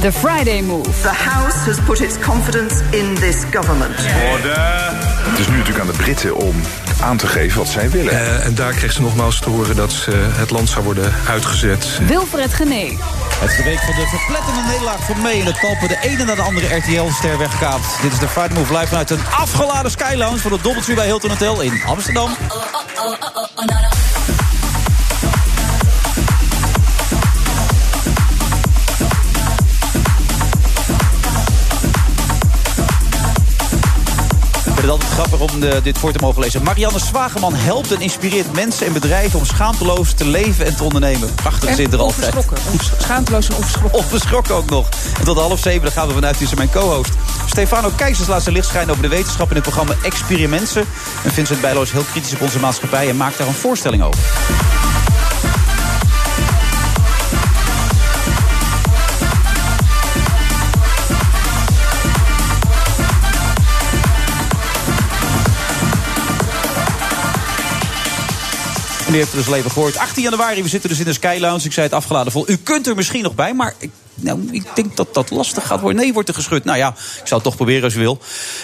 The Friday Move. The House has put its confidence in this government. Het is nu natuurlijk aan de Britten om aan te geven wat zij willen. Uh, en daar kreeg ze nogmaals te horen dat uh, het land zou worden uitgezet. Wilfred Gené. Het is de week van de verpletterende nederlaag van mee in het Talpen. De ene na de andere RTL-ster weggekaapt. Dit is de Friday Move live vanuit een afgeladen Skylounge... voor het Dobbeltje bij Hilton Hotel in Amsterdam. Het altijd grappig om de, dit voor te mogen lezen. Marianne Zwageman helpt en inspireert mensen en bedrijven... om schaamteloos te leven en te ondernemen. Prachtig zit er altijd. Schaamteloos en onverschrokken. Onverschrokken ook nog. En tot half zeven dan gaan we vanuit tussen mijn co-host. Stefano Keizers laat zijn licht schijnen over de wetenschap... in het programma Experimenten. En Vincent Bijlo heel kritisch op onze maatschappij... en maakt daar een voorstelling over. En u heeft het dus leven gehoord. 18 januari, we zitten dus in de Sky Lounge. Ik zei het afgeladen vol. U kunt er misschien nog bij, maar ik, nou, ik denk dat dat lastig gaat worden. Nee, wordt er geschud. Nou ja, ik zal het toch proberen als u wil.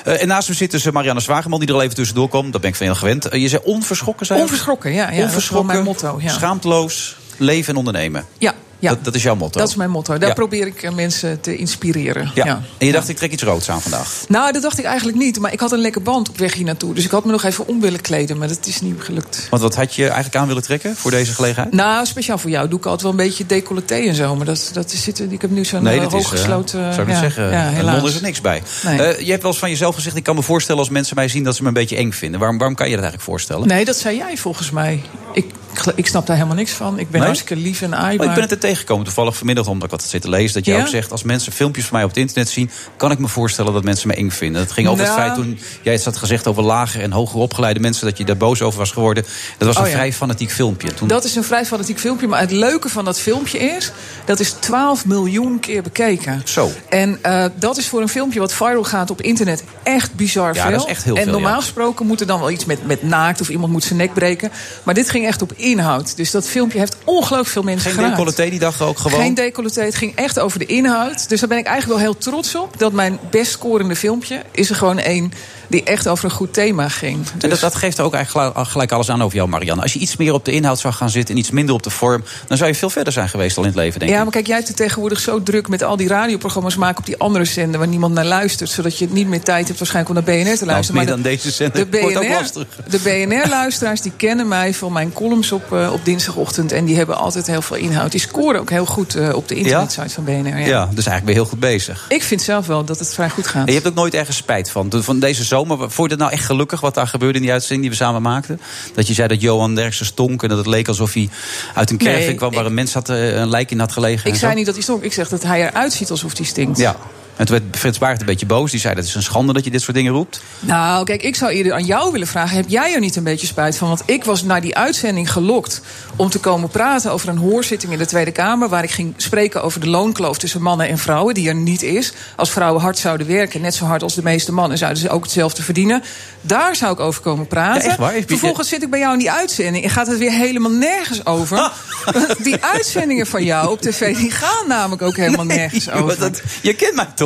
Uh, en naast me zit dus Marianne Zwageman, die er al even tussendoor komt. Daar ben ik van heel gewend. Uh, je zei onverschrokken zijn? Onverschrokken, ja. ja onverschrokken, mijn motto. Ja. Schaamteloos, leven en ondernemen. Ja. Ja. Dat, dat, is jouw motto? Dat is mijn motto. Daar ja. probeer ik mensen te inspireren. Ja. ja. En je dacht, ik trek iets roods aan vandaag? Nou, dat dacht ik eigenlijk niet. Maar ik had een lekker band op weg hier naartoe. Dus ik had me nog even om willen kleden. Maar dat is niet gelukt. Want wat had je eigenlijk aan willen trekken voor deze gelegenheid? Nou, speciaal voor jou doe ik altijd wel een beetje decolleté en zo. Maar dat, dat zit, ik heb nu zo'n nee, uh, hooggesloten... Uh, zou ik zeggen, ja, helaas. is er niks bij. Nee. Uh, je hebt wel eens van jezelf gezegd... ik kan me voorstellen als mensen mij zien dat ze me een beetje eng vinden. Waarom, waarom kan je dat eigenlijk voorstellen? Nee, dat zei jij volgens mij. Ik, ik snap daar helemaal niks van. Ik ben nee? hartstikke lief en aaibaar. Maar ik ben het er tegengekomen toevallig vanmiddag omdat ik wat zit te lezen. Dat je ja? ook zegt, als mensen filmpjes van mij op het internet zien... kan ik me voorstellen dat mensen me eng vinden. Het ging over nou. het feit toen jij het had gezegd over lager en hoger opgeleide mensen... dat je daar boos over was geworden. Dat was een oh, ja. vrij fanatiek filmpje. Toen... Dat is een vrij fanatiek filmpje. Maar het leuke van dat filmpje is... dat is 12 miljoen keer bekeken. Zo. En uh, dat is voor een filmpje wat viral gaat op internet echt bizar ja, veel. Dat is echt heel en veel, normaal gesproken moet er dan wel iets met, met naakt... of iemand moet zijn nek breken. Maar dit ging echt op inhoud. Dus dat filmpje heeft ongelooflijk veel mensen Geen. Die dag ook gewoon? Geen decolleté. Het ging echt over de inhoud. Dus daar ben ik eigenlijk wel heel trots op. Dat mijn best scorende filmpje is er gewoon één die echt over een goed thema ging. Dus... En dat, dat geeft er ook eigenlijk gelijk alles aan over jou, Marianne. Als je iets meer op de inhoud zou gaan zitten en iets minder op de vorm... dan zou je veel verder zijn geweest al in het leven, denk ik. Ja, maar kijk, jij hebt het tegenwoordig zo druk met al die radioprogramma's maken op die andere zender... waar niemand naar luistert, zodat je niet meer tijd hebt waarschijnlijk om naar BNR te luisteren. Nou, meer dan deze zender de wordt ook lastig. De BNR-luisteraars die kennen mij van mijn columns op, uh, op dinsdagochtend... en die hebben altijd heel veel inhoud. Die scoren ook heel goed uh, op de internetsite ja? van BNR. Ja. ja, dus eigenlijk ben je heel goed bezig. Ik vind zelf wel dat het vrij goed gaat. En je hebt ook nooit ergens spijt van. Van deze zomer, vond je dat nou echt gelukkig wat daar gebeurde in die uitzending die we samen maakten? Dat je zei dat Johan Derksen stonk en dat het leek alsof hij uit een caravan Nee, kwam waar ik- een mens had, eh, een lijk in had gelegen. Ik zei zo. niet dat hij stonk. Ik zeg dat hij eruit ziet alsof hij stinkt. Ja. En toen werd Frits Baart een beetje boos. Die zei dat is een schande dat je dit soort dingen roept. Nou, kijk, ik zou eerder aan jou willen vragen: heb jij er niet een beetje spijt van? Want ik was naar die uitzending gelokt om te komen praten over een hoorzitting in de Tweede Kamer. Waar ik ging spreken over de loonkloof tussen mannen en vrouwen, die er niet is. Als vrouwen hard zouden werken, net zo hard als de meeste mannen, zouden ze ook hetzelfde verdienen. Daar zou ik over komen praten. Ja, echt waar? Vervolgens zit ik bij jou in die uitzending en gaat het weer helemaal nergens over. die uitzendingen van jou op tv, die gaan namelijk ook helemaal nergens Nee, over. dat- je kent mij toch?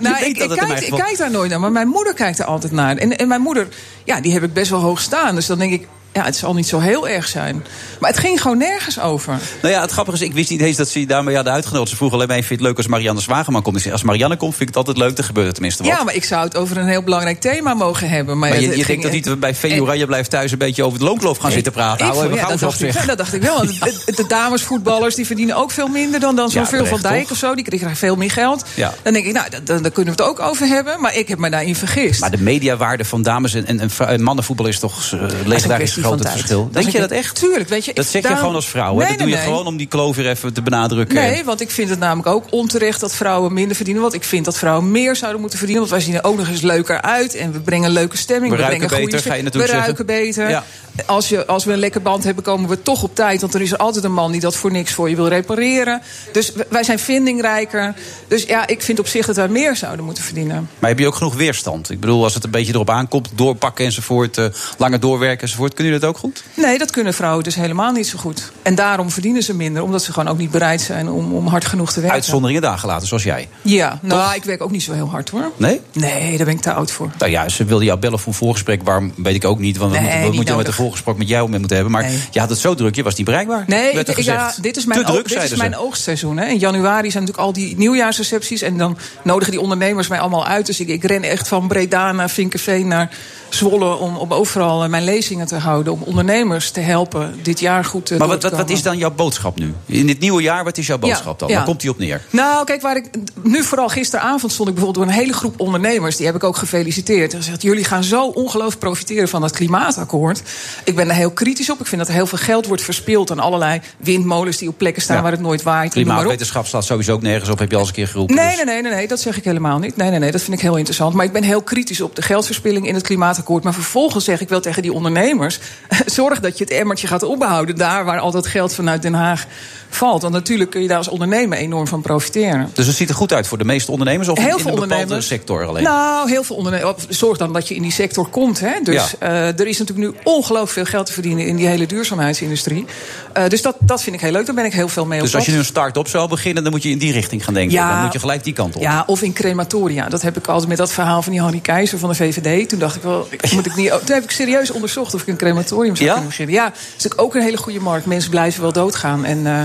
Nou, ik, kijk, ik kijk daar nooit naar, maar mijn moeder kijkt er altijd naar. En, en mijn moeder, ja, die heb ik best wel hoog staan. Dus dan denk ik, ja, het zal niet zo heel erg zijn. Maar het ging gewoon nergens over. Nou ja, het grappige is, ik wist niet eens dat ze je daarmee hadden uitgenodigd. Ze vroegen alleen maar, vind je het leuk als Marianne Zwageman komt? Ik zei, als Marianne komt, vind ik het altijd leuk. Dan gebeurt tenminste wat. Ja, maar ik zou het over een heel belangrijk thema mogen hebben. Maar, maar je, het je ging- denkt dat niet bij Veen Oranje blijft thuis een beetje over de loonkloof gaan zitten praten. Ik Hou ja, dat, dacht ik, dat dacht ik wel. Want de, de damesvoetballers die verdienen ook veel minder dan, dan zo'n Ja, Veel van Dijk toch? of zo. Die krijgen veel meer geld. Ja. Dan denk ik, nou, da- da- daar kunnen we het ook over hebben. Maar ik heb me daarin vergist. Maar de mediawaarde van dames en, en, en mannenvoetbal is toch uh, legendarisch groot het verschil. Denk je dat echt? Tuurlijk, weet je. Dat zeg je gewoon als vrouw. hè? Dat doe je gewoon om die kloof weer even te benadrukken. Nee, want ik vind het namelijk ook onterecht dat vrouwen minder verdienen. Want ik vind dat vrouwen meer zouden moeten verdienen. Want wij zien er ook nog eens leuker uit. En we brengen leuke stemming. We brengen goede sfeer. We ruiken beter. Als, je, als we een lekker band hebben, komen we toch op tijd. Want er is altijd een man die dat voor niks voor je wil repareren. Dus wij zijn vindingrijker. Dus ja, ik vind op zich dat wij meer zouden moeten verdienen. Maar heb je ook genoeg weerstand? Ik bedoel, als het een beetje erop aankomt, doorpakken enzovoort, eh, langer doorwerken enzovoort, jullie dat ook goed? Nee, dat kunnen vrouwen dus helemaal niet zo goed. En daarom verdienen ze minder. Omdat ze gewoon ook niet bereid zijn om, om hard genoeg te werken. Uitzonderingen daar gelaten, zoals jij. Ja, nou, ik werk ook niet zo heel hard hoor. Nee? Nee, daar ben ik te oud voor. Nou ja, ze wilde jou bellen voor een voorgesprek. Waarom weet ik ook niet. Want we Nee, moeten, we moeten met een voorgesprek met jou mee moeten hebben. Maar Nee. je had het zo druk, je was niet bereikbaar. Nee, ik- ja, dit is mijn, druk, dit is mijn oogstseizoen. Hè. In januari zijn natuurlijk al die nieuwjaarsrecepties. En dan nodigen die ondernemers mij allemaal uit. Dus ik, ik ren echt van Breda naar Vinkenveen naar Zwolle... om, om overal eh, mijn lezingen te houden. Om ondernemers te helpen dit jaar goed te Maar wat, wat, wat is dan jouw boodschap nu? In dit nieuwe jaar, wat is jouw boodschap dan? ja. Waar komt die op neer? Nou, kijk, waar ik nu vooral gisteravond stond ik bijvoorbeeld door een hele groep ondernemers. Die heb ik ook gefeliciteerd. En gezegd: jullie gaan zo ongelooflijk profiteren van dat klimaatakkoord. Ik ben er heel kritisch op. Ik vind dat er heel veel geld wordt verspild aan allerlei windmolens die op plekken staan Ja. waar het nooit waait. Klimaatwetenschap staat sowieso ook nergens op, heb je al eens een keer geroepen. Nee, dus- nee, nee, nee, nee, dat zeg ik helemaal niet. Nee, nee, nee, dat vind ik heel interessant. Maar ik ben heel kritisch op de geldverspilling in het Maar vervolgens zeg ik wel tegen die ondernemers... zorg dat je het emmertje gaat opbehouden... daar waar al dat geld vanuit Den Haag valt. Want natuurlijk kun je daar als ondernemer enorm van profiteren. Dus het ziet er goed uit voor de meeste ondernemers? Of Heel in veel een bepaalde sector alleen? Nou, heel veel ondernemers. Zorg dan dat je in die sector komt. Hè? Dus Ja. eh, er is natuurlijk nu ongelooflijk veel geld te verdienen in die hele duurzaamheidsindustrie. Eh, dus dat, dat vind ik heel leuk. Daar ben ik heel veel mee op Dus als je nu een start-up zou beginnen, dan moet je in die richting gaan denken. Ja. Dan moet je gelijk die kant op. Ja, of in crematoria. Dat heb ik altijd met dat verhaal van die Harry Keizer van de VVD. Toen dacht ik wel, moet ik niet. Toen heb ik serieus onderzocht of ik een crematorium zou Ja? kunnen beginnen. Ja, dat is natuurlijk ook een hele goede markt. Mensen blijven wel doodgaan. En, eh,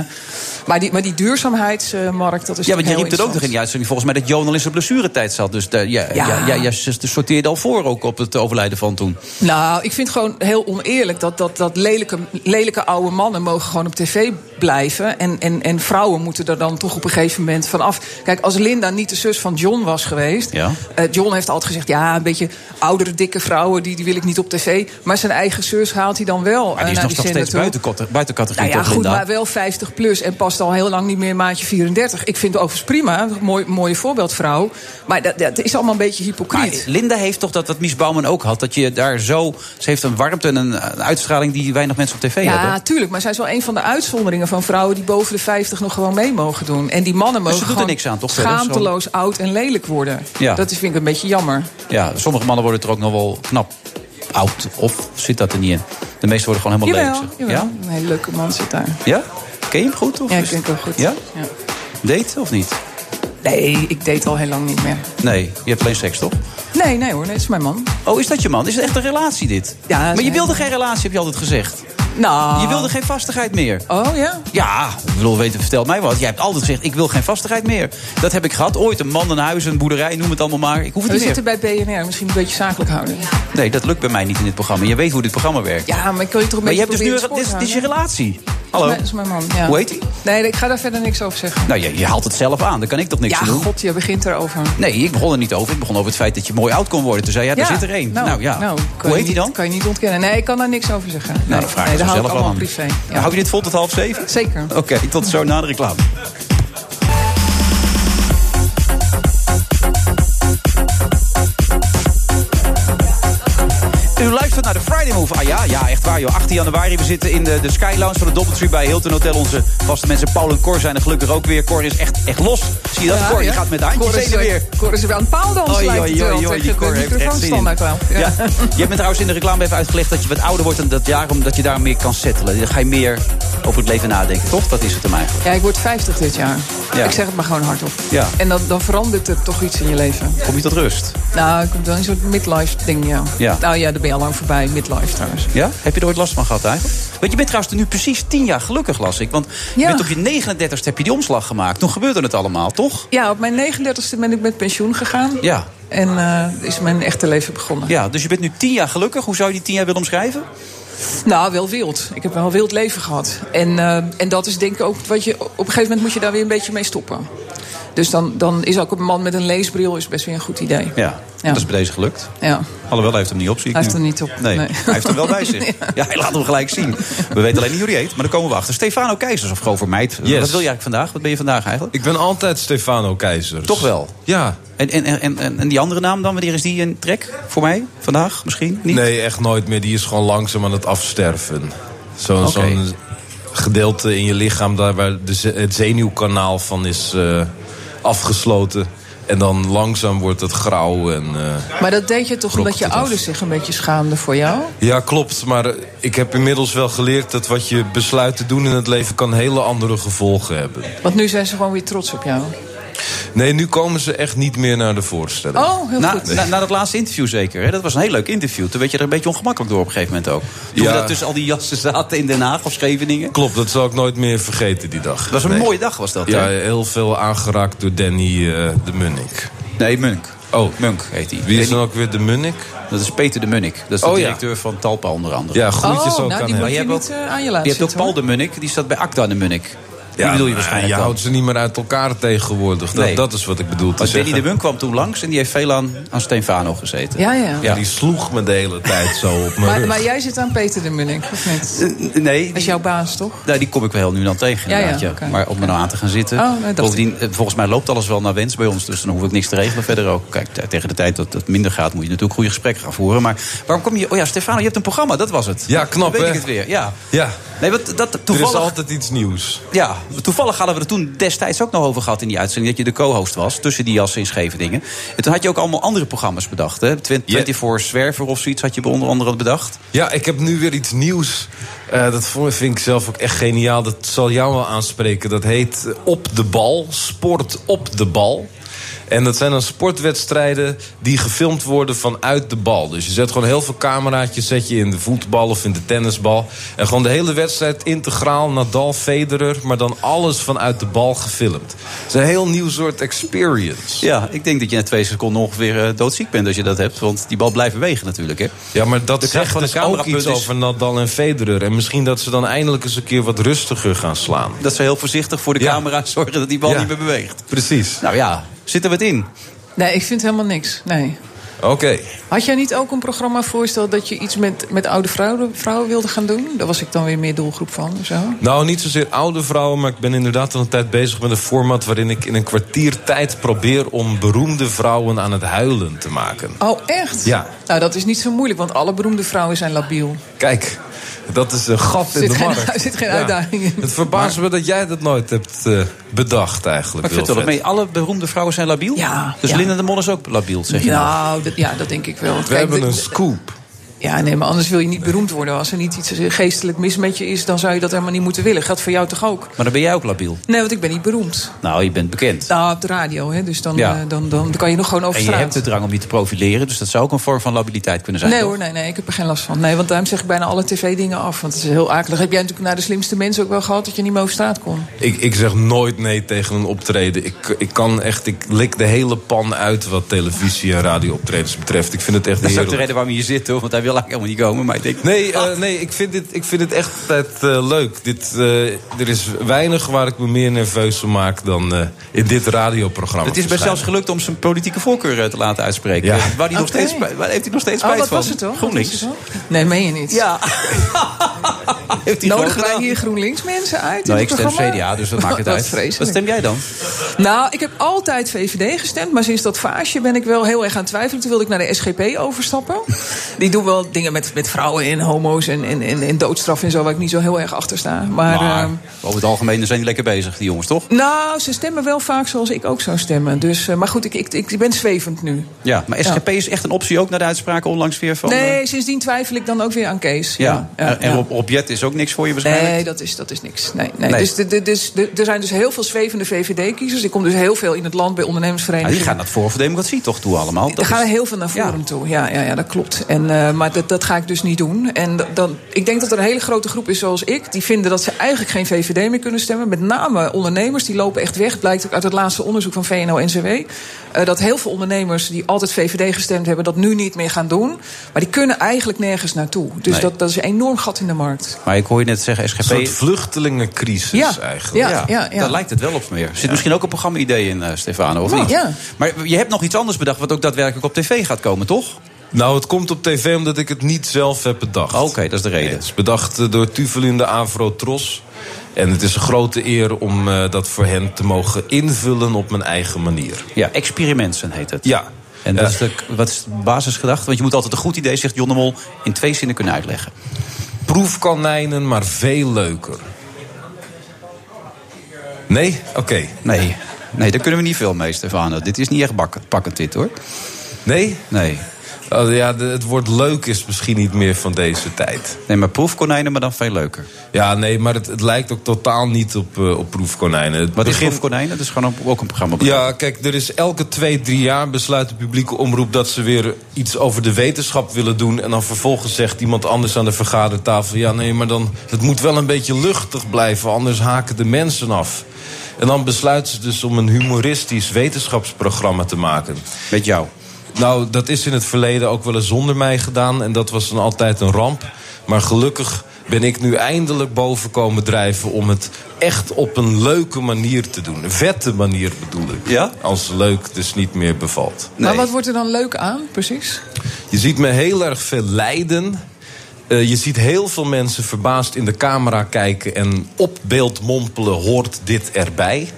maar, die, maar die duurzaamheidsmarkt, dat is Ja, want je riep het ook nog in die uitzending volgens mij dat Johan al in zijn blessuretijd zat. Dus daar- ja, ja. Ja. Ja, sorteerde al voor ook op het overlijden van toen. Nou, ik vind het gewoon heel oneerlijk dat, dat, dat lelijke, lelijke oude mannen mogen gewoon op tv blijven. En, en, en vrouwen moeten er dan toch op een gegeven moment vanaf. Kijk, als Linda niet de zus van John was geweest. Ja. eh, John heeft altijd gezegd: ja, een beetje oudere, dikke vrouwen, die, die wil ik niet op tv. Maar zijn eigen zus haalt hij dan wel. Maar eh, die is naar nog, nog zender steeds buiten, buiten categorie, Nou ja, goed, Linda? maar wel 50 plus en past al heel lang niet meer maatje 34. Ik vind het overigens prima, mooi, mooie voorbeeldvrouw. Maar dat, dat is allemaal een beetje hypocriet. Maar Linda heeft toch dat wat Mies Bouwman ook had. Dat je daar zo. Ze heeft een warmte en een, uitstraling die weinig mensen op tv Ja, hebben. tuurlijk. Maar zij is wel een van de uitzonderingen van vrouwen die boven de 50 nog gewoon mee mogen doen. En die mannen ze mogen gewoon niks aan, toch, schaamteloos oud en lelijk worden. Ja. Dat vind ik een beetje jammer. Ja, sommige mannen worden er ook nog wel knap oud. Of zit dat er niet in? De meeste worden gewoon helemaal Jawel, jawel. Ja? Een hele leuke man zit daar. ja? Ken je hem goed? Of Ja, ik ken hem wel goed. Ja? Ja. Date of niet? Nee, ik date al heel lang niet meer. Nee, je hebt alleen seks, toch? Nee, nee hoor, nee, het is mijn man. Oh, is dat je man? Is het echt een relatie dit? Ja, maar je wilde geen relatie, heb je altijd gezegd. Nou. Je wilde geen vastigheid meer. Oh ja? Ja, ik bedoel, weten, vertel mij wat. Jij hebt altijd gezegd, ik wil geen vastigheid meer. Dat heb ik gehad. Ooit een man, een huis, een boerderij, noem het allemaal maar. Ik hoef het We niet meer. zitten bij BNR, misschien een beetje zakelijk houden. Nee, dat lukt bij mij niet in dit programma. Je weet hoe dit programma werkt. Ja, maar ik wil je toch een maar je beetje hebt dus nu... Dit, is je relatie. Hallo? dat is mijn man, ja. Hoe heet hij? Nee, ik ga daar verder niks over zeggen. Nou, je, je haalt het zelf aan. Daar kan ik toch niks Ja, aan doen? god, je begint erover. Nee, ik begon er niet over. Ik begon over het feit dat je mooi oud kon worden. Toen zei ja, daar zit er één. Nou, ja. kan Hoe heet hij dan? Kan je niet ontkennen. Nee, ik kan daar niks over zeggen. Nou, nee, dan vraag nee, ik dat hou zelf aan. privé. Ja. Hou je dit vol tot half zeven? Zeker. Oké, tot zo na de reclame. U luistert naar de Friday Move. Ah ja, ja, echt waar joh. 18 januari, we zitten in de, de Sky Lounge van de Doubletree bij Hilton Hotel. Onze vaste mensen Paul en Cor zijn er gelukkig ook weer. Cor is echt, echt los. Zie je dat? Ja, Cor, gaat met de handjes heen weer. Cor is weer aan het paaldansen, Oei, lijkt het oei, wel. oei, oei, Tegen die Cor heeft echt zin in. wel. Ja. Ja. Je hebt me trouwens in de reclame even uitgelegd dat je wat ouder wordt... en dat daarom dat je daar meer kan settelen. Dan ga je meer over het leven nadenken, toch? Dat is het hem eigenlijk. Ja, ik word 50 dit jaar. Ja. Ik zeg het maar gewoon hardop. Ja. En dan, dan verandert er toch iets in je leven. Kom je tot rust? Nou, ik kom dan een soort midlife ding, ja. Ja. Nou ja, daar ben je al lang voorbij, midlife trouwens. Ja? Heb je er ooit last van gehad eigenlijk? Want je bent trouwens nu precies tien jaar gelukkig, las ik. Want Ja. bent op je 39ste heb je die omslag gemaakt. Toen gebeurde het allemaal, toch? Ja, op mijn 39ste ben ik met pensioen gegaan. Ja. En eh, is mijn echte leven begonnen. Ja, dus je bent nu tien jaar gelukkig. Hoe zou je die tien jaar willen omschrijven? Nou, wel wild. Ik heb wel een wild leven gehad. En, eh, en dat is denk ik ook wat je... Op een gegeven moment moet je daar weer een beetje mee stoppen. Dus dan, dan is ook een man met een leesbril is best weer een goed idee. Ja, dat is bij deze gelukt. Ja. Alhoewel, hij heeft hem niet op, zie ik Hij heeft hem niet op, Nee, nee. hij heeft hem wel bij zich. Ja, hij laat hem gelijk zien. We weten alleen niet hoe hij heet, maar daar komen we achter. Stefano Keizers of gewoon Vermeid. Wat wil je eigenlijk vandaag? Wat ben je vandaag eigenlijk? Ik ben altijd Stefano Keizers. Toch wel? Ja. En, en, en, en, en die andere naam dan? Wanneer is die in trek? Voor mij? Vandaag misschien? Niet? Nee, echt nooit meer. Die is gewoon langzaam aan het afsterven. Zo'n zo'n gedeelte in je lichaam daar waar de, het zenuwkanaal van is eh, afgesloten. En dan langzaam wordt het grauw. En, eh, Maar dat deed je toch omdat je af. ouders zich een beetje schaamden voor jou? Ja, klopt. Maar eh, ik heb inmiddels wel geleerd dat wat je besluit te doen in het leven kan hele andere gevolgen hebben. Want nu zijn ze gewoon weer trots op jou. Nee, nu komen ze echt niet meer naar de voorstelling. Oh, heel na, goed. Na, na dat laatste interview zeker. Hè? Dat was een heel leuk interview. Toen werd je er een beetje ongemakkelijk door op een gegeven moment ook. Toen Ja. we dat tussen al die jassen zaten in Den Haag of Scheveningen. Klopt, dat zal ik nooit meer vergeten die dag. Dat was een Nee. mooie dag was dat, Ja, hè? heel veel aangeraakt door Danny eh, de Munnik. Nee, Munk. Oh, Munk heet hij. wie is dan ook weer de Munnik? Dat is Peter de Munnik. Dat is de Oh, ja. directeur van Talpa onder andere. Ja, groetjes oh, ook nou, aan die hem. moet je je hebt niet eh, aan je laten Je hebt ook Paul hoor. de Munnik, die staat bij Acta de Munnik. Die bedoel je waarschijnlijk je dan. houdt ze niet meer uit elkaar tegenwoordig. Dat, Nee. dat is wat ik bedoel te Maar Danny de Munk kwam toen langs en die heeft veel aan, aan Stefano gezeten. Ja, ja. Ja, die sloeg me de hele tijd zo op mijn Maar, rug. maar jij zit aan Peter de Munnik, of niet? Eh, Nee, Dat is jouw baas, toch? Nou, die kom ik wel heel nu dan tegen. Ja, ja, ja. Maar om er nou aan te gaan zitten. Oh, nee, Bovendien, eh, volgens mij loopt alles wel naar wens bij ons. Dus dan hoef ik niks te regelen verder ook. Kijk, tegen de tijd dat het minder gaat, moet je natuurlijk goede gesprekken gaan voeren. Maar waarom kom je. Oh ja, Stefano, je hebt een programma, dat was het. Ja, knap, weet hè? ik het weer. Ja. Ja, Nee, wat, dat, er is toevallig, altijd iets nieuws. ja, toevallig hadden we er toen destijds ook nog over gehad in die uitzending. Dat je de co-host was tussen die jassen in Scheveningen. En toen had je ook allemaal andere programma's bedacht. Hè? 24 Zwerver of zoiets had je onder andere bedacht. Ja, ik heb nu weer iets nieuws. Eh, dat vind ik zelf ook echt geniaal. Dat zal jou wel aanspreken. Dat heet eh, Op de Bal. Sport op de bal. En dat zijn dan sportwedstrijden die gefilmd worden vanuit de bal. Dus je zet gewoon heel veel cameraatjes zet je in de voetbal of in de tennisbal. En gewoon de hele wedstrijd integraal, Nadal, Federer... maar dan alles vanuit de bal gefilmd. Het is een heel nieuw soort experience. Ja, ik denk dat je na twee seconden ongeveer eh, doodziek bent als je dat hebt. Want die bal blijft bewegen natuurlijk. Hè? Ja, maar dat kracht zegt van dus ook camerapunt iets over Nadal en Federer. En misschien dat ze dan eindelijk eens een keer wat rustiger gaan slaan. Dat ze heel voorzichtig voor de Ja. camera zorgen dat die bal Ja. niet meer beweegt. Precies. Nou ja, zit er wat in? Nee, ik vind helemaal niks. Nee. Oké. Had jij niet ook een programma voorgesteld dat je iets met, met oude vrouwen, vrouwen wilde gaan doen? Daar was ik dan weer meer doelgroep van. Zo. Nou, niet zozeer oude vrouwen, maar ik ben inderdaad al een tijd bezig met een format... waarin ik in een kwartier tijd probeer om beroemde vrouwen aan het huilen te maken. Oh, echt? Ja. Nou, dat is niet zo moeilijk, want alle beroemde vrouwen zijn labiel. Kijk, dat is een gat in de markt. er zit geen uitdaging in. Het verbaast me dat jij dat nooit hebt eh, bedacht eigenlijk. Maar ik vertel het mee, alle beroemde vrouwen zijn labiel? Ja, Dus ja. Linda de Mol is ook labiel, zeg je nou? Nou, dat, ja, dat denk ik wel. We Kijk, hebben een scoop. Ja, nee, maar anders wil je niet beroemd worden. Als er niet iets geestelijk mis met je is, dan zou je dat helemaal niet moeten willen. Geldt voor jou toch ook? Maar dan ben jij ook labiel. Nee, want ik ben niet beroemd. Nou, je bent bekend. Nou, op de radio, hè, dus dan, Ja. eh, dan, dan, dan kan je nog gewoon over En je hebt de drang om je te profileren, dus dat zou ook een vorm van labiliteit kunnen zijn. Nee toch? hoor, nee, nee, ik heb er geen last van. Nee, want daarom zeg ik bijna alle tv-dingen af. Want het is heel akelig. Heb jij natuurlijk naar de slimste mensen ook wel gehad... dat je niet meer over straat kon? Ik, ik zeg nooit nee tegen een optreden. Ik, ik kan echt, ik lik de hele pan uit wat televisie- en radiooptredens betreft. Ik vind het echt Dat is ook de reden waarom je hier zit, hoor. Want hij wil eigenlijk helemaal niet komen. Maar ik denk, Nee, eh, nee ik, vind dit, ik vind het echt altijd eh, leuk. Dit, eh, er is weinig waar ik me meer nerveus van maak dan eh, in dit radioprogramma. het is best zelfs gelukt om zijn politieke voorkeur te laten uitspreken. Ja. Waar, hij nog steeds, waar heeft hij nog steeds Oh, spijt wat van? was het dan? GroenLinks. Het? Nee, meen je niet? Ja. heeft hij Nodigen wij hier GroenLinks mensen uit? Nou, in ik stem programma? CDA, dus dat maakt het uit. vreselijk. Wat stem jij dan? Nou, ik heb altijd VVD gestemd. Maar sinds dat vaasje ben ik wel heel erg aan het twijfelen. Toen wilde ik naar de SGP overstappen. Die doen wel dingen met, met vrouwen en homo's en, en, en, en doodstraf en zo... waar ik niet zo heel erg achter sta. Maar, Maar ehm, over het algemeen zijn die lekker bezig, die jongens, toch? nou, ze stemmen wel vaak zoals ik ook zou stemmen. Dus, eh, maar goed, ik, ik, ik ben zwevend nu. Ja, maar SGP is echt een optie ook naar de uitspraken onlangs weer van... eh, Nee, sindsdien twijfel ik dan ook weer aan Kees. Ja, ja, en ja. Rob Jet is ook niks voor je waarschijnlijk? Nee, dat is, dat is niks. Nee, nee. Nee. Dus, de, de, dus de- er zijn dus heel veel zwevende VVD-kiezers. Ik kom dus heel veel in het land bij ondernemersverenigingen. die gaan naar het Forum voor Democratie toch toe allemaal? Dat gaan is- heel veel naar Ja. toe. Ja, ja, ja, dat klopt. En, eh, maar dat, dat ga ik dus niet doen. En dan, ik denk dat er een hele grote groep is zoals ik... die vinden dat ze eigenlijk geen VVD meer kunnen stemmen. Met name ondernemers, die lopen echt weg. Blijkt ook uit het laatste onderzoek van VNO-NCW. eh, dat heel veel ondernemers die altijd VVD gestemd hebben... dat nu niet meer gaan doen. Maar die kunnen eigenlijk nergens naartoe. Dus Nee. dat, dat is een enorm gat in de markt. Maar ik hoor je net zeggen, SGP... Een soort vluchtelingencrisis Ja, eigenlijk. ja, ja, ja. Daar lijkt het wel op meer. Er zit misschien ook een programma-idee in, eh, Stefano, of Ja. niet? Ja. Maar je hebt nog iets anders bedacht... wat ook daadwerkelijk op tv gaat komen, toch? Nou, het komt op tv omdat ik het niet zelf heb bedacht. Oké, dat is de reden. Het is bedacht eh, door Tuvelin de Avro Tros. En het is een grote eer om eh, dat voor hen te mogen invullen op mijn eigen manier. Ja, experimenten heet het. Ja. En dat is de, wat is de basisgedachte? Want je moet altijd een goed idee, zegt John de Mol... in twee zinnen kunnen uitleggen. Proefkonijnen, maar veel leuker. Nee? Oké. Nee, nee, daar kunnen we niet veel mee, Stefano. Dit is niet echt bakken, pakkend dit, hoor. Nee? Nee. Oh, ja, de- het woord leuk is misschien niet meer van deze tijd. Nee, maar proefkonijnen, maar dan veel leuker. Ja, nee, maar het, het lijkt ook totaal niet op, eh, op proefkonijnen. Het Wat is begin- proefkonijnen? Dat is gewoon ook een programma. Ja, kijk, er is elke twee, drie jaar besluit de publieke omroep... dat ze weer iets over de wetenschap willen doen. En dan vervolgens zegt iemand anders aan de vergadertafel... ja, nee, maar dan, het moet wel een beetje luchtig blijven... anders haken de mensen af. En dan besluiten ze dus om een humoristisch wetenschapsprogramma te maken. Met jou? Nou, dat is in het verleden ook wel eens zonder mij gedaan. En dat was dan altijd een ramp. Maar gelukkig ben ik nu eindelijk boven komen drijven... om het echt op een leuke manier te doen. Een vette manier bedoel ik. Ja? Als leuk dus niet meer bevalt. Maar wat wordt er dan leuk aan, precies? Je ziet me heel erg veel lijden. Eh, je ziet heel veel mensen verbaasd in de camera kijken... en op beeld mompelen, hoort dit erbij?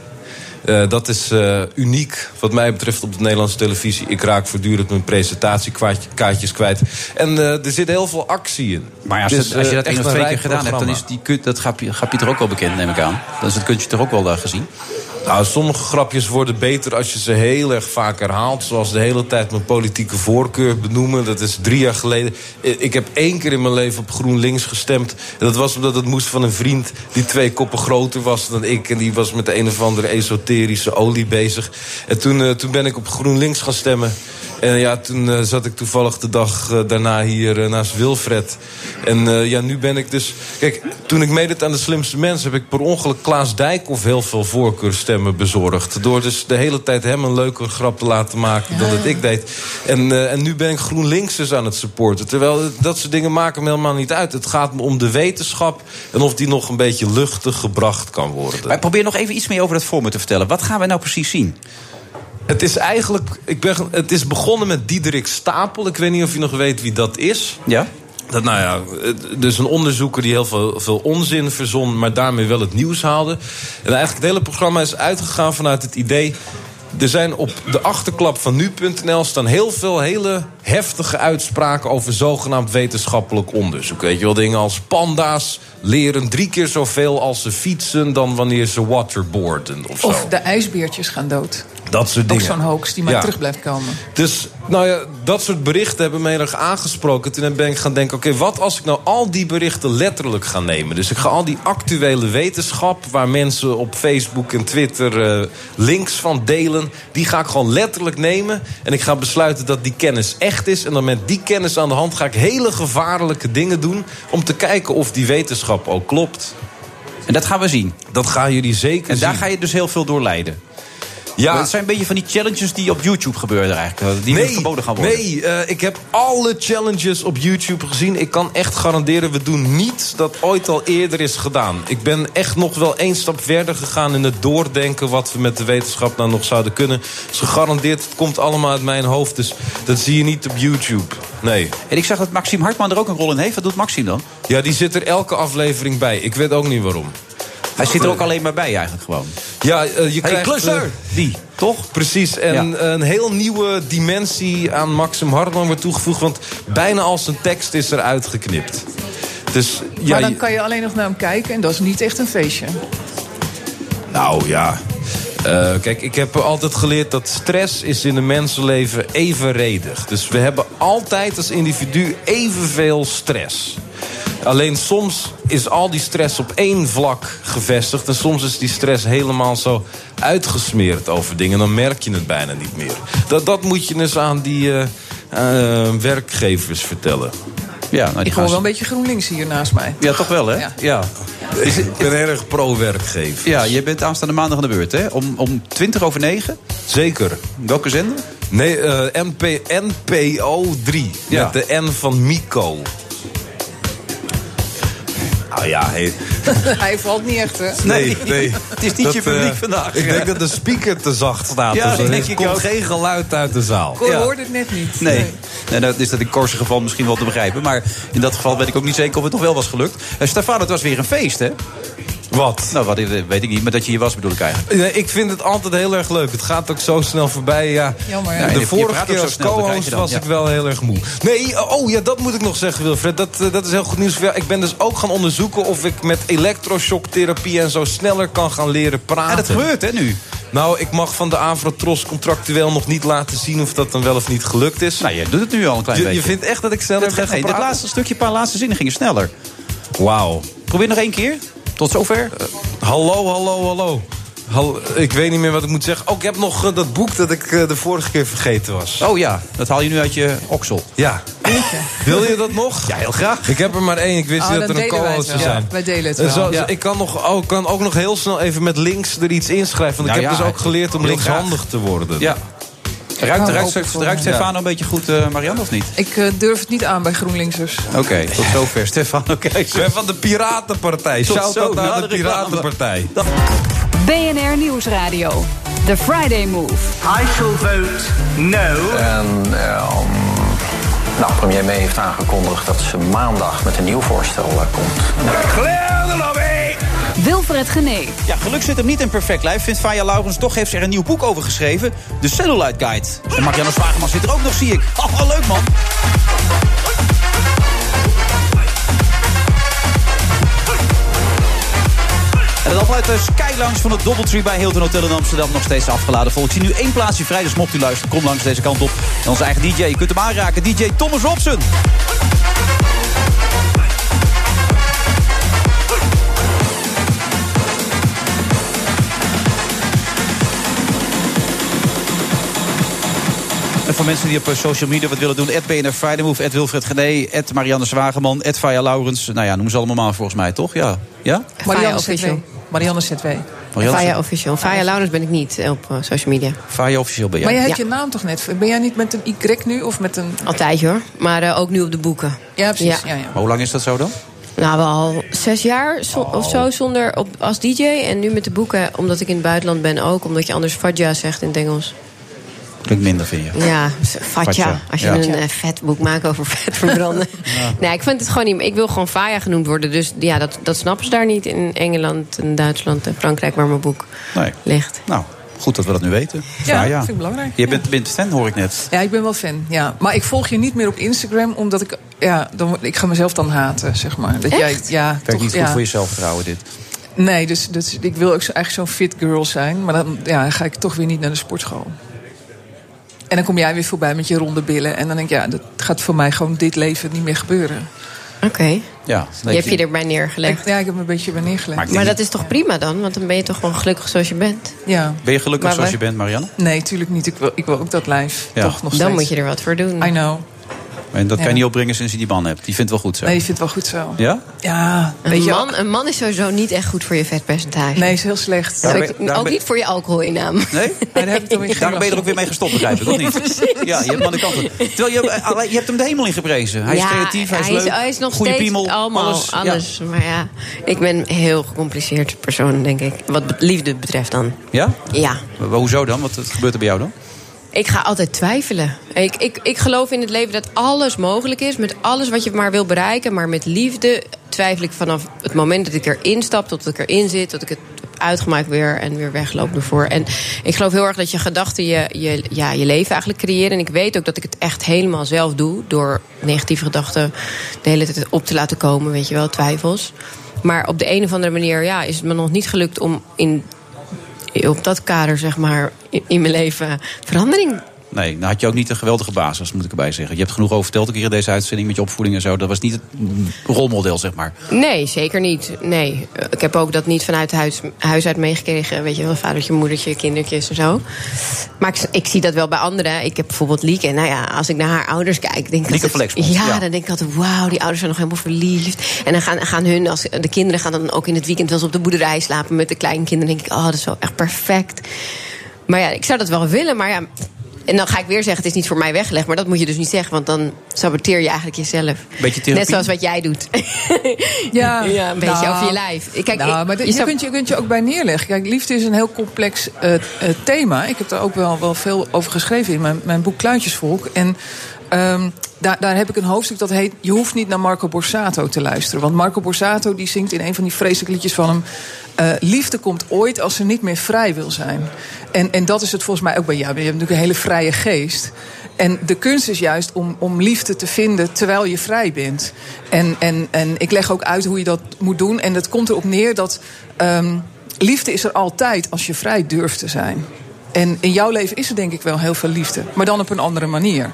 Eh, dat is eh, uniek wat mij betreft op de Nederlandse televisie. Ik raak voortdurend mijn presentatiekaartjes kwijt. En eh, er zit heel veel actie in. Maar als, Dus, het- als je eh, dat één of twee keer gedaan hebt... dan is die, dat grapje, grapje toch ook wel bekend, neem ik aan. Dan is het kuntje toch ook wel gezien. Nou, sommige grapjes worden beter als je ze heel erg vaak herhaalt. Zoals de hele tijd mijn politieke voorkeur benoemen. Dat is drie jaar geleden. Ik heb één keer in mijn leven op GroenLinks gestemd. En dat was omdat het moest van een vriend die twee koppen groter was dan ik. En die was met de een of andere esoterische olie bezig. En toen, eh, toen ben ik op GroenLinks gaan stemmen. En ja, toen eh, zat ik toevallig de dag eh, daarna hier eh, naast Wilfred. En ja, nu ben ik dus... Kijk, toen ik meedeed aan de slimste mensen... heb ik per ongeluk Klaas Dijkhoff heel veel voorkeurstemmen bezorgd. Door dus de hele tijd hem een leuke grap te laten maken dan dat ik deed. En, en nu ben ik GroenLinks dus aan het supporten. Terwijl dat soort dingen maken me helemaal niet uit. Het gaat me om de wetenschap... en of die nog een beetje luchtig gebracht kan worden. Maar probeer nog even iets meer over dat format te vertellen. Wat gaan we nou precies zien? Het is eigenlijk. Ik ben, het is begonnen met Diederik Stapel. Ik weet niet of je nog weet wie dat is. Ja? Dat, nou ja, het- dus een onderzoeker die heel veel, veel onzin verzon, maar daarmee wel het nieuws haalde. En eigenlijk het hele programma is uitgegaan vanuit het idee. Er zijn op de achterklap van nu.nl staan heel veel hele heftige uitspraken over zogenaamd wetenschappelijk onderzoek. Weet je wel, dingen als panda's leren drie keer zoveel als ze fietsen dan wanneer ze waterboarden of zo. Of de ijsbeertjes gaan dood. Dat soort Ook dingen. zo'n hoax die maar Ja. terug blijft komen. Dus nou ja, dat soort berichten hebben me heel erg aangesproken. Toen ben ik gaan denken, oké, wat als ik nou al die berichten letterlijk ga nemen? Dus ik ga al die actuele wetenschap... waar mensen op Facebook en Twitter eh, links van delen... die ga ik gewoon letterlijk nemen. En ik ga besluiten dat die kennis echt is. En dan met die kennis aan de hand ga ik hele gevaarlijke dingen doen... om te kijken of die wetenschap ook klopt. En dat gaan we zien. Dat gaan jullie zeker En daar zien. ga je dus heel veel door leiden. Ja. Het zijn een beetje van die challenges die op YouTube gebeuren eigenlijk. Die weer verboden gaan worden. Nee, eh, ik heb alle challenges op YouTube gezien. Ik kan echt garanderen, we doen niets dat ooit al eerder is gedaan. Ik ben echt nog wel één stap verder gegaan in het doordenken... wat we met de wetenschap nou nog zouden kunnen. Dus gegarandeerd, het komt allemaal uit mijn hoofd. Dus dat zie je niet op YouTube. Nee. En ik zag dat Maxime Hartman er ook een rol in heeft. Wat doet Maxime dan? Ja, die zit er elke aflevering bij. Ik weet ook niet waarom. Hij zit er ook alleen maar bij eigenlijk gewoon. Ja, eh, je Hey, krijgt... klusser! eh, Die, toch? Precies, en een heel nieuwe dimensie aan Maxim Hartman wordt toegevoegd... want bijna al zijn tekst is eruit geknipt. Dus ja, maar dan kan je alleen nog naar hem kijken en dat is niet echt een feestje. nou ja... Eh, kijk, ik heb altijd geleerd dat stress is in een mensenleven evenredig. Dus we hebben altijd als individu evenveel stress. Alleen soms is al die stress op één vlak gevestigd... en soms is die stress helemaal zo uitgesmeerd over dingen... dan merk je het bijna niet meer. Dat, dat moet je eens aan die eh, eh, werkgevers vertellen. Ja, nou, die Ik gaan hoor wel een beetje GroenLinks hier naast mij. Ja, toch wel, hè? Ja. Ja. Ik ben erg pro-werkgever. Ja, je bent aanstaande maandag aan de beurt, hè? Om, om 20 over 9. Zeker. Welke zender? Nee, eh, NP, NPO 3. Ja. Met de N van Mico. Nou ja, hey. Hij valt niet echt, hè? Nee, nee. Het is niet je Dat, eh, publiek vandaag. Ik denk dat de speaker te zacht staat. Ja, dus er denk ik komt ook. geen geluid uit de zaal. Cor Ja. hoorde het net niet. Nee. nee, dat is dat in Korse geval misschien wel te begrijpen. Maar in dat geval weet ik ook niet zeker of het nog wel was gelukt. Uh, Stefan, het was weer een feest, hè? Wat? Nou, wat, weet ik niet. Maar dat je hier was, bedoel ik eigenlijk. Nee, ik vind het altijd heel erg leuk. Het gaat ook zo snel voorbij. Ja. Jammer? Ja, de je vorige keer als co-host was ja. ik wel heel erg moe. Nee, oh ja, dat moet ik nog zeggen, Wilfred. Dat, eh, dat is heel goed nieuws voor jou. Ik ben dus ook gaan onderzoeken of ik met elektroshocktherapie en zo sneller kan gaan leren praten. En dat gebeurt, hè, nu? Nou, ik mag van de Avrotros contractueel nog niet laten zien of dat dan wel of niet gelukt is. Nou, je doet het nu al een klein je, beetje. je vindt echt dat ik sneller Dat ben gaat, gaan nee, dit praten? laatste stukje, een paar laatste zinnen gingen sneller. Wauw. Probeer nog één keer. Tot zover. Hallo, hallo, hallo. Hal- ik weet niet meer wat ik moet zeggen. Oh, ik heb nog eh, dat boek dat ik eh, de vorige keer vergeten was. Oh ja, dat haal je nu uit je oksel. Ja. Wil je dat nog? Ja, heel graag. Ik heb er maar één. Ik wist Oh, niet dat er een co-host zou zijn. Wij delen het wel. zo- Ja. Ik kan, nog, oh, kan ook nog heel snel even met links er iets inschrijven. Want Nou ik heb ja, dus ook geleerd om linkshandig te worden. Ja. Ruikt, ruikt, ruikt. Stefano een beetje goed, eh, Marianne, of niet? Ik eh, durf het niet aan bij GroenLinksers. Oké, tot zover. Stefano, ben van de Piratenpartij. Tot Shout zo, out na naar de. Piratenpartij. BNR Nieuwsradio. The Friday Move. I shall vote no. En ehm, nou, premier May heeft aangekondigd dat ze maandag met een nieuw voorstel eh, komt. Clear the lobby! Wilfred Genee. Ja, geluk zit hem niet in perfect lijf. Vindt Faya Laurens toch heeft ze er een nieuw boek over geschreven. De Cellulite Guide. En Marianne Zwageman zit er ook nog, zie ik. Oh, leuk man. En het afluit de Sky Lounge van het Doubletree bij Hilton Hotel in Amsterdam nog steeds afgeladen vol. Ik zie nu één plaatsje vrij, dus mocht u luisteren, kom langs deze kant op. En onze eigen DJ, je kunt hem aanraken, DJ Thomas Robson. Voor mensen die op eh, social media wat willen doen... BNR Friday Move, Wilfred Gené, Marianne Zwageman... Faya Laurens, nou ja, noem ze allemaal maar volgens mij, toch? Ja? ja? Marianne Faya ZW. Marianne ZW. Faya official. Faya Laurens ben ik niet eh, op eh, social media. Faya officieel ben jij. Maar jij hebt Ja. je naam toch net? Ben jij niet met een Y nu of met een... Altijd hoor. Maar ook nu op de boeken. Ja, precies. Ja. Ja. Ja, Maar hoe lang is dat zo dan? Nou, wel al zes jaar zo- of zo zonder op, als DJ. En nu met de boeken, omdat ik in het buitenland ben ook. Omdat je anders Fadja zegt in het Engels. Klinkt minder, vind je? Ja, Fatja. Als je ja. een eh, vet boek maakt over vet verbranden. Nee, ik vind het gewoon niet... Ik wil gewoon Faya genoemd worden. Dus ja, dat, dat snappen ze daar niet in Engeland, en Duitsland en Frankrijk... waar mijn boek Nee. ligt. Nou, goed dat we dat nu weten. Ja, Faya. vind ik belangrijk. Je bent, bent fan, hoor ik net. Ja, ik ben wel fan. Ja. Maar ik volg je niet meer op Instagram, omdat ik... Ja, dan, ik ga mezelf dan haten, zeg maar. Dat jij, ja, Werkt toch, niet goed ja. voor je zelfvertrouwen, dit. Nee, dus, dus ik wil ook zo, eigenlijk zo'n fit girl zijn. Maar dan ja, ga ik toch weer niet naar de sportschool. En dan kom jij weer voorbij met je ronde billen. En dan denk ik, ja, dat gaat voor mij gewoon dit leven niet meer gebeuren. Oké. Ja, Je hebt je erbij neergelegd. Ik- ja, ik heb me een beetje bij neergelegd. Maar dat is toch prima dan? Want dan ben je toch gewoon gelukkig zoals je bent? Ja. Ben je gelukkig Maar zoals je bent, Marianne? Nee, tuurlijk niet. Ik wil, ik wil ook dat lijf. Ja. Toch nog steeds. Dan moet je er wat voor doen. I know. En dat kan je niet opbrengen sinds je die man hebt. Die vindt het wel goed zo. Nee, ik vind het wel goed zo. Ja? Ja, Een weet je man, een man is sowieso niet echt goed voor je vetpercentage. Nee, is heel slecht. Daar Ook- ben- daar ook ben- niet voor je alcoholinname. Nee? daar geen Daarom ben je er ook weer mee gestopt, begrijp ik, of niet? Ja, je hebt de kant. Terwijl je, eh, alleen- je hebt hem de hemel in geprezen. Hij is creatief, hij is hij leuk. hij is nog goede steeds piemel, allemaal alles. alles. Ja. Maar ja, ik ben een heel gecompliceerd persoon, denk ik. Wat liefde betreft dan. Ja? Ja. Maar Hoezo dan? Wat gebeurt er bij jou dan? Ik ga altijd twijfelen. Ik, ik, ik geloof in het leven dat alles mogelijk is. Met alles wat je maar wil bereiken. Maar met liefde twijfel ik vanaf het moment dat ik erin stap... tot ik erin zit, tot ik het uitgemaakt weer... en weer wegloop ervoor. En ik geloof heel erg dat je gedachten je, je, ja, je leven eigenlijk creëren. En ik weet ook dat ik het echt helemaal zelf doe... door negatieve gedachten de hele tijd op te laten komen. Weet je wel, twijfels. Maar op de een of andere manier ja, is het me nog niet gelukt om in op dat kader, zeg maar, in, mijn leven verandering. Nee, dan had je ook niet een geweldige basis, moet ik erbij zeggen. Je hebt genoeg over verteld een keer in deze uitzending met je opvoeding en zo. Dat was niet het rolmodel, zeg maar. Nee, zeker niet. Nee. Ik heb ook dat niet vanuit huis, huis uit meegekregen. Weet je wel, vadertje, moedertje, kindertjes en zo. Maar ik, ik zie dat wel bij anderen. Ik heb bijvoorbeeld Lieke. Nou ja, als ik naar haar ouders kijk... Denk ik Lieke Flexbond, ja, ja. dan denk ik altijd... wauw, die ouders zijn nog helemaal verliefd. En dan gaan, gaan hun, als, de kinderen gaan dan ook in het weekend... wel eens op de boerderij slapen met de kleinkinderen. Dan denk ik, oh, dat is wel echt perfect. Maar ja, ik zou dat wel willen, maar ja... En dan ga ik weer zeggen, het is niet voor mij weggelegd. Maar dat moet je dus niet zeggen, want dan saboteer je eigenlijk jezelf. Beetje therapie. Net zoals wat jij doet. Ja, ja een beetje nou, over je lijf. Kijk, nou, ik- maar je kunt, je kunt je ook bij neerleggen. Kijk, liefde is een heel complex eh, eh, thema. Ik heb daar ook wel, wel veel over geschreven in mijn, mijn boek Kluitjesvolk. En ehm, daar, daar heb ik een hoofdstuk dat heet... Je hoeft niet naar Marco Borsato te luisteren. Want Marco Borsato die zingt in een van die vreselijke liedjes van hem... eh, liefde komt ooit als ze niet meer vrij wil zijn. En, en dat is het volgens mij ook bij jou. Je hebt natuurlijk een hele vrije geest. En de kunst is juist om, om liefde te vinden terwijl je vrij bent. En, en, en ik leg ook uit hoe je dat moet doen. En dat komt erop neer dat ehm, liefde is er altijd als je vrij durft te zijn. En in jouw leven is er denk ik wel heel veel liefde. Maar dan op een andere manier.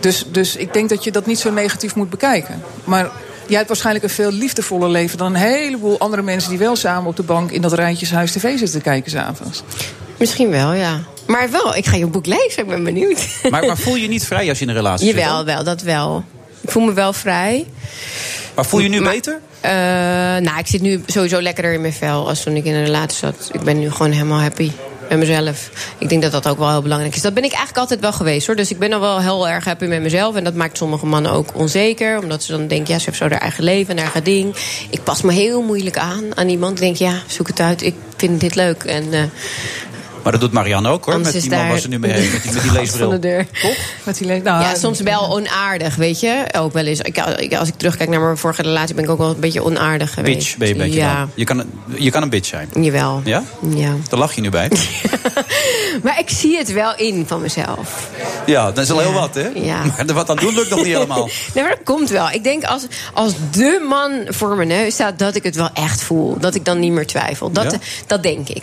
Dus, dus ik denk dat je dat niet zo negatief moet bekijken. Maar jij hebt waarschijnlijk een veel liefdevoller leven... dan een heleboel andere mensen die wel samen op de bank... in dat rijtjeshuis tv zitten te kijken s'avonds. Misschien wel, ja. Maar wel, ik ga je boek lezen, ik ben benieuwd. Maar, maar voel je je niet vrij als je in een relatie zit? Jawel, wel, dat wel. Ik voel me wel vrij. Maar voel je je nu Maar- beter? Eh, nou, ik zit nu sowieso lekkerder in mijn vel als toen ik in een relatie zat. Ik ben nu gewoon helemaal happy met mezelf. Ik denk dat dat ook wel heel belangrijk is. Dat ben ik eigenlijk altijd wel geweest hoor. Dus ik ben al wel heel erg happy met mezelf. En dat maakt sommige mannen ook onzeker. Omdat ze dan denken, ja, ze heeft zo haar eigen leven en haar eigen ding. Ik pas me heel moeilijk aan aan iemand. Ik denk, ja, zoek het uit. Ik vind dit leuk. En eh, Maar dat doet Marianne ook hoor. Anders Met is die man waar ze nu mee heeft. Met die, met die gat leesbril. van de deur. Toch? Met die le- nou, ja, soms wel onaardig, weet je. Ook wel eens. Ik, als ik terugkijk naar mijn vorige relatie, ben ik ook wel een beetje onaardig geweest. Bitch ben je een beetje Ja, dan. Je kan, je kan een bitch zijn. jawel. Ja? Ja. Daar lach je nu bij. Maar ik zie het wel in van mezelf. Ja, dat is al heel wat hè? Ja. Maar er wat aan doen lukt nog niet helemaal. Nee, maar dat komt wel. Ik denk als, als de man voor mijn neus staat, dat ik het wel echt voel. Dat ik dan niet meer twijfel. Dat, Ja? dat denk ik.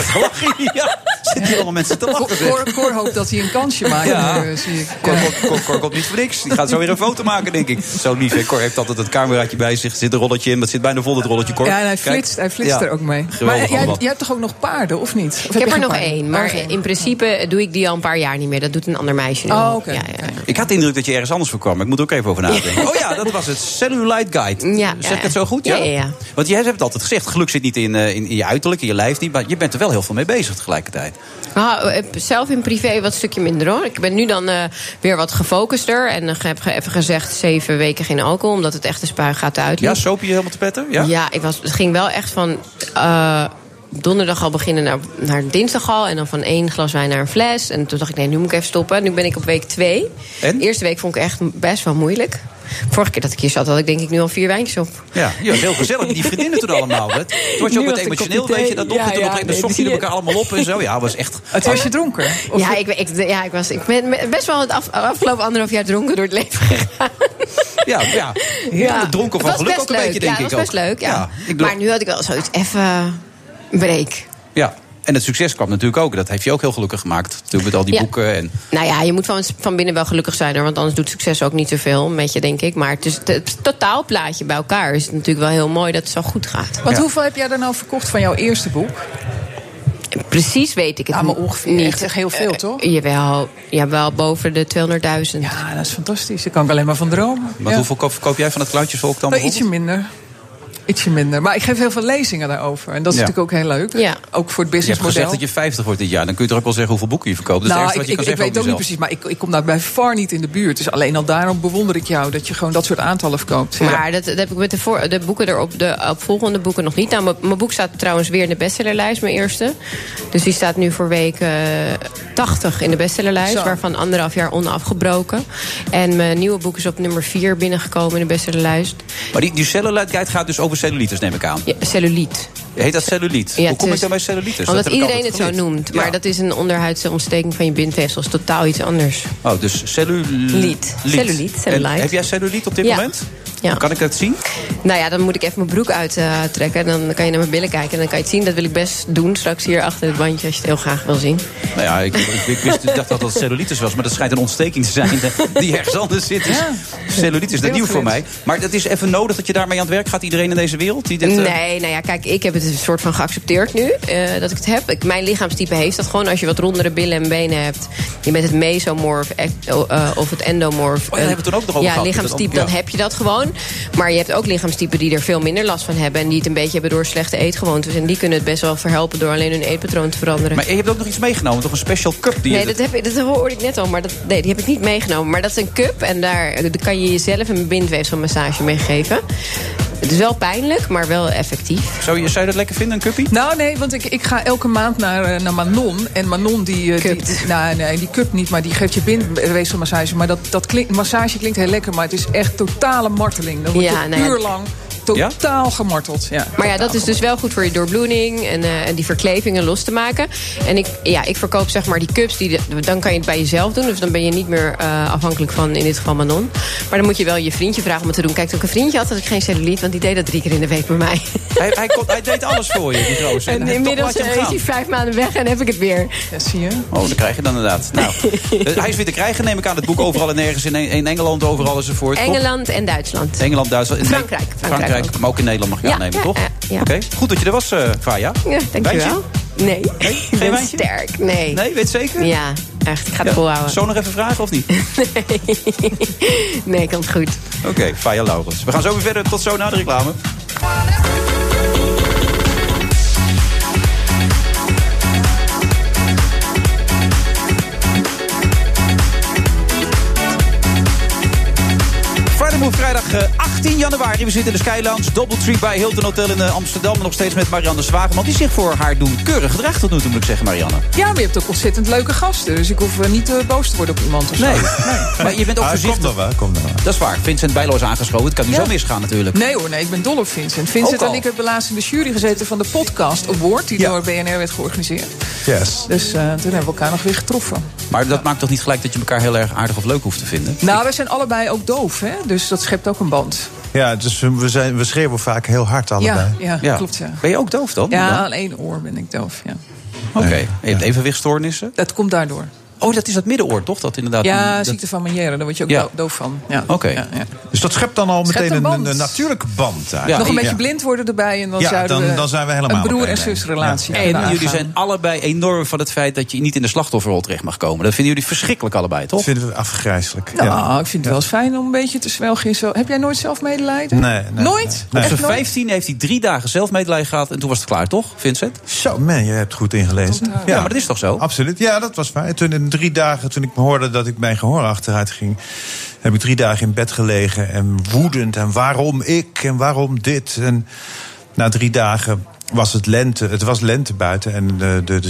Er gelachen. Ja, zitten hier allemaal mensen te lachen. Cor, Cor hoopt dat hij een kansje maakt. Ja. eh, zie ik. Cor, Cor, Cor, Cor komt niet voor niks. Die gaat zo weer een foto maken, denk ik. Zo lief, hè? Cor heeft altijd het cameraatje bij zich. Er zit een rolletje in, het zit bijna vol, het rolletje, Cor. Ja, en hij flitst, hij flitst Ja. er ook mee. Geweldig maar jij, allemaal. jij hebt toch ook nog paarden, of niet? Of Ik heb er nog paarden? één, maar Oké. in principe doe ik die al een paar jaar niet meer. Dat doet een ander meisje nu. Oh, oké. Ja, ja, ja. Ik had de indruk dat je ergens anders voor kwam. maar Ik moet er ook even over nadenken. Oh ja, dat was het. Cellulite Guide. Ja, zeg ja, ik het zo goed? ja, ja, ja. Want jij hebt het altijd gezegd. Geluk zit niet in, eh, in, in je uiterlijk, in je lijf niet. Maar je bent er wel heel veel mee bezig tegelijkertijd. Ah, eh, zelf in privé wat stukje minder hoor. Ik ben nu dan eh, weer wat gefocuster. En ik heb even gezegd zeven weken geen alcohol. Omdat het echt de spuig gaat uit. Ja, soap je helemaal te petten? Ja? Ja, ik was, het ging wel echt van donderdag al beginnen naar, naar dinsdag al. En dan van één glas wijn naar een fles. En toen dacht ik, nee, nu moet ik even stoppen. Nu ben ik op week twee. En? De eerste week vond ik echt best wel moeilijk. Vorige keer dat ik hier zat, had ik denk ik nu al vier wijntjes op. Ja, was heel gezellig die vriendinnen toen allemaal. Hè? Toen was je ook wat emotioneel, weet je dat nog? Ja, ja, op een nee, zochten jullie elkaar allemaal op en zo. Ja, was echt... Het was je dronken? Of ja, ik, ik, ja, ik was ik ben best wel het af, afgelopen anderhalf jaar dronken door het leven gegaan. Ja, ja. Heerlijk dronken van Het geluk ook een leuk. beetje, denk ja, ik het was best ook. leuk, ja. maar nu had ik wel zoiets even een break. Ja, en het succes kwam natuurlijk ook. Dat heeft je ook heel gelukkig gemaakt. Natuurlijk met al die Ja. boeken. En, Nou ja, je moet van, van binnen wel gelukkig zijn. hoor, Want anders doet succes ook niet zoveel met je, denk ik. Maar het, is, het totaalplaatje bij elkaar is het natuurlijk wel heel mooi dat het zo goed gaat. Want hoeveel heb jij er nou verkocht van jouw eerste boek? Precies weet ik het Ja, maar niet. ongeveer niet. echt heel veel, Eh, toch? jawel, jawel, boven de 200.000. Ja, dat is fantastisch. Daar kan ik alleen maar van dromen. maar Ja. hoeveel koop, verkoop jij van het Kluitjesvolk dan Nou, ietsje minder. Ietsje minder. Maar ik geef heel veel lezingen daarover. En dat is Ja. natuurlijk ook heel leuk. Ja. Ook voor het Je hebt gezegd businessmodel. dat je 50 wordt dit jaar. Dan kun je toch ook wel zeggen hoeveel boeken je verkoopt. Dat is nou, het ik, wat je ik, kan ik zeggen weet ook niet precies, maar ik, ik kom daar bij far niet in de buurt. Dus alleen al daarom bewonder ik jou dat je gewoon dat soort aantallen verkoopt. Ja. Maar dat, dat heb ik met de, voor, de boeken erop, de opvolgende boeken nog niet. Nou, mijn- mijn boek staat trouwens weer in de bestsellerlijst, mijn eerste. Dus die staat nu voor week eh, 80 in de bestsellerlijst. Zo. Waarvan anderhalf jaar onafgebroken. En mijn nieuwe boek is op nummer 4 binnengekomen in de bestsellerlijst. Maar die, die Cellulite Guide gaat dus over cellulitis, neem ik aan. Ja, celluliet. Heet dat celluliet? Ja, Hoe kom ik dan bij cellulitis? Omdat Dat iedereen het zo noemt. Maar Ja. dat is een onderhuidse ontsteking van je bindweefsels. Totaal iets anders. Oh, dus celluliet. Celluliet, En cellulite. Heb jij celluliet op dit moment? Ja. Kan ik dat zien? Nou ja, dan moet ik even mijn broek uittrekken. dan kan je naar mijn billen kijken en dan kan je het zien. Dat wil ik best doen straks hier achter het bandje als je het heel graag wil zien. Nou ja, ik, ik, ik wist, ik dacht dat dat cellulitis was, maar dat schijnt een ontsteking te zijn die ergens anders zit. Dus cellulitis is dat nieuw voor mij. Maar het is even nodig dat je daarmee aan het werk gaat, iedereen in deze wereld? Die dit, eh, Nee, nou ja, kijk, ik heb het een soort van geaccepteerd nu. eh, dat ik het heb. Ik, mijn lichaamstype heeft dat gewoon. Als je wat rondere billen en benen hebt. Je bent het mesomorf eh, of het endomorf. Oh, daar hebben we het toen ook nog over Ja, gehad. lichaamstype, Ja. dan heb je dat gewoon. Maar je hebt ook lichaamstypen die er veel minder last van hebben... en die het een beetje hebben door slechte eetgewoontes. En die kunnen het best wel verhelpen door alleen hun eetpatroon te veranderen. Maar je hebt ook nog iets meegenomen, toch een special cup? Die Nee, dat, heb ik, dat hoorde ik net al, maar dat, nee, die heb ik niet meegenomen. Maar dat is een cup en daar, daar kan je jezelf een bindweefselmassage mee geven. Het is wel pijnlijk, maar wel effectief. Zou je, zou je dat lekker vinden, een cuppie? Nou nee, want ik, ik ga elke maand naar, eh, naar Manon. En Manon die... eh, die, die- nou, nee, die cup niet, maar die geeft je bindweefselmassage. Maar dat, dat klinkt, massage klinkt heel lekker, maar het is echt totale marteling. Dan word je Ja, ja. puur lang totaal gemarteld. Ja. Maar ja, dat is dus wel goed voor je doorbloeding en, eh, en die verklevingen los te maken. En ik, ja, ik verkoop zeg maar die cups, die de- dan kan je het bij jezelf doen. Dus dan ben je niet meer eh, afhankelijk van in dit geval Manon. Maar dan moet je wel je vriendje vragen om het te doen. Kijk, toen ik een vriendje had, had ik geen cellulite, want die deed dat drie keer in de week bij mij. Hij, hij, kon- hij deed alles voor je, die gozer. En hij- inmiddels eh, is hij vijf maanden weg en heb ik het weer. Ja, zie je. Oh, dat krijg je dan inderdaad. Nou, hij is weer te krijgen, neem ik aan. Het boek overal en nergens. In, in Engeland, overal enzovoort. Engeland en Duitsland. Engeland, Duitsland. in- Frankrijk, Frankrijk ook. maar ook in Nederland mag je aannemen, toch? Oké, goed dat je er was, eh Faya. Ja, dankjewel. Nee. Nee? Ik Geen ben wijntje? sterk. Nee. Nee, weet zeker? Ja, echt. Ik ga het Ja. volhouden. Zo nog even vragen of niet? Nee, kan het goed. Oké, Faya Laurens. We gaan zo weer verder. Tot zo na de reclame. Friday Move vrijdag eh, 18 januari. We zitten in de Sky Lounge, Doubletree bij Hilton Hotel in eh, Amsterdam. Nog steeds met Marianne Zwageman. Die zich voor haar doen keurig gedraagt tot nu toe, moet ik zeggen, Marianne. Ja, maar je hebt ook ontzettend leuke gasten. Dus ik hoef eh, niet eh, boos te worden op iemand of zo. Nee, maar je bent ook Ah, voorzichtig. Komt nog wel, komt nog wel. Dat is waar. Vincent Bijlo is aangeschoven. Het kan niet Ja. zo misgaan natuurlijk. Nee hoor, nee, ik ben dol op Vincent. Vincent en ik hebben laatst in de jury gezeten van de Podcast Award... die door BNR werd georganiseerd. Yes. Dus eh, toen hebben we elkaar nog weer getroffen. Maar dat maakt toch niet gelijk dat je elkaar heel erg aardig of leuk hoeft te vinden? Nou, wij zijn allebei ook doof, hè? Dus dat schept ook een band. Ja, dus we, zijn, we schreeuwen vaak heel hard allebei. Ja, ja, klopt, ja. Ben je ook doof dan? Ja, Dan? aan één oor ben ik doof, ja. Oké. En Je hebt evenwichtstoornissen? Dat komt daardoor. Oh, dat is dat middenoor, toch? Dat inderdaad. Ja, dat- ziekte van Meniere, daar word je ook Ja. doof van. Ja. Oké. Ja, ja. Dus dat schept dan al Schept meteen een een, band. een, natuurlijke band eigenlijk. Nog een beetje blind worden erbij en dan Ja, zouden dan- we dan zijn we helemaal een broer- op en zusrelatie En jullie zijn allebei enorm van het feit dat je niet in de slachtofferrol terecht mag komen. Dat vinden jullie verschrikkelijk allebei, toch? Dat vinden we afgrijzelijk. Nou, ja. ik vind het wel eens fijn om een beetje te zwelgen. Heb jij nooit zelf medelijden? Nee, nee, Nooit? Op zijn nooit? 15 heeft hij drie dagen zelfmedelijden gehad en toen was het klaar, toch, Vincent? Zo, man, je hebt goed ingelezen. Ja, maar dat is toch zo? Absoluut, ja, dat was waar. Toen in drie dagen, toen ik hoorde dat ik mijn gehoor achteruit ging... heb ik drie dagen in bed gelegen en woedend. En waarom ik en waarom dit? En na drie dagen was het lente. Het was lente buiten en de, de,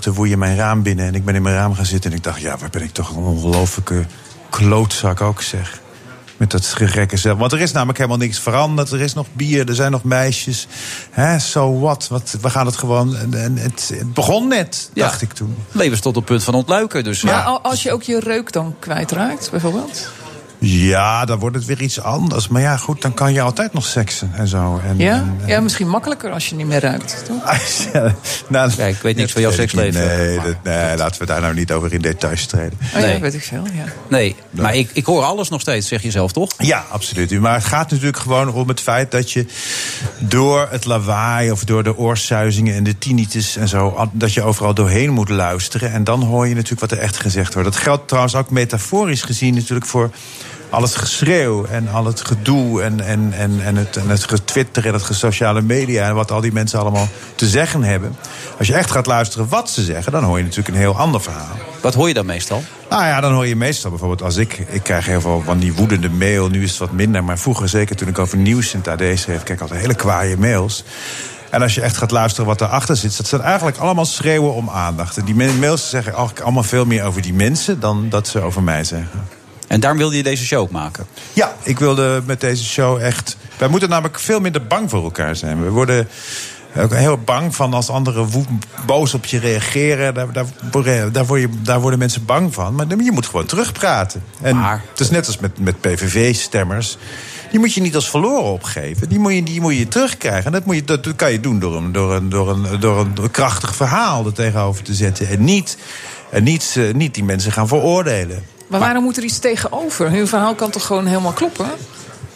de woeien mijn raam binnen. En ik ben in mijn raam gaan zitten en ik dacht... ja, waar ben ik toch een ongelofelijke klootzak ook, zeg. Met dat gerekken zelf. Want er is namelijk helemaal niks veranderd. Er is nog bier, er zijn nog meisjes. Hè, so what? wat? We gaan het gewoon... En, en het, het begon net, Ja. dacht ik toen. Leven tot het punt van ontluiken. Dus, Maar ja. al- als je ook je reuk dan kwijtraakt, bijvoorbeeld? Ja, dan wordt het weer iets anders. Maar ja, goed, dan kan je altijd nog seksen en zo. En, Ja? en- ja, misschien makkelijker als je niet meer ruikt, toch? nou, Ja, ik weet niks van jouw seksleven. Nee, dat, nee, laten we daar nou niet over in details treden. Oh, Nee. ja, weet ik veel, ja. Nee, maar ik, ik hoor alles nog steeds, zeg je zelf, toch? Ja, absoluut. Maar het gaat natuurlijk gewoon om het feit dat je door het lawaai of door de oorsuizingen en de tinnitus en zo, dat je overal doorheen moet luisteren. En dan hoor je natuurlijk wat er echt gezegd wordt. Dat geldt trouwens ook metaforisch gezien natuurlijk voor al het geschreeuw en al het gedoe en, en, en, en, het, en het getwitter en het sociale media en wat al die mensen allemaal te zeggen hebben. Als je echt gaat luisteren wat ze zeggen, dan hoor je natuurlijk een heel ander verhaal. Wat hoor je dan meestal? Nou ja, dan hoor je meestal bijvoorbeeld als ik... Ik krijg heel veel van die woedende mail, nu is het wat minder. Maar vroeger, zeker toen ik over nieuws in het AD schreef... kreeg ik altijd hele kwaaie mails. En als je echt gaat luisteren wat erachter zit... dat zijn eigenlijk allemaal schreeuwen om aandacht. En die ma- mails zeggen eigenlijk allemaal veel meer over die mensen... dan dat ze over mij zeggen. En daarom wilde je deze show ook maken. Ja, ik wilde met deze show echt... Wij moeten namelijk veel minder bang voor elkaar zijn. We worden ook heel bang van als anderen boos op je reageren. Daar, daar, worden- daar, word je, daar worden mensen bang van. Maar je moet gewoon terugpraten. En Maar- het is net als met, met PVV-stemmers. Die moet je niet als verloren opgeven. Die moet je, die moet je terugkrijgen. En dat, moet je, dat kan je doen door een, door, een, door, een, door een krachtig verhaal er tegenover te zetten. En niet, en niet, eh, niet die mensen gaan veroordelen. Maar waarom moet er iets tegenover? Hun verhaal kan toch gewoon helemaal kloppen?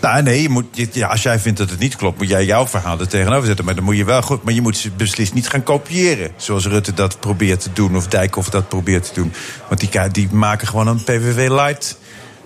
Nou, nee, je moet, ja, als jij vindt dat het niet klopt, moet jij jouw verhaal er tegenover zetten. Maar dan moet je wel goed. Maar je moet ze beslist niet gaan kopiëren. Zoals Rutte dat probeert te doen, of Dijkhoff dat probeert te doen. Want die, die maken gewoon een PVV-light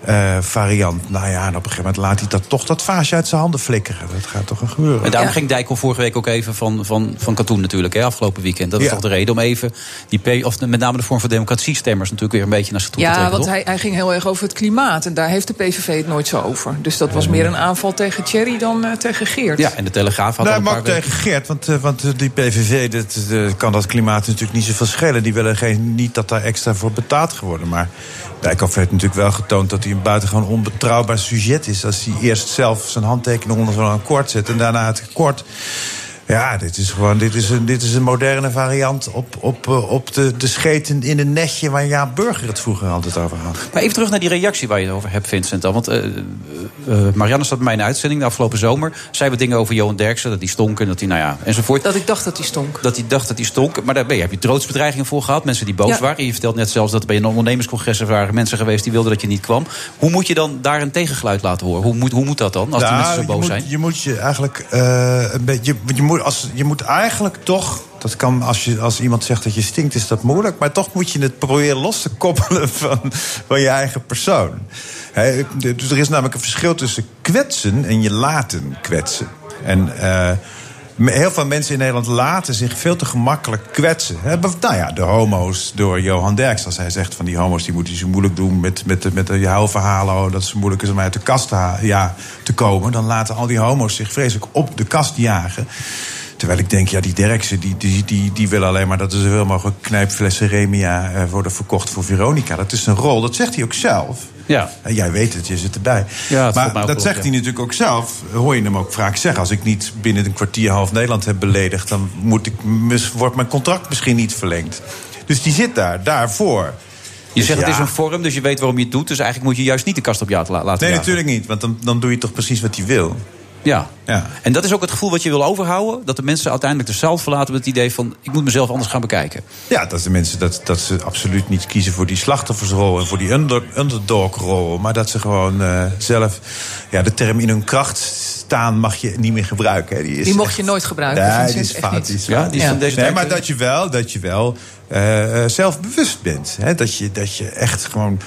eh, variant. Nou ja, en op een gegeven moment laat hij dat toch dat vaasje uit zijn handen flikkeren. Dat gaat toch een gebeuren. En daarom ging Dijkhoff vorige week ook even van, van, van katoen natuurlijk, hè, afgelopen weekend. Dat is Ja. toch de reden om even die P, of met name de vorm van democratie-stemmers natuurlijk weer een beetje naar zich toe te Ja, trekken. want toch? hij, hij ging heel erg over het klimaat. En daar heeft de PVV het nooit zo over. Dus dat was meer een aanval tegen Thierry dan eh, tegen Geert. Ja, en de Telegraaf had Nee, al een maar ook tegen Geert, want, eh, want die PVV dat, kan dat klimaat natuurlijk niet zoveel schelen. Die willen geen, niet dat daar extra voor betaald gaat worden. Maar Dijkhoff heeft natuurlijk wel getoond dat hij een buitengewoon onbetrouwbaar sujet is. Als hij eerst zelf zijn handtekening onder zo'n akkoord zet en daarna het akkoord. Ja, dit is gewoon dit is een, dit is een moderne variant op, op, eh, op de, de scheten in een netje waar Jaap Burger het vroeger altijd over had. Maar even terug naar die reactie waar je het over hebt, Vincent. al. Want eh, eh, Marianne staat bij mij in de uitzending de afgelopen zomer. Zei wat dingen over Johan Derksen, dat hij stonk en dat hij, nou ja, enzovoort. Dat ik dacht dat hij stonk. Dat hij dacht dat hij stonk. Maar daar ben je, heb je doodsbedreigingen voor gehad. Mensen die boos Ja. waren. En je vertelt net zelfs dat er bij een ondernemerscongres er waren mensen geweest die wilden dat je niet kwam. Hoe moet je dan daar een tegengeluid laten horen? Hoe moet, hoe moet dat dan, als die Nou, mensen zo boos je zijn? moet, Je moet je eigenlijk eh, een beetje. Je, je, als, je moet eigenlijk toch. Dat kan als, je, als iemand zegt dat je stinkt, is dat moeilijk. Maar toch moet je het proberen los te koppelen van, van je eigen persoon. Dus er is namelijk een verschil tussen kwetsen en je laten kwetsen. En. eh, Heel veel mensen in Nederland laten zich veel te gemakkelijk kwetsen. Bev- Nou ja, de homo's door Johan Derks. Als hij zegt van die homo's die moeten zo moeilijk doen met, met, met de huilverhalen. oh, Dat zo moeilijk is om uit de kast te, ja, te komen. Dan laten al die homo's zich vreselijk op de kast jagen. Terwijl ik denk, ja, die Derksen die, die, die, die willen alleen maar dat er zoveel mogelijk knijpflessen Remia eh, worden verkocht voor Veronica. Dat is een rol, dat zegt hij ook zelf. Ja. En jij weet het, je zit erbij. Ja, maar dat zegt ja. hij natuurlijk ook zelf. Hoor je hem ook vaak zeggen. Als ik niet binnen een kwartier half Nederland heb beledigd... dan moet ik, wordt mijn contract misschien niet verlengd. Dus die zit daar, daarvoor. Je Dus zegt het ja. is een vorm, dus je weet waarom je het doet. Dus eigenlijk moet je juist niet de kast op jou laten Nee, jagen. natuurlijk niet. Want dan, dan doe je toch precies wat hij wil. Ja. Ja. En dat is ook het gevoel wat je wil overhouden. Dat de mensen uiteindelijk de zaal verlaten met het idee van... ik moet mezelf anders gaan bekijken. Ja, dat de mensen dat, dat ze absoluut niet kiezen voor die slachtoffersrol en voor die under, underdog-rol. Maar dat ze gewoon eh, zelf. Ja, de term in hun kracht staan mag je niet meer gebruiken. Hè. Die, is Die mocht echt- je nooit gebruiken, Nee, die is echt fout. niet. Die is Ja, fout. die is van deze nee, tijd, maar dat je wel, dat je wel eh, eh, zelfbewust bent. Hè. Dat, je, dat je echt gewoon.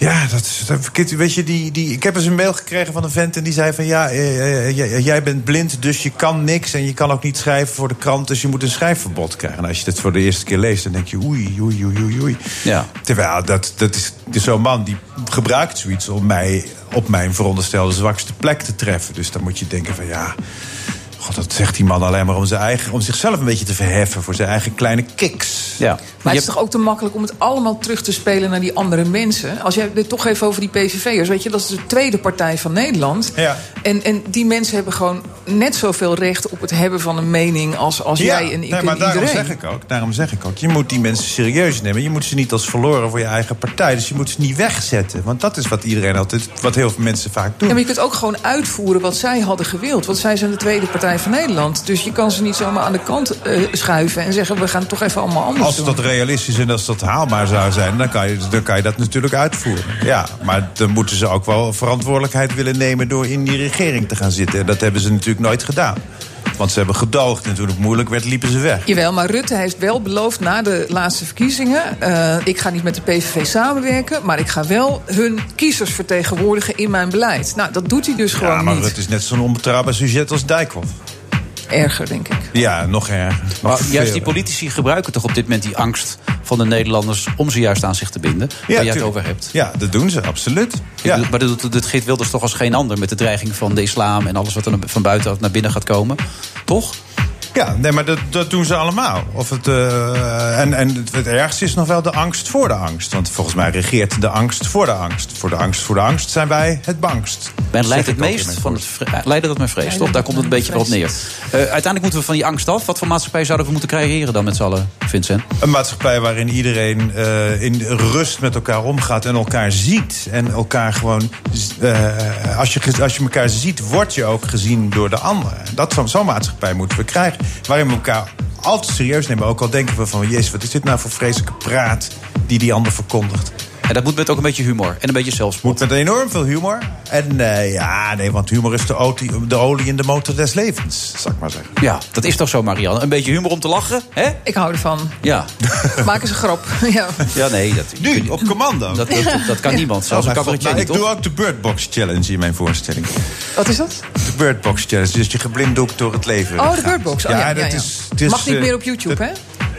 Ja, dat, is- dat, weet je, die, die, ik heb eens een mail gekregen van een vent en die zei van ja, eh, eh, jij, jij bent blind, dus je kan niks en je kan ook niet schrijven voor de krant, dus je moet een schrijfverbod krijgen. En als je dat voor de eerste keer leest, dan denk je oei, oei, oei, oei, oei. Ja. Terwijl dat, dat is, is zo'n man die gebruikt zoiets om mij op mijn veronderstelde zwakste plek te treffen. Dus dan moet je denken van ja. God, dat zegt die man alleen maar om, zijn eigen, om zichzelf een beetje te verheffen voor zijn eigen kleine kiks. Ja. Maar het is toch ook te makkelijk om het allemaal terug te spelen naar die andere mensen? Als jij dit toch even over die PVV'ers, weet je, dat is de tweede partij van Nederland. Ja. En, en die mensen hebben gewoon net zoveel recht op het hebben van een mening als, als jij en ik nee, maar en daarom iedereen. zeg ik ook. Daarom zeg ik ook. Je moet die mensen serieus nemen. Je moet ze niet als verloren voor je eigen partij. Dus je moet ze niet wegzetten. Want dat is wat iedereen altijd, wat heel veel mensen vaak doen. Ja, maar je kunt ook gewoon uitvoeren wat zij hadden gewild. Want zij zijn de tweede partij van Nederland. Dus je kan ze niet zomaar aan de kant eh, schuiven en zeggen: we gaan toch even allemaal anders Als doen. dat realistisch en als dat haalbaar zou zijn, dan kan, je, dan kan je dat natuurlijk uitvoeren. Ja, maar dan moeten ze ook wel verantwoordelijkheid willen nemen door in die regering te gaan zitten. En dat hebben ze natuurlijk nooit gedaan. Want ze hebben gedoogd en toen het moeilijk werd, liepen ze weg. Jawel, maar Rutte heeft wel beloofd na de laatste verkiezingen... eh, ik ga niet met de PVV samenwerken... maar ik ga wel hun kiezers vertegenwoordigen in mijn beleid. Nou, dat doet hij dus gewoon Ja, maar niet. Rutte is net zo'n onbetrouwbaar sujet als Dijkhoff. Erger, denk ik. Ja, nog erger. Maar Nog juist veel. die politici gebruiken toch op dit moment die angst van de Nederlanders... om ze juist aan zich te binden, waar jij het over hebt. Ja, dat doen ze, absoluut. Ja. bedoel, Maar dat doet dit Geert Wilders toch als geen ander... met de dreiging van de islam en alles wat er van buitenaf naar binnen gaat komen. Toch? Ja, nee, maar dat, dat doen ze allemaal. Of het, eh, en en het, ergste is nog wel de angst voor de angst. Want volgens mij regeert de angst voor de angst. Voor de angst voor de angst zijn wij het bangst. Men Zeg leidt het meest mijn van het eh, lijden dat men vreest, toch? Daar komt het een beetje wel op neer. Eh, uiteindelijk moeten we van die angst af. Wat voor maatschappij zouden we moeten creëren dan met z'n allen, Vincent? Een maatschappij waarin iedereen eh, in rust met elkaar omgaat en elkaar ziet. En elkaar gewoon. eh, als, je, als je elkaar ziet, word je ook gezien door de ander. Dat, zo'n zo'n maatschappij moeten we krijgen. Waarin we elkaar altijd serieus nemen. Ook al denken we van: Jezus, wat is dit nou voor vreselijke praat die die ander verkondigt. En dat moet met ook een beetje humor en een beetje zelfspot. Moet met enorm veel humor. En eh, ja, nee, want humor is de olie, de olie in de motor des levens, zal ik maar zeggen. Ja, dat is toch zo, Marianne? Een beetje humor om te lachen, hè? Ik hou ervan. Ja. Maak eens een grap. ja. Ja, nee. Dat, Nu, op commando. Dat, dat, dat kan niemand, zelfs Oh, een cabaretier Nou, niet, ik doe ook de Birdbox Challenge in mijn voorstelling. Wat is dat? De Birdbox Challenge, dus je geblinddoekt door het leven. Oh, de gaat. Birdbox. Oh, ja, ja, dat ja. is... het is, Mag niet eh, meer op YouTube, hè?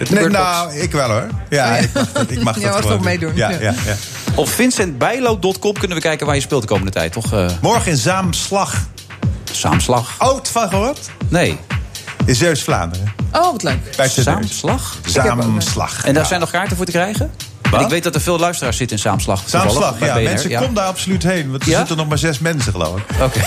Nee, nou, ik wel hoor. Ja, Oh, ja. ik mag, dat- ik mag Ja, dat gewoon meedoen, Ja, ja. ja. Ja, Op vincentbijlo.com kunnen we kijken waar je speelt de komende tijd, toch? eh Morgen in Zaamslag. Saamslag? Oud van gehoord? Nee. In Zeeuws-Vlaanderen. Oh, wat leuk. Bij Teneus. Saamslag? Zaamslag. En daar ja. zijn nog kaarten voor te krijgen? En ik weet dat er veel luisteraars zitten in Saamslag. Zaamslag, bij ja. BNR, Mensen, kom daar absoluut heen. Want er Ja? zitten nog maar zes mensen, geloof ik. Oké.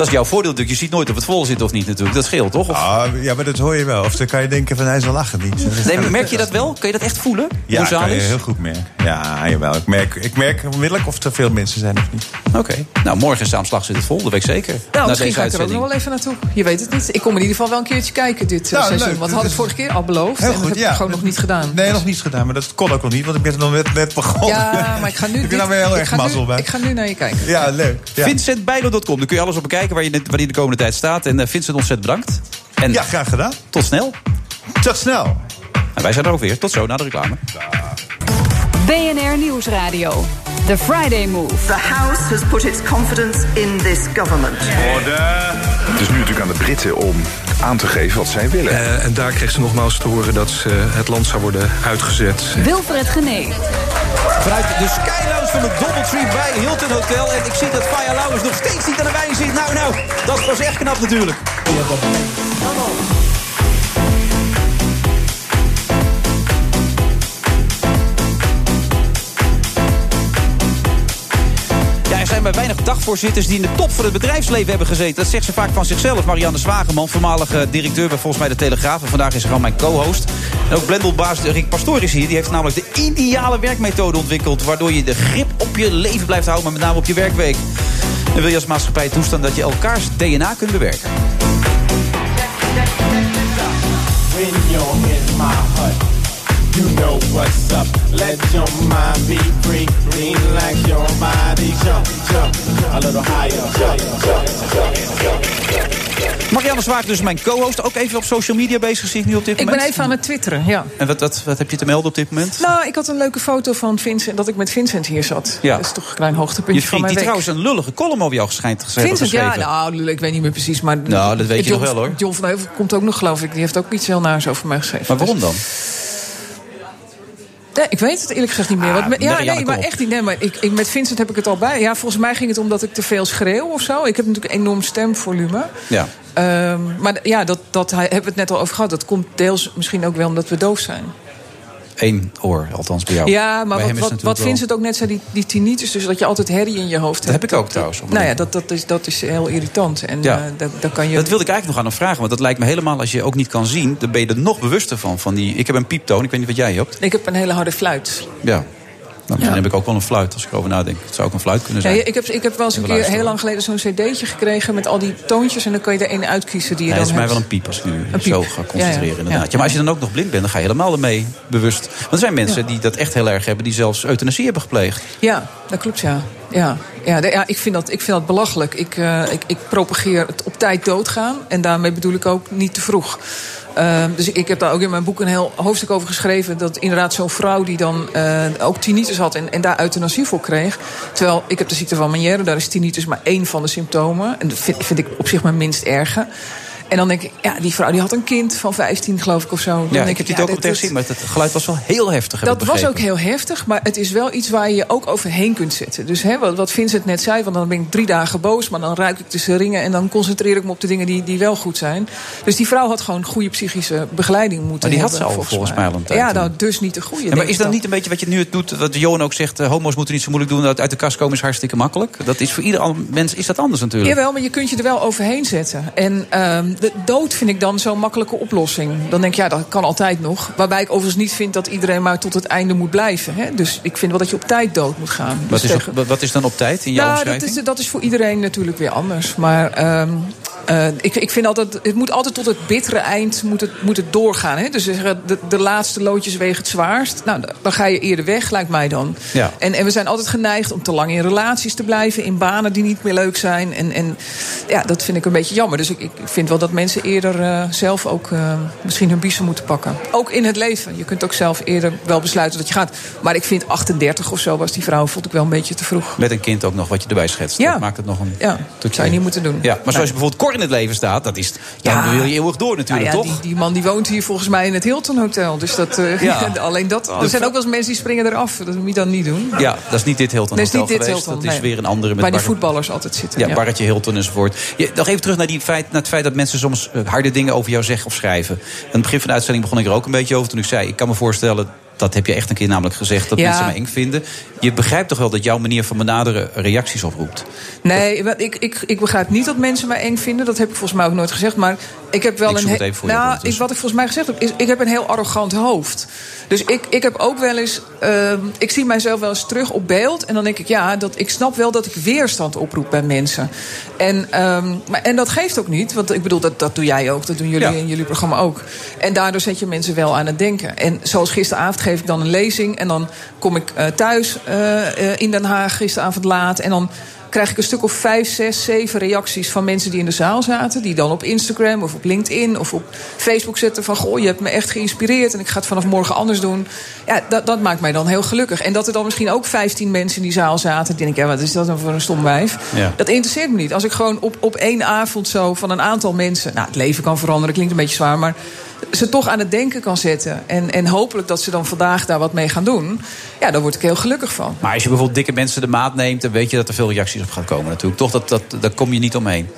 Dat is jouw voordeel natuurlijk. Je ziet nooit of het vol zit of niet natuurlijk. Dat scheelt, toch? Of... Ah, ja, maar dat hoor je wel. Of dan kan je denken van hij zal lachen niet. Nee, merk je dat wel? Kun je dat echt voelen? Ja, Hoe zaal kan je is? heel goed merken. Ja, jawel. Ik merk, ik merk onmiddellijk of er veel mensen zijn of niet. Oké. Nou, morgen in Saamslag zit het vol. Dat weet ik zeker. Nou, misschien ga ik er ook nog wel even naartoe. Je weet het niet. Ik kom in ieder geval wel een keertje kijken dit eh, Nou, seizoen. leuk. Want had ik vorige keer al beloofd. Heel en dat heb ja. ik gewoon nog niet gedaan. Nee, nog niet gedaan. Maar dat kon ook nog niet, want ik ben er nog net, net begonnen. Ja, maar ik ga nu... Ik ben dit- daar weer heel ik erg ga nu- mazzel bij. Ik ga nu naar je kijken. Ja, leuk. Ja. Vincentbijlo.com. Daar kun je alles op bekijken waar je, waar je de komende tijd staat. En eh, Vincent, ontzettend bedankt. En ja, graag gedaan. tot snel. Tot snel. En wij zijn er ook weer. Tot zo, na de reclame. BNR Nieuwsradio. The Friday Move. The House has put its confidence in this government. Het is nu natuurlijk aan de Britten om aan te geven wat zij willen. Eh, en daar kreeg ze nogmaals te horen dat ze het land zou worden uitgezet. Wilfred Genee. Vanuit de Sky Lounge van het Doubletree bij Hilton Hotel. En ik zie dat Faya Lauwers nog steeds niet aan de wijn zit. Nou, nou, dat was echt knap natuurlijk. Ja, zijn maar weinig dagvoorzitters die in de top van het bedrijfsleven hebben gezeten. Dat zegt ze vaak van zichzelf. Marianne Zwageman, voormalige directeur bij volgens mij de Telegraaf. En vandaag is gewoon mijn co-host. En ook Blendelbaas Rick Pastoor is hier. Die heeft namelijk de ideale werkmethode ontwikkeld. Waardoor je de grip op je leven blijft houden, maar met name op je werkweek. En wil je als maatschappij toestaan dat je elkaars DNA kunt bewerken. In know what's up. Let your mind be free, relax your body, jump, jump, a little higher, jump, jump, jump. Marianne Zwaag, dus mijn co-host. Ook even op social media bezig, zie ik nu op dit Ik moment. ben even aan het twitteren, ja. En wat, wat, wat heb je te melden op dit moment? Nou, ik had een leuke foto van Vincent, dat ik met Vincent hier zat. Ja. Dat is toch een klein hoogtepuntje Je van mijn die week. trouwens een lullige column over jou schijnt te hebben Vincent, ja, geschreven. nou, ik weet niet meer precies, maar... Nou, dat weet je John, nog wel, hoor. John van Heuvel komt ook nog, geloof ik. Die heeft ook iets heel naars over mij geschreven. Maar waarom dan? Nee, ik weet het eerlijk gezegd niet meer. Ah, Want ja, nee, maar echt niet. Nee, maar ik, ik, met Vincent heb ik het al bij. Ja, volgens mij ging het omdat ik te veel schreeuw of zo. Ik heb natuurlijk een enorm stemvolume. Ja. Ehm, maar ja, dat, dat hebben we het net al over gehad. Dat komt deels misschien ook wel omdat we doof zijn. Eén oor, althans bij jou. Ja, maar Bij wat, wat, het wat natuurlijk Vincent ook net zei, die, die tinnitus, dus dat je altijd herrie in je hoofd Dat hebt. heb ik ook trouwens. Nou ja, dat, dat, is, dat is heel irritant. En Ja. eh, daar, daar kan je... Dat wilde ik eigenlijk nog aan hem vragen. Want dat lijkt me helemaal, als je ook niet kan zien... dan ben je er nog bewuster van. van die, ik heb een pieptoon, ik weet niet wat jij hebt. Ik heb een hele harde fluit. Ja. Nou, misschien heb ik ook wel een fluit, als ik erover nadenk. Het zou ook een fluit kunnen Ja, zijn. ik, heb, ik heb wel eens een keer heel lang geleden zo'n cd'tje gekregen met al die toontjes. En dan kan je er één uitkiezen die je Nee, het dan is mij wel een piep als ik nu zo ga concentreren. Ja, ja. Inderdaad. Ja, maar als je dan ook nog blind bent, dan ga je helemaal ermee bewust. Want er zijn mensen die dat echt heel erg hebben... die zelfs euthanasie hebben gepleegd. Ja, dat klopt, ja. Ja, ja, de- ja ik, vind dat, ik vind dat belachelijk. Ik, eh, ik, ik propageer het op tijd doodgaan. En daarmee bedoel ik ook niet te vroeg. Eh, dus ik, heb daar ook in mijn boek een heel hoofdstuk over geschreven. Dat inderdaad zo'n vrouw die dan eh, ook tinnitus had en, en daar euthanasie voor kreeg. Terwijl ik heb de ziekte van Meniere, daar is tinnitus maar één van de symptomen. En dat vind, vind ik op zich mijn minst erge. En dan denk ik, ja, die vrouw die had een kind van 15, geloof ik, of zo. Dan Ja, denk ik heb die ja, ook op dit- tegen gezien, maar het geluid was wel heel heftig. dat was ook heel heftig, maar het is wel iets waar je je ook overheen kunt zetten. Dus hè, wat, wat Vincent net zei, want dan ben ik drie dagen boos... maar dan ruik ik tussen ringen en dan concentreer ik me op de dingen die, die wel goed zijn. Dus die vrouw had gewoon goede psychische begeleiding moeten Maar die had ze al volgens mij al een tijd. Ja, nou, dus niet de goede. Ja, maar is dat niet een beetje wat je nu het doet, wat Johan ook zegt... eh, homo's moeten niet zo moeilijk doen, uit uit de kast komen is hartstikke makkelijk? Dat is voor ieder mens is dat anders natuurlijk. Jawel, maar je kunt je er wel overheen zetten. En ehm, de dood vind ik dan zo'n makkelijke oplossing. Dan denk ik, ja, dat kan altijd nog. Waarbij ik overigens niet vind dat iedereen maar tot het einde moet blijven. Hè? Dus ik vind wel dat je op tijd dood moet gaan. Wat Dus is, tegen- wat is dan op tijd in jouw nou, dat is, dat is voor iedereen natuurlijk weer anders. Maar ehm, Eh, ik, ik vind altijd, het moet altijd tot het bittere eind moet het, moet het doorgaan. Hè? Dus zeggen, de, de laatste loodjes wegen het zwaarst. Nou, dan ga je eerder weg, lijkt mij dan. Ja. En, en we zijn altijd geneigd om te lang in relaties te blijven, in banen die niet meer leuk zijn. En, en ja, dat vind ik een beetje jammer. Dus ik, ik vind wel dat mensen eerder eh, zelf ook eh, misschien hun biezen moeten pakken. Ook in het leven. Je kunt ook zelf eerder wel besluiten dat je gaat. Maar ik vind 38 of zo was die vrouw, vond ik wel een beetje te vroeg. Met een kind ook nog wat je erbij schetst. Ja. Dat maakt het nog een... Ja, dat zou je niet moeten doen. Ja, maar zoals je bijvoorbeeld Cor in het leven staat, dat is, dan Ja. wil je eeuwig door natuurlijk, Nou ja, toch? Die, die man die woont hier volgens mij in het Hilton Hotel. Dus dat, eh, Ja. alleen dat. Er zijn ook wel eens mensen die springen eraf. Dat moet je dan niet doen. Ja, dat is niet dit Hilton Nee, is Hotel niet dit geweest. Hilton, dat is weer een andere met Waar die voetballers altijd zitten. Ja, Barretje Hilton enzovoort. Je, nog even terug naar, die feit, naar het feit dat mensen soms eh, harde dingen over jou zeggen of schrijven. Aan het begin van de uitzending begon ik er ook een beetje over toen ik zei... ik kan me voorstellen, dat heb je echt een keer namelijk gezegd... dat Ja. mensen mij eng vinden. Je begrijpt toch wel dat jouw manier van benaderen reacties oproept? Nee, ik, ik, ik begrijp niet dat mensen mij eng vinden. Dat heb ik volgens mij ook nooit gezegd. Maar ik heb wel Ik een. he- nou, ik, wat ik volgens mij gezegd heb, is: ik heb een heel arrogant hoofd. Dus ik, ik heb ook wel eens. ehm, ik zie mijzelf wel eens terug op beeld. En dan denk ik, ja, dat, ik snap wel dat ik weerstand oproep bij mensen. En, ehm, maar, en dat geeft ook niet. Want ik bedoel, dat, dat doe jij ook. Dat doen jullie Ja. in jullie programma ook. En daardoor zet je mensen wel aan het denken. En zoals gisteravond geef ik dan een lezing. En dan kom ik eh, thuis eh, eh, in Den Haag gisteravond laat. En dan krijg ik een stuk of vijf, zes, zeven reacties van mensen die in de zaal zaten. Die dan op Instagram of op LinkedIn of op Facebook zetten van... goh, je hebt me echt geïnspireerd en ik ga het vanaf morgen anders doen. Ja, dat, dat maakt mij dan heel gelukkig. En dat er dan misschien ook 15 mensen in die zaal zaten... denk ik, ja, wat is dat dan voor een stom wijf? Ja. Dat interesseert me niet. Als ik gewoon op, op één avond zo van een aantal mensen... nou, het leven kan veranderen, klinkt een beetje zwaar... maar ze toch aan het denken kan zetten. En, en hopelijk dat ze dan vandaag daar wat mee gaan doen. Ja, daar word ik heel gelukkig van. Maar als je bijvoorbeeld dikke mensen de maat neemt... dan weet je dat er veel reacties op gaan komen natuurlijk. Toch, dat, dat, daar kom je niet omheen.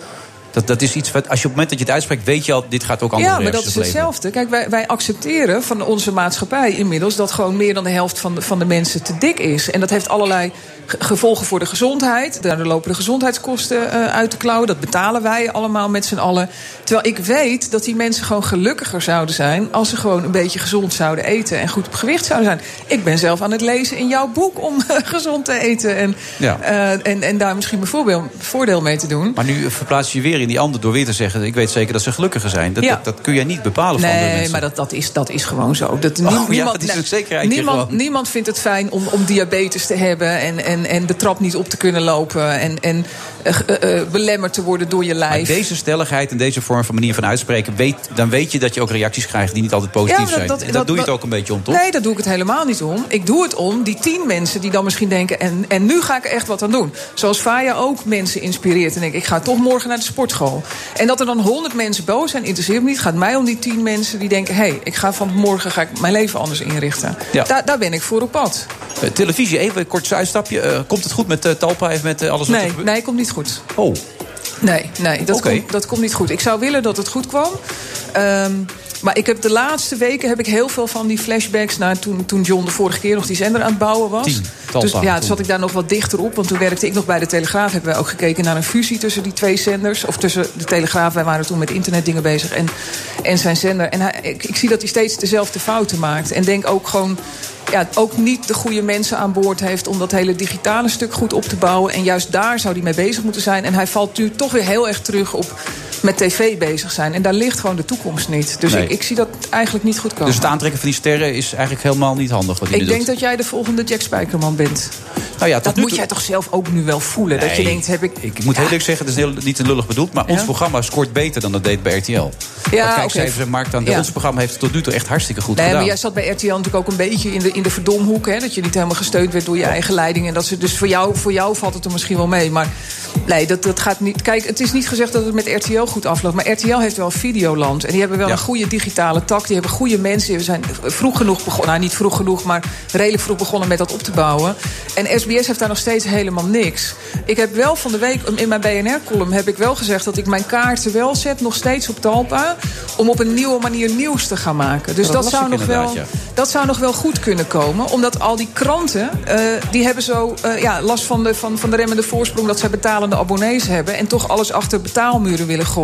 Dat, dat is iets wat, als je op het moment dat je het uitspreekt... weet je al, dit gaat ook andere Ja, maar dat is hetzelfde. Kijk, wij, wij accepteren van onze maatschappij inmiddels dat gewoon meer dan de helft van de, van de mensen te dik is. En dat heeft allerlei ge- gevolgen voor de gezondheid. Daardoor lopen de gezondheidskosten eh, uit de klauwen. Dat betalen wij allemaal met z'n allen. Terwijl ik weet dat die mensen gewoon gelukkiger zouden zijn als ze gewoon een beetje gezond zouden eten en goed op gewicht zouden zijn. Ik ben zelf aan het lezen in jouw boek om gezond te eten en, Ja. eh, en, en daar misschien mijn voordeel mee te doen. Maar nu verplaats je weer in die ander door weer te zeggen... ik weet zeker dat ze gelukkiger zijn. Dat, Ja. dat, dat kun jij niet bepalen van de Nee, mensen. maar dat, dat, is, dat is gewoon zo. Dat, Oh, ja, dat is zekerheidje niemand, niemand vindt het fijn om, om diabetes te hebben... En, en, en de trap niet op te kunnen lopen... en, en eh, eh, eh, belemmerd te worden door je Maar lijf. deze stelligheid en deze vorm van manier van uitspreken... Weet, dan weet je dat je ook reacties krijgt die niet altijd positief Ja, zijn. dat- en dat- doe je het ook een beetje om, toch? Nee, dat doe ik het helemaal niet om. Ik doe het om die tien mensen die dan misschien denken... en, en nu ga ik er echt wat aan doen. Zoals Faya ook mensen inspireert. En denk ik, ga toch morgen naar de sportschool. En dat er dan honderd mensen boos zijn, interesseert me niet. Het gaat mij om die tien mensen die denken... hé, hey, ik ga van morgen ga ik mijn leven anders inrichten. Ja. Daar, daar ben ik voor op pad. Eh, televisie, even een kort uitstapje. Eh, komt het goed met eh, Talpa en met alles wat er Nee, gebeurt? nee, komt niet goed. Oh, Nee, nee dat, komt, dat komt niet goed. Ik zou willen dat het goed kwam. Ehm, maar ik heb de laatste weken heb ik heel veel van die flashbacks naar toen, toen John de vorige keer nog die zender aan het bouwen was. Tien, dus ja, toen. zat ik daar nog wat dichter op. Want toen werkte ik nog bij de Telegraaf. Hebben wij ook gekeken naar een fusie tussen die twee zenders. Of tussen de Telegraaf, wij waren toen met internetdingen bezig. En, en zijn zender. En hij, ik, ik zie dat hij steeds dezelfde fouten maakt. En denk ook gewoon. Ja, ook niet de goede mensen aan boord heeft om dat hele digitale stuk goed op te bouwen. En juist daar zou hij mee bezig moeten zijn. En hij valt nu toch weer heel erg terug op met tv bezig zijn. En daar ligt gewoon de toekomst niet. Dus Nee. ik, ik zie dat eigenlijk niet goed komen. dus het aantrekken van die sterren is eigenlijk helemaal niet handig wat ik denk doet. dat jij de volgende Jack Spijkerman bent. Nou ja, dat moet toe- jij toch zelf ook nu wel voelen. dat je denkt, heb ik... Ik moet heel eerlijk zeggen, het is heel, niet te lullig bedoeld... maar ons programma scoort beter dan dat deed bij RTL. Ja, kijkcijfers oké. en markt aan. Ons programma heeft het tot nu toe echt hartstikke goed Nee, gedaan. maar jij zat bij RTL natuurlijk ook een beetje in de, in de verdomhoek. Hè? Dat je niet helemaal gesteund werd door je eigen leiding. En dat ze, dus voor jou, voor jou valt het er misschien wel mee. Maar nee, dat, dat gaat niet. Kijk, het is niet gezegd dat het met RTL goed afloopt. Maar RTL heeft wel Videoland. En die hebben wel Ja. een goede digitale tak. Die hebben goede mensen. We zijn vroeg genoeg begonnen. Nou, niet vroeg genoeg, maar redelijk vroeg begonnen met dat op te bouwen. En SBS heeft daar nog steeds helemaal niks. Ik heb wel van de week in mijn BNR-column heb ik wel gezegd dat ik mijn kaarten wel zet, nog steeds op Talpa. Om op een nieuwe manier nieuws te gaan maken. Dus Ja, dat, zou nog wel. ja. Dat zou nog wel goed kunnen komen. Omdat al die kranten, eh, die hebben zo eh, ja, last van de, van, van de remmende voorsprong... dat zij betalende abonnees hebben... en toch alles achter betaalmuren willen gooien.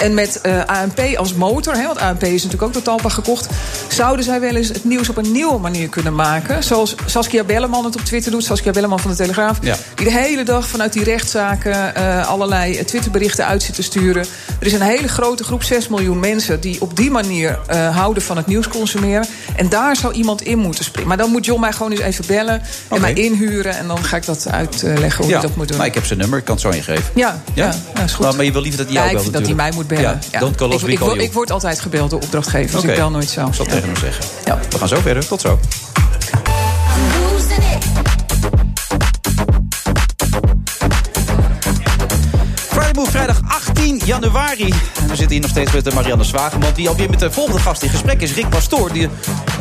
En met eh, ANP als motor, hè, want ANP is natuurlijk ook door Talpa gekocht... zouden zij wel eens het nieuws op een nieuwe manier kunnen maken. Zoals Saskia Belleman het op Twitter doet, Saskia Belleman van de Telegraaf. Ja. Die de hele dag vanuit die rechtszaken eh, allerlei eh, Twitterberichten uit zit te sturen. Er is een hele grote groep, 6 miljoen mensen, die op die manier houden van het nieuws consumeren. En daar zou iemand in moeten springen. Maar dan moet John mij gewoon eens even bellen en mij inhuren. En dan ga ik dat uitleggen hoe ja, je dat moet doen. maar ik heb zijn nummer, ik kan het zo ingeven. Ja, ja? ja, is goed. Maar, maar je wil liever dat hij jou ik vind dat hij mij moet bellen. Ja, ik, ik, word- you. ik word altijd gebeld door opdrachtgevers, ik bel nooit zo. Ik zal tegen hem zeggen. We gaan zo verder, tot zo. Move, vrijdag 18 januari. En we zitten hier nog steeds met eh, Marianne Zwageman... die alweer met de volgende gast in gesprek is, Rick Pastoor. Die,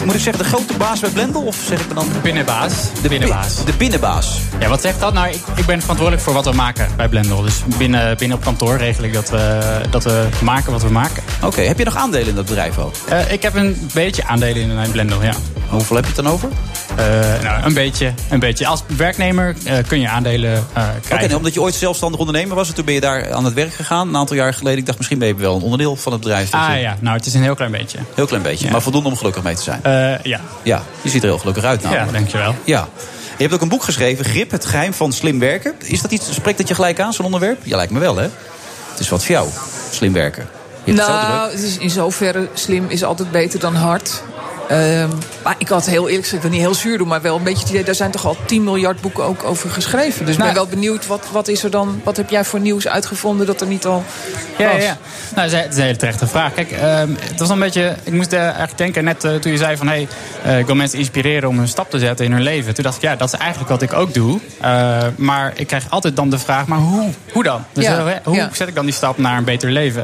moet ik zeggen, de grote baas bij Blendel? Of zeg ik me dan... Binnenbaas. De binnenbaas. De binnenbaas. Ja, wat zegt dat? Nou, ik, ik ben verantwoordelijk voor wat we maken bij Blendel. Dus binnen, binnen op kantoor regel ik dat we, dat we maken wat we maken. Oké, heb je nog aandelen in dat bedrijf ook? Eh, ik heb een beetje aandelen in Blendel, ja. Hoeveel heb je het dan over? Eh, nou, een beetje, een beetje. Als werknemer eh, kun je aandelen eh, Oké, krijgen. nee, omdat je ooit zelfstandig ondernemer was... en toen ben je daar aan het werk gegaan, een aantal jaar geleden. Ik dacht, misschien ben je wel een onderdeel van het bedrijf. Ah je- ja, nou, het is een heel klein beetje. Heel klein beetje, maar voldoende om gelukkig mee te zijn. Eh, ja. Ja, je ziet er heel gelukkig uit namelijk. Ja, dankjewel. Ja. Je hebt ook een boek geschreven, Grip, het geheim van slim werken. Is dat iets, spreekt dat je gelijk aan, zo'n onderwerp? Ja, lijkt me wel, hè? Het is wat voor jou, slim werken. Nou, het is in zoverre slim is altijd beter dan hard. Ehm, maar ik had heel eerlijk gezegd, ik wil niet heel zuur doen, maar wel een beetje het idee, daar zijn toch al 10 miljard boeken ook over geschreven. Dus ik ben Nou. wel benieuwd, wat, wat is er dan, wat heb jij voor nieuws uitgevonden dat er niet al Ja, was? ja, ja. Nou, het is een hele terechte vraag. Kijk, ehm, het was een beetje. Ik moest eh, eigenlijk denken net eh, toen je zei van hé, hey, ik wil mensen inspireren om een stap te zetten in hun leven. Toen dacht ik, ja, dat is eigenlijk wat ik ook doe. Eh, maar ik krijg altijd dan de vraag, maar hoe, hoe dan? Dus Ja, eh, hoe ja. zet ik dan die stap naar een beter leven?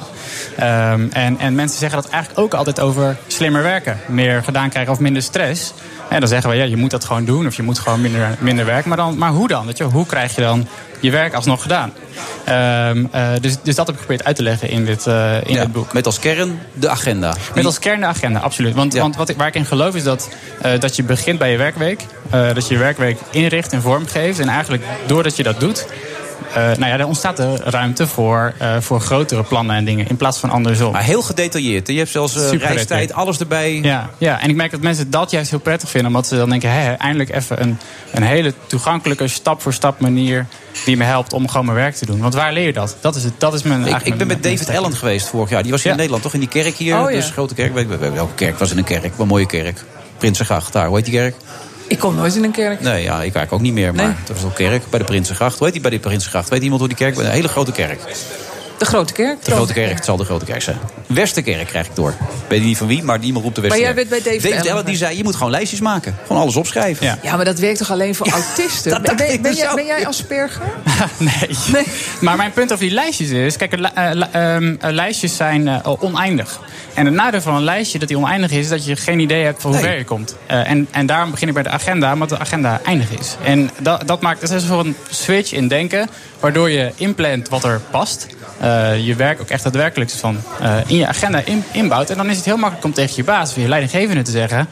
Ehm, en, en mensen zeggen dat eigenlijk ook altijd over slimmer werken. Meer gedaan krijgen of minder stress. En dan zeggen we, ja, je moet dat gewoon doen. Of je moet gewoon minder, minder werken. Maar, dan, maar hoe dan? Weet je? Hoe krijg je dan je werk alsnog gedaan? Ehm, eh, dus, dus dat heb ik geprobeerd uit te leggen in dit, eh, in Ja, dit boek. Met als kern de agenda. Met als kern de agenda, absoluut. Want, want wat ik, waar ik in geloof is dat, eh, dat je begint bij je werkweek. dat je je werkweek inricht en vormgeeft. En eigenlijk doordat je dat doet... eh, nou ja, er ontstaat er ruimte voor, eh, voor grotere plannen en dingen. In plaats van andersom. Maar heel gedetailleerd. Je hebt zelfs eh, reistijd, alles erbij. Ja, ja, en ik merk dat mensen dat juist heel prettig vinden. Omdat ze dan denken, hé, eindelijk even een, een hele toegankelijke stap-voor-stap manier... die me helpt om gewoon mijn werk te doen. Want waar leer je dat? Dat is, het, dat is mijn... Ik, ben met David Allen geweest vorig jaar. Die was hier in Nederland, toch? In die kerk hier. Oh, ja. Dus grote kerk. Welke kerk was in een kerk? Een mooie kerk. Prinsengracht, daar. Hoe heet die kerk? Ik kom nooit in een kerk. Nee, ja, ik eigenlijk ook niet meer. Maar Nee. dat was ook kerk bij de Prinsengracht. Hoe heet die bij de Prinsengracht? Weet iemand hoe die kerk... Een hele grote kerk. De grote kerk? De grote kerk, het zal de grote kerk zijn. Westerkerk krijg ik door. Weet niet van wie, maar iemand roept de Maar Westerkerk. jij bent bij David Allen die zei, je moet gewoon lijstjes maken. Gewoon alles opschrijven. Ja, maar dat werkt toch alleen voor autisten? dat dacht ben, ik ben, dus jij, ben jij Asperger? nee. Maar mijn punt over die lijstjes is... Kijk, eh, ehm, eh, lijstjes zijn eh, oneindig. En het nadeel van een lijstje dat die oneindig is... is dat je geen idee hebt van hoe Nee. ver je komt. Eh, en, en daarom begin ik bij de agenda, omdat de agenda eindig is. En dat, dat maakt... Dat is voor een switch in denken... waardoor je inplant wat er past... eh, je werk ook echt daadwerkelijk van eh, in je agenda in- inbouwt. En dan is het heel makkelijk om tegen je baas of je leidinggevende te zeggen...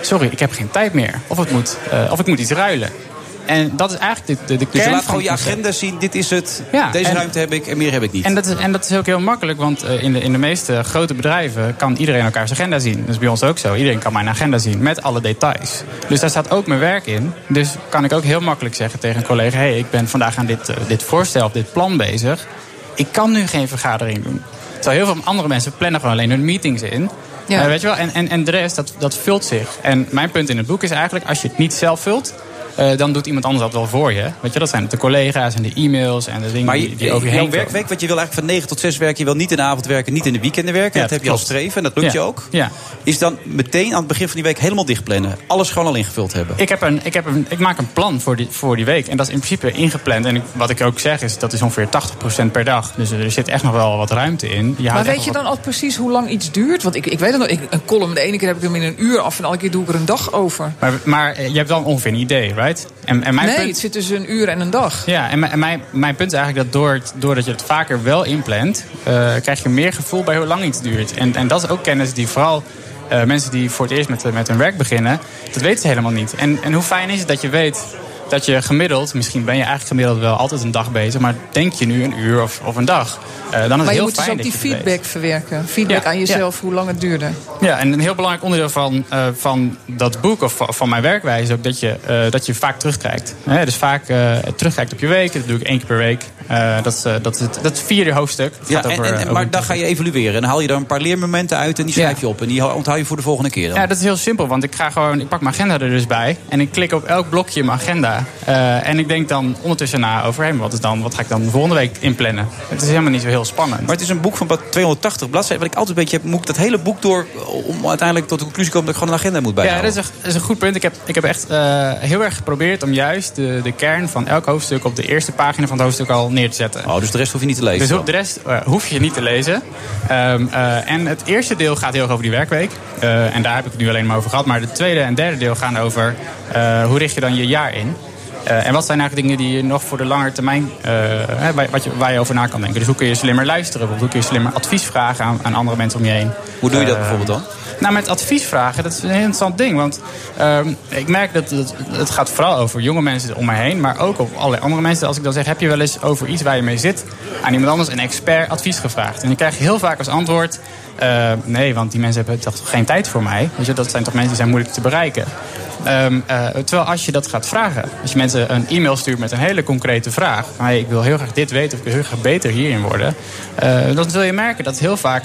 sorry, ik heb geen tijd meer. Of, het moet, eh, of ik moet iets ruilen. En dat is eigenlijk de, de, de Dus je kern laat van gewoon je agenda zien. Dit is het. Ja, Deze en- ruimte heb ik en meer heb ik niet. En dat, is, en dat is ook heel makkelijk, want in, de, in de meeste grote bedrijven kan iedereen elkaars agenda zien. Dat is bij ons ook zo. Iedereen kan mijn agenda zien met alle details. Dus daar staat ook mijn werk in. Dus kan ik ook heel makkelijk zeggen tegen een collega: hé, hey, ik ben vandaag aan dit, dit voorstel of dit plan bezig. Ik kan nu geen vergadering doen. Terwijl heel veel andere mensen plannen gewoon alleen hun meetings in. Ja. Eh, weet je wel? En, en, en de rest, dat, dat vult zich. En mijn punt in het boek is eigenlijk: als je het niet zelf vult. Eh, dan doet iemand anders dat wel voor je. Weet je, dat zijn de collega's en de e-mails en de dingen Maar die, je, die over je heen komen. werkweek, want je wil eigenlijk van 9 tot 6 werken. Je wil niet in de avond werken, niet in de weekenden werken. Ja, dat heb je als klopt. streven en dat lukt Ja. je ook. Ja. Is dan meteen aan het begin van die week helemaal dichtplannen. Alles gewoon al ingevuld hebben. Ik, heb een, ik, heb een, ik maak een plan voor die, voor die week. En dat is in principe ingepland. En ik- wat ik ook zeg is, dat is ongeveer 80% per dag. Dus er zit echt nog wel wat ruimte in. Je Maar weet je dan al precies hoe lang iets duurt? Want ik, ik weet het nog, ik, een column, de ene keer heb ik hem in een uur af... en de andere keer doe ik er een dag over. Maar, maar eh, je hebt wel ongeveer een idee, right? En, en mijn nee, punt, het zit tussen een uur en een dag. Ja, en mijn, en mijn, mijn punt is eigenlijk dat door het, doordat je het vaker wel inplant... eh, krijg je meer gevoel bij hoe lang iets duurt. En, en dat is ook kennis die vooral eh, mensen die voor het eerst met, met hun werk beginnen... dat weten ze helemaal niet. En, en hoe fijn is het dat je weet dat je gemiddeld, misschien ben je eigenlijk gemiddeld wel altijd een dag bezig, maar denk je nu een uur of, of een dag. Eh, dan is het maar je heel moet dus ook die je het weet. feedback verwerken. Feedback Ja, aan jezelf, hoe lang het duurde. Ja, en een heel belangrijk onderdeel van, eh, van dat boek of van- van mijn werkwijze is ook dat je, eh, dat je vaak terugkijkt. Hè, dus vaak eh, terugkijkt op je week. Dat doe ik één keer per week. Eh, dat, is, dat, is het, dat is het vierde hoofdstuk. Het Ja, gaat en, over, en- maar dan ga je evalueren. En dan haal je er een paar leermomenten uit en die schrijf je op. En die onthoud je voor de volgende keer. Dan. Ja, dat is heel simpel, want ik ga gewoon, ik pak mijn agenda er dus bij en ik klik op elk blokje in mijn agenda. Eh, en ik denk dan ondertussen na over, hé, maar wat, is dan, wat ga ik dan de volgende week inplannen? Het is helemaal niet zo heel spannend. Maar het is een boek van wat 280 bladzijden. Wat ik altijd een beetje heb, moet ik dat hele boek door... om uiteindelijk tot de conclusie te komen dat ik gewoon een agenda moet Ja, bijhouden. dat is, een, dat is een goed punt. Ik heb, ik heb echt eh, heel erg geprobeerd om juist de, de kern van elk hoofdstuk op de eerste pagina van het hoofdstuk al neer te zetten. Oh, dus de rest hoef je niet te lezen? Dus de rest eh, hoef je niet te lezen. Ehm, eh, en het eerste deel gaat heel erg over die werkweek. Eh, en daar heb ik het nu alleen maar over gehad. Maar het tweede en derde deel gaan over eh, hoe richt je dan je jaar in. Eh, en wat zijn eigenlijk dingen die je nog voor de lange termijn, eh, wat je, waar je over na kan denken. Dus hoe kun je slimmer luisteren? Hoe kun je slimmer advies vragen aan, aan andere mensen om je heen? Hoe doe je dat Eh, bijvoorbeeld dan? Nou, met advies vragen, dat is een heel interessant ding. Want ehm, ik merk dat het, het gaat vooral over jonge mensen om me heen. Maar ook over allerlei andere mensen. Als ik dan zeg, heb je wel eens over iets waar je mee zit... aan iemand anders, een expert, advies gevraagd? En dan krijg je heel vaak als antwoord... eh, nee, want die mensen hebben toch geen tijd voor mij. Weet je, dat zijn toch mensen die zijn moeilijk te bereiken. Ehm, eh, terwijl als je dat gaat vragen, als je mensen een e-mail stuurt met een hele concrete vraag, hey, ik wil heel graag dit weten of ik wil heel graag beter hierin worden, eh, dan zul je merken dat heel vaak,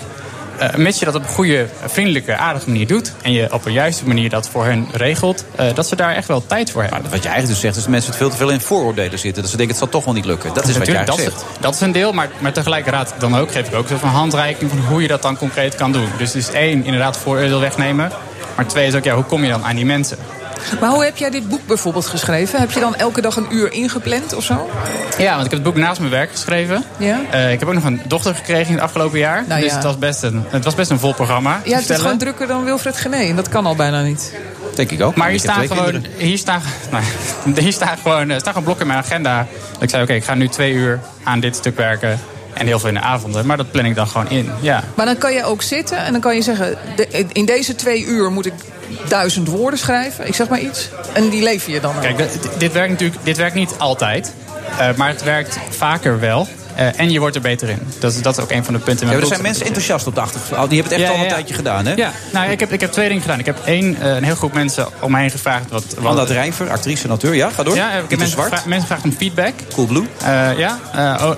eh mits je dat op een goede, vriendelijke, aardige manier doet en je op een juiste manier dat voor hen regelt, eh, dat ze daar echt wel tijd voor hebben. Wat je eigenlijk dus zegt, is dat mensen het veel te veel in vooroordelen zitten. Dat ze denken, het zal toch wel niet lukken. Dat is wat je Natuurlijk, eigenlijk dat, zegt. is, dat is een deel, maar, maar tegelijkertijd dan ook, geef ik ook een handreiking van hoe je dat dan concreet kan doen. Dus is één, inderdaad vooroordeel wegnemen. Maar twee is ook, ja, hoe kom je dan aan die mensen? Maar hoe heb jij dit boek bijvoorbeeld geschreven? Heb je dan elke dag een uur ingepland of zo? Ja, want ik heb het boek naast mijn werk geschreven. Ja? Eh, ik heb ook nog een dochter gekregen in het afgelopen jaar. Nou dus ja. het, was best een, het was best een vol programma. Jij hebt het vertellen. gewoon drukker dan Wilfred Gené. En dat kan al bijna niet. Denk ik ook. Maar hier staan, gewoon, hier, staan, nou, hier staan gewoon, er staan gewoon blokken in mijn agenda. Dat ik zei, oké, ik ga nu twee uur aan dit stuk werken. En heel veel in de avonden. Maar dat plan ik dan gewoon in. Ja. Maar dan kan je ook zitten en dan kan je zeggen... de- in deze twee uur moet ik duizend woorden schrijven. Ik zeg maar iets. En die lever je dan. Kijk, dit, dit werkt natuurlijk dit werkt niet altijd. Eh, maar het werkt vaker wel. Eh, en je wordt er beter in. Dat is, dat is ook een van de punten. in Ja, er zijn mensen enthousiast op de achtergrond. Oh, die hebben het echt Ja, al een ja, tijdje gedaan, hè? Ja, nou, ik heb, ik heb twee dingen gedaan. Ik heb één, eh, een heel groep mensen om me heen gevraagd. Wat, wat, Wanda Drijver, actrice en auteur. Ja, ga door. Ja, ik heb mensen Zwart. gevraagd, mensen gevraagd om feedback. Cool Blue. Eh, ja,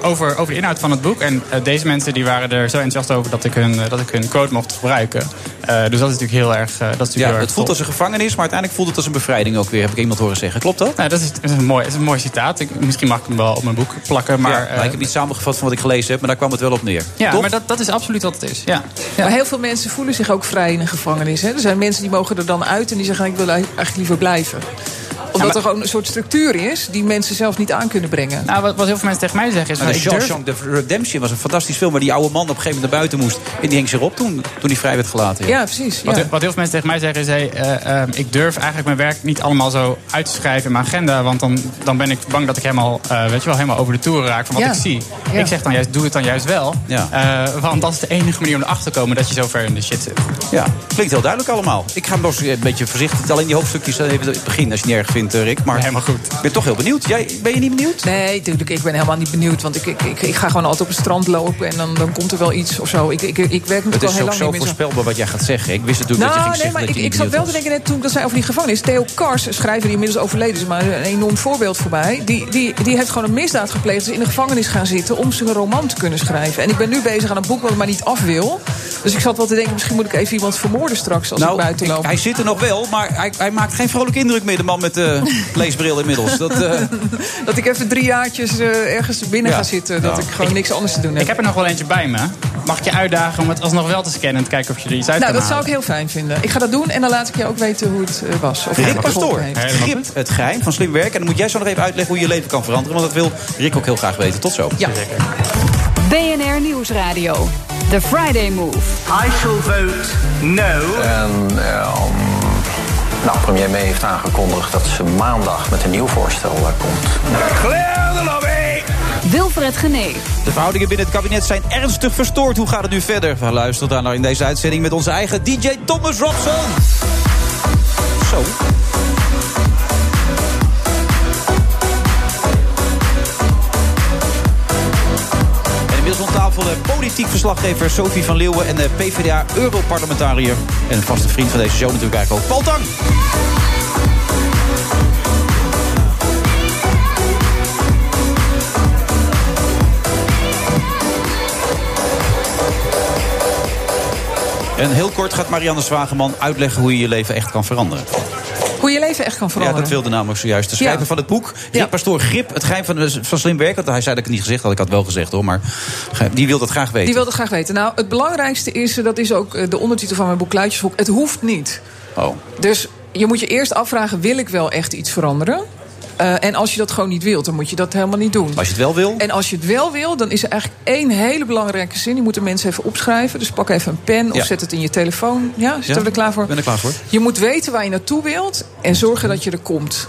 over, over de inhoud van het boek. En deze mensen die waren er zo enthousiast over dat ik hun, dat ik hun quote mocht gebruiken. Dus dat is natuurlijk heel erg. dat is natuurlijk Ja, heel erg het voelt als een gevangenis, maar uiteindelijk voelt het als een bevrijding ook weer, heb ik iemand horen zeggen. Klopt dat? Nou, dat is, dat is een mooi, dat is een mooi citaat. Ik, misschien mag ik hem wel op mijn boek plakken. Maar, ja, ik heb samengevat van wat ik gelezen heb, maar daar kwam het wel op neer. ja, maar dat, dat is absoluut wat het is. Ja. Maar heel veel mensen voelen zich ook vrij in een gevangenis. Hè? Er zijn mensen die mogen er dan uit en die zeggen... ik wil eigenlijk liever blijven. Omdat maar- er gewoon een soort structuur is... die mensen zelf niet aan kunnen brengen. Nou, wat, wat heel veel mensen tegen mij zeggen is... Maar van, de durf- Redemption was een fantastisch film... waar die oude man op een gegeven moment naar buiten moest. En die hing zich op toen, toen hij vrij werd gelaten. Ja, precies. Wat, Ja. wat heel veel mensen tegen mij zeggen is... Hey, eh, eh, ik durf eigenlijk mijn werk niet allemaal zo uit te schrijven in mijn agenda... want dan, dan ben ik bang dat ik helemaal, eh, weet je wel, helemaal over de toeren raak van wat Ja. ik zie. Ja. Ik zeg dan juist, doe het dan juist wel. Ja. Eh, want dat is de enige manier om erachter te komen dat je zo ver in de shit zit. Ja, klinkt heel duidelijk allemaal. Ik ga hem nog eens een beetje voorzichtig alleen die hoofdstukjes even het begin, als je het niet erg vindt, eh, Rick. Maar Helemaal goed. ik ben toch heel benieuwd. Jij, ben je niet benieuwd? Nee, natuurlijk. Ik ben helemaal niet benieuwd. Want ik, ik, ik, ik ga gewoon altijd op het strand lopen... en dan, dan komt er wel iets of zo. Ik, ik, ik werk Het natuurlijk al is heel lang zo niet meer zo... voorspelbaar wat jij gaat zeggen. Ik wist natuurlijk dat je Nou, ging nee, zeggen maar dat ik, ik zat wel te denken net toen ik dat zei over die gevangenis. Theo Kars, schrijver die inmiddels overleden is, maar een enorm voorbeeld voor mij. Die, die, die heeft gewoon een misdaad gepleegd. Is in de gevangenis gaan zitten om zijn roman te kunnen schrijven. En ik ben nu bezig aan een boek wat ik maar niet af wil. Dus ik zat wel te denken, misschien moet ik even iemand vermoorden straks als ik Nou, buiten ik- loop. hij zit er nog wel, maar hij, hij maakt geen vrolijke indruk meer, de man met de leesbril inmiddels. Dat, eh, Dat ik even drie jaartjes eh, ergens binnen Ja. ga zitten. Dat Ja. ik gewoon niks anders te doen heb. Ik heb er nog wel eentje bij me. Mag ik je uitdagen om het alsnog wel te scannen... en te kijken of je er iets uit nou, kan dat zou ik heel fijn vinden. Ik ga dat doen en dan laat ik je ook weten hoe het eh, was. Of het Rick Pastoor. Grip, het geheim van slim werken. En dan moet jij zo nog even uitleggen hoe je leven kan veranderen. Want dat wil Rick ook heel graag weten. Tot zo. Ja. BNR Nieuwsradio. The Friday Move. I shall vote no. En ehm, nou, premier May heeft aangekondigd dat ze maandag met een nieuw voorstel eh, komt. Clear the lobby! Wilfred Genee. De verhoudingen binnen het kabinet zijn ernstig verstoord. Hoe gaat het nu verder? We luisteren daar naar in deze uitzending met onze eigen DJ Thomas Robson. Zo. Politiek verslaggever Sophie van Leeuwen... en de PvdA-europarlementariër en een vaste vriend van deze show natuurlijk eigenlijk ook, Paul Tang. En heel kort gaat Marianne Zwageman uitleggen hoe je je leven echt kan veranderen. Je leven echt kan Ja, veranderen. dat wilde namelijk zojuist de schrijver Ja. van het boek. Rick Pastoor Grip, het geheim van, van slim werken. Want hij zei dat ik het niet gezegd had. Ik had wel gezegd hoor, maar die wil dat graag weten. Die wil het graag weten. Nou, het belangrijkste is, eh, dat is ook eh, de ondertitel van mijn boek Kluitjeshoek... het hoeft niet. Oh. Dus je moet je eerst afvragen, wil ik wel echt iets veranderen? Eh, en als je dat gewoon niet wilt, dan moet je dat helemaal niet doen. Als je het wel wil? En als je het wel wil, dan is er eigenlijk één hele belangrijke zin. Die moeten mensen even opschrijven. Dus pak even een pen of Ja. zet het in je telefoon. Ja, zitten Ja, we er klaar voor? Ik ben er klaar voor. Je moet weten waar je naartoe wilt en zorgen dat je er komt.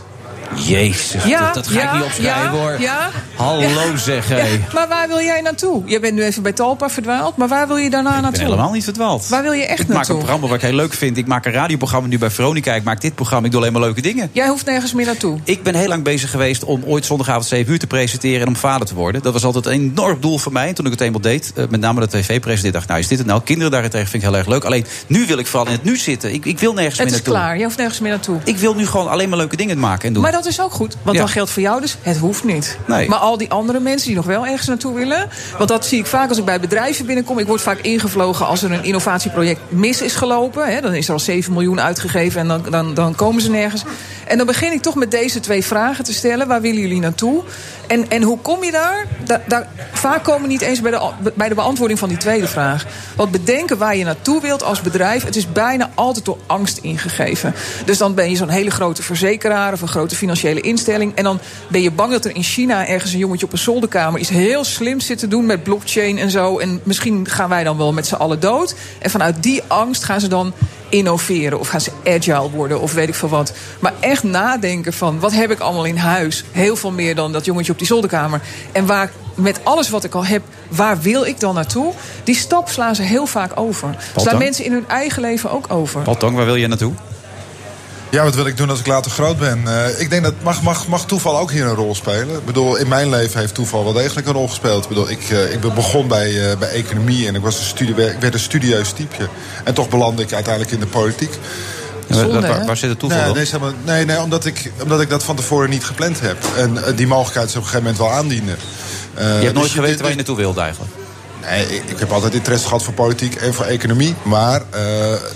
Jezus, Ja, dat, dat ga ja, ik niet opschrijven ja, hoor. ja. Hallo zeg hé. Ja, maar waar wil jij naartoe? Je bent nu even bij Talpa verdwaald, maar waar wil je daarna Ik ben naartoe? helemaal niet verdwaald. Waar wil je echt ik maak naartoe? een programma wat ik heel leuk vind. Ik maak een radioprogramma nu bij Veronica. Ik maak dit programma. Ik doe alleen maar leuke dingen. Jij hoeft nergens meer naartoe. Ik ben heel lang bezig geweest om ooit zondagavond 7 uur te presenteren en om vader te worden. Dat was altijd een enorm doel voor mij. En toen ik het eenmaal deed, eh, met name de tv-presentatie, dacht ik, nou is dit het nou? Kinderen daarentegen vind ik heel erg leuk. Alleen nu wil ik vooral in het nu zitten. Ik, ik wil nergens Het meer is naartoe. klaar, je hoeft nergens meer naartoe. Ik wil nu gewoon alleen maar leuke dingen maken en doen. Maar dat is ook goed, want Ja. dan geldt voor jou dus, het hoeft niet. Nee. Maar al die andere mensen die nog wel ergens naartoe willen... want dat zie ik vaak als ik bij bedrijven binnenkom. Ik word vaak ingevlogen als er een innovatieproject mis is gelopen. Hè, dan is er al 7 miljoen uitgegeven en dan, dan, dan komen ze nergens. En dan begin ik toch met deze twee vragen te stellen. Waar willen jullie naartoe? En, en hoe kom je daar? Da- daar? Vaak komen we niet eens bij de, bij de beantwoording van die tweede vraag. Want bedenken waar je naartoe wilt als bedrijf... het is bijna altijd door angst ingegeven. Dus dan ben je zo'n hele grote verzekeraar... of een grote financiële instelling. En dan ben je bang dat er in China ergens een jongetje op een zolderkamer... iets heel slims zit te doen met blockchain en zo. En misschien gaan wij dan wel met z'n allen dood. En vanuit die angst gaan ze dan innoveren of gaan ze agile worden of weet ik veel wat. Maar echt nadenken van wat heb ik allemaal in huis? Heel veel meer dan dat jongetje op die zolderkamer. En waar met alles wat ik al heb, waar wil ik dan naartoe? Die stap slaan ze heel vaak over. Slaan dan? mensen in hun eigen leven ook over. Paul Tong, waar wil je naartoe? Ja, wat wil ik doen als ik later groot ben? Eh, ik denk dat mag, mag, mag toeval ook hier een rol spelen. Ik bedoel, in mijn leven heeft toeval wel degelijk een rol gespeeld. Ik bedoel, ik, eh, ik begon bij, eh, bij economie en ik, was een studie, ik werd een studieus typeje. En toch belandde ik uiteindelijk in de politiek. Zonde, waar, waar zit het toeval nee, dan? nee, zeg maar- nee, nee omdat, ik, omdat ik dat van tevoren niet gepland heb. En die mogelijkheid is op een gegeven moment wel aandienen. Je hebt nooit dus geweten dit- waar je naartoe wilde eigenlijk. Nee, ik, heb altijd interesse gehad voor politiek en voor economie. Maar eh,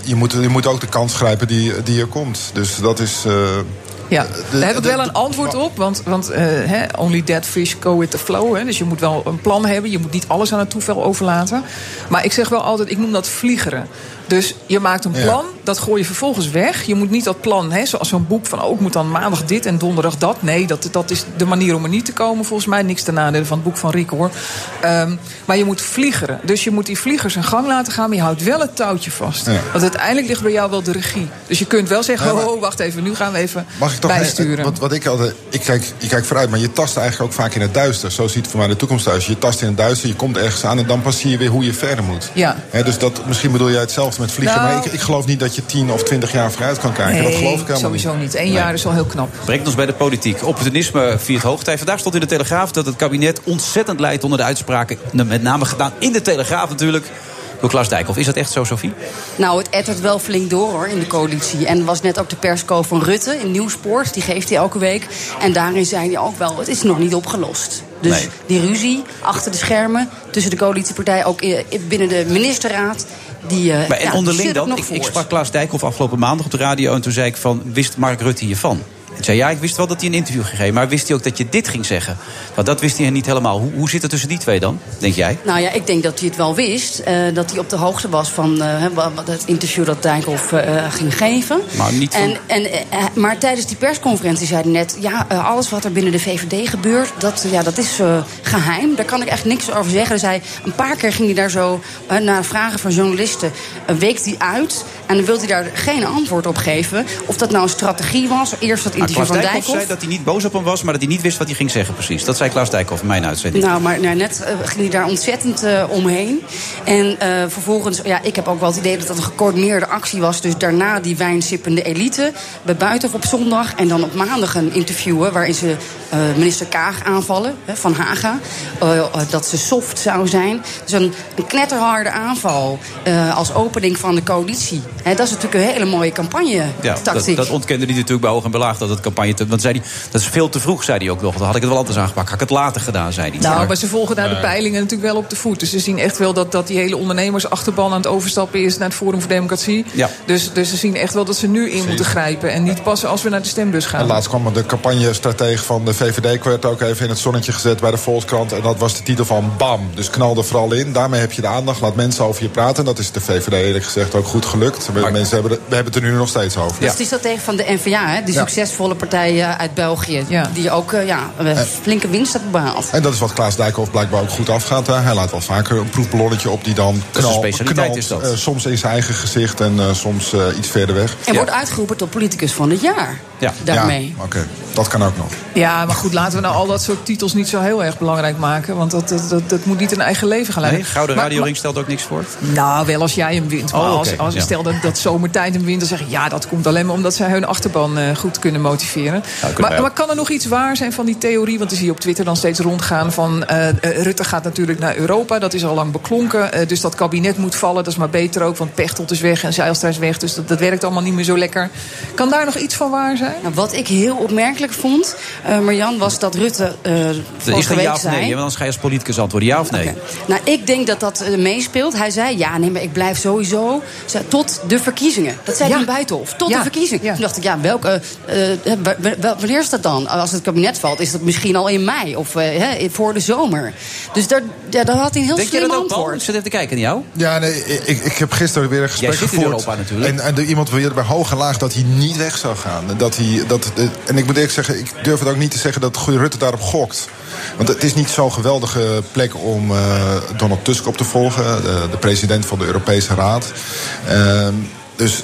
je, moet, je moet ook de kans grijpen die, die er komt. Dus dat is... eh, Ja, de- daar heb ik wel een antwoord op. Want, want eh, only dead fish go with the flow. Hè, dus je moet wel een plan hebben. Je moet niet alles aan het toeval overlaten. Maar ik zeg wel altijd, ik noem dat vliegeren. Dus je maakt een Ja. plan, dat gooi je vervolgens weg. Je moet niet dat plan, hè, zoals zo'n boek van... oh, ik moet dan maandag dit en donderdag dat. Nee, dat, dat is de manier om er niet te komen volgens mij. Niks ten nadele van het boek van Rick, hoor. Ehm, maar je moet vliegeren. Dus je moet die vliegers zijn gang laten gaan... maar je houdt wel het touwtje vast. Ja. Want uiteindelijk ligt bij jou wel de regie. Dus je kunt wel zeggen, Ja, maar- oh, wacht even, nu gaan we even Mag ik toch bijsturen. Wat, wat ik altijd. Ik kijk, je kijkt vooruit, maar je tast eigenlijk ook vaak in het duister. Zo ziet voor mij de toekomst thuis. Je tast in het duister, je komt ergens aan en dan pas zie je weer hoe je verder moet. Ja. Dus dat, misschien bedoel jij hetzelfde met vliegen. Nou- maar ik, ik geloof niet dat je 10 of 20 jaar vooruit kan kijken. dat geloof ik helemaal sowieso niet. Eén jaar is al heel knap. Brengt ons bij de politiek. Opportunisme viert hoogtij. Vandaag stond in de Telegraaf dat het kabinet ontzettend leidt onder de uitspraken. Met name gedaan in de Telegraaf natuurlijk. Door Klaas Dijkhoff. Is dat echt zo, Sophie? Nou, het ettert wel flink door hoor in de coalitie. En was net ook de persco van Rutte in Nieuwspoort. Die geeft hij elke week. En daarin zei hij ook wel, het is nog niet opgelost. Dus Nee. die ruzie achter de schermen tussen de coalitiepartijen... ook binnen de ministerraad... Die, eh, Maar en ja, onderling er dan? Ik, ik sprak Klaas Dijkhoff afgelopen maandag op de radio. En toen zei ik van, wist Mark Rutte hiervan? Zei, ja, ik wist wel dat hij een interview ging geven. Maar wist hij ook dat je dit ging zeggen? Want dat wist hij niet helemaal. Hoe, hoe zit het tussen die twee dan, denk jij? Nou ja, ik denk dat hij het wel wist. eh, dat hij op de hoogte was van wat het interview dat Dijkhoff eh, ging geven. Maar niet. En, en, maar tijdens die persconferentie zei hij net... ja, alles wat er binnen de VVD gebeurt, dat, ja, dat is eh, geheim. Daar kan ik echt niks over zeggen. Dus hij, een paar keer ging hij daar zo, naar vragen van journalisten... week hij uit. En dan wil hij daar geen antwoord op geven. Of dat nou een strategie was. Eerst dat Nou, interview Klaas van Dijkhoff Dijkhoff. zei dat hij niet boos op hem was, maar dat hij niet wist wat hij ging zeggen precies. Dat zei Klaas Dijkhoff in mijn uitzending. Nou, maar nou, net eh, ging hij daar ontzettend eh, omheen. En eh, vervolgens, ja, ik heb ook wel het idee dat dat een gecoördineerde actie was. Dus daarna die wijnsippende elite bij Buitenhof op zondag. En dan op maandag een interviewen waarin ze minister Kaag aanvallen hè, van Haga. Dat ze soft zou zijn. Dus een, een knetterharde aanval als opening van de coalitie. Hè, dat is natuurlijk een hele mooie campagne Ja, dat, dat ontkende hij natuurlijk bij hoog en belaag dat het campagne... Te, want zei hij, dat is veel te vroeg, zei hij ook nog. Dan had ik het wel anders aangepakt. Had ik het later gedaan, zei hij. Nou, maar ze volgen daar de peilingen natuurlijk wel op de voet. Dus ze zien echt wel dat, dat die hele ondernemersachterban aan het overstappen is naar het Forum voor Democratie. Ja. Dus, dus ze zien echt wel dat ze nu in moeten grijpen. En niet pas als we naar de stembus gaan. En laatst kwam de campagnestratege van de VVD... werd ook even in het zonnetje gezet bij de Volkskrant. En dat was de titel van BAM. Dus knal er vooral in. Daarmee heb je de aandacht. Laat mensen over je praten. Dat is de VVD eerlijk gezegd ook goed gelukt. We, mensen hebben, het- we hebben het er nu nog steeds over. Dat is die stratege van de NVA, hè? die Ja. Succesvolle partij eh, uit België. Die ook eh, ja, een flinke winst heeft behaald. En dat is wat Klaas Dijkhoff blijkbaar ook goed afgaat. Hè. Hij laat wel vaker een proefballonnetje op die dan is een knal, specialiteit, knalt. is dat. eh, soms in zijn eigen gezicht en soms iets verder weg. En wordt uitgeroepen tot politicus van het jaar. Ja, Daarmee. Ja, Oké, dat kan ook nog. Ja, maar goed, laten we nou al dat soort titels niet zo heel erg belangrijk maken. Want dat, dat, dat, dat moet niet een eigen leven gaan leiden. Nee, Gouden Maar- Radioring stelt ook niks voor. Nou, wel als jij hem wint. Maar Oh, als, als ja. stel dat, dat zomertijd hem wint, dan zeg ik ja, dat komt alleen maar omdat zij hun achterban goed kunnen motiveren. wij maar, maar kan er nog iets waar zijn van die theorie? Want die zie je op Twitter dan steeds rondgaan van eh, eh, Rutte gaat natuurlijk naar Europa. Dat is al lang beklonken. Eh, dus dat kabinet moet vallen. Dat is maar beter ook, want Pechtold is weg en Zijlstra is weg. Dus dat, dat werkt allemaal niet meer zo lekker. Kan daar nog iets van waar zijn? Nou, wat ik heel opmerkelijk vond, eh Marjan, was dat Rutte eh Is er week ja of nee? want anders ga je als politicus antwoorden ja of nee. Nou, ik denk dat dat meespeelt. Hij zei, ja, nee, maar ik blijf sowieso tot de verkiezingen. Dat zei Ja. hij in Buitenhof, tot Ja. de verkiezingen. Toen dacht ik, ja, welke, eh, eh, wanneer is dat dan? Als het kabinet valt, is dat misschien al in mei of eh, hè, voor de zomer. Dus daar, ja, daar had hij een heel Denk je slim dat ook, antwoord. Ik zit even te kijken naar jou. Ja, nee, ik, ik heb gisteren weer een gesprek zit in gevoerd. Europa natuurlijk. En, en er iemand weer bij hoog en laag dat hij niet weg zou gaan. Dat hij, dat, en ik moet eerlijk zeggen, ik durf het ook niet te zeggen dat Rutte daarop gokt. Want het is niet zo'n geweldige plek om eh, Donald Tusk op te volgen, de, de president van de Europese Raad. Ehm, dus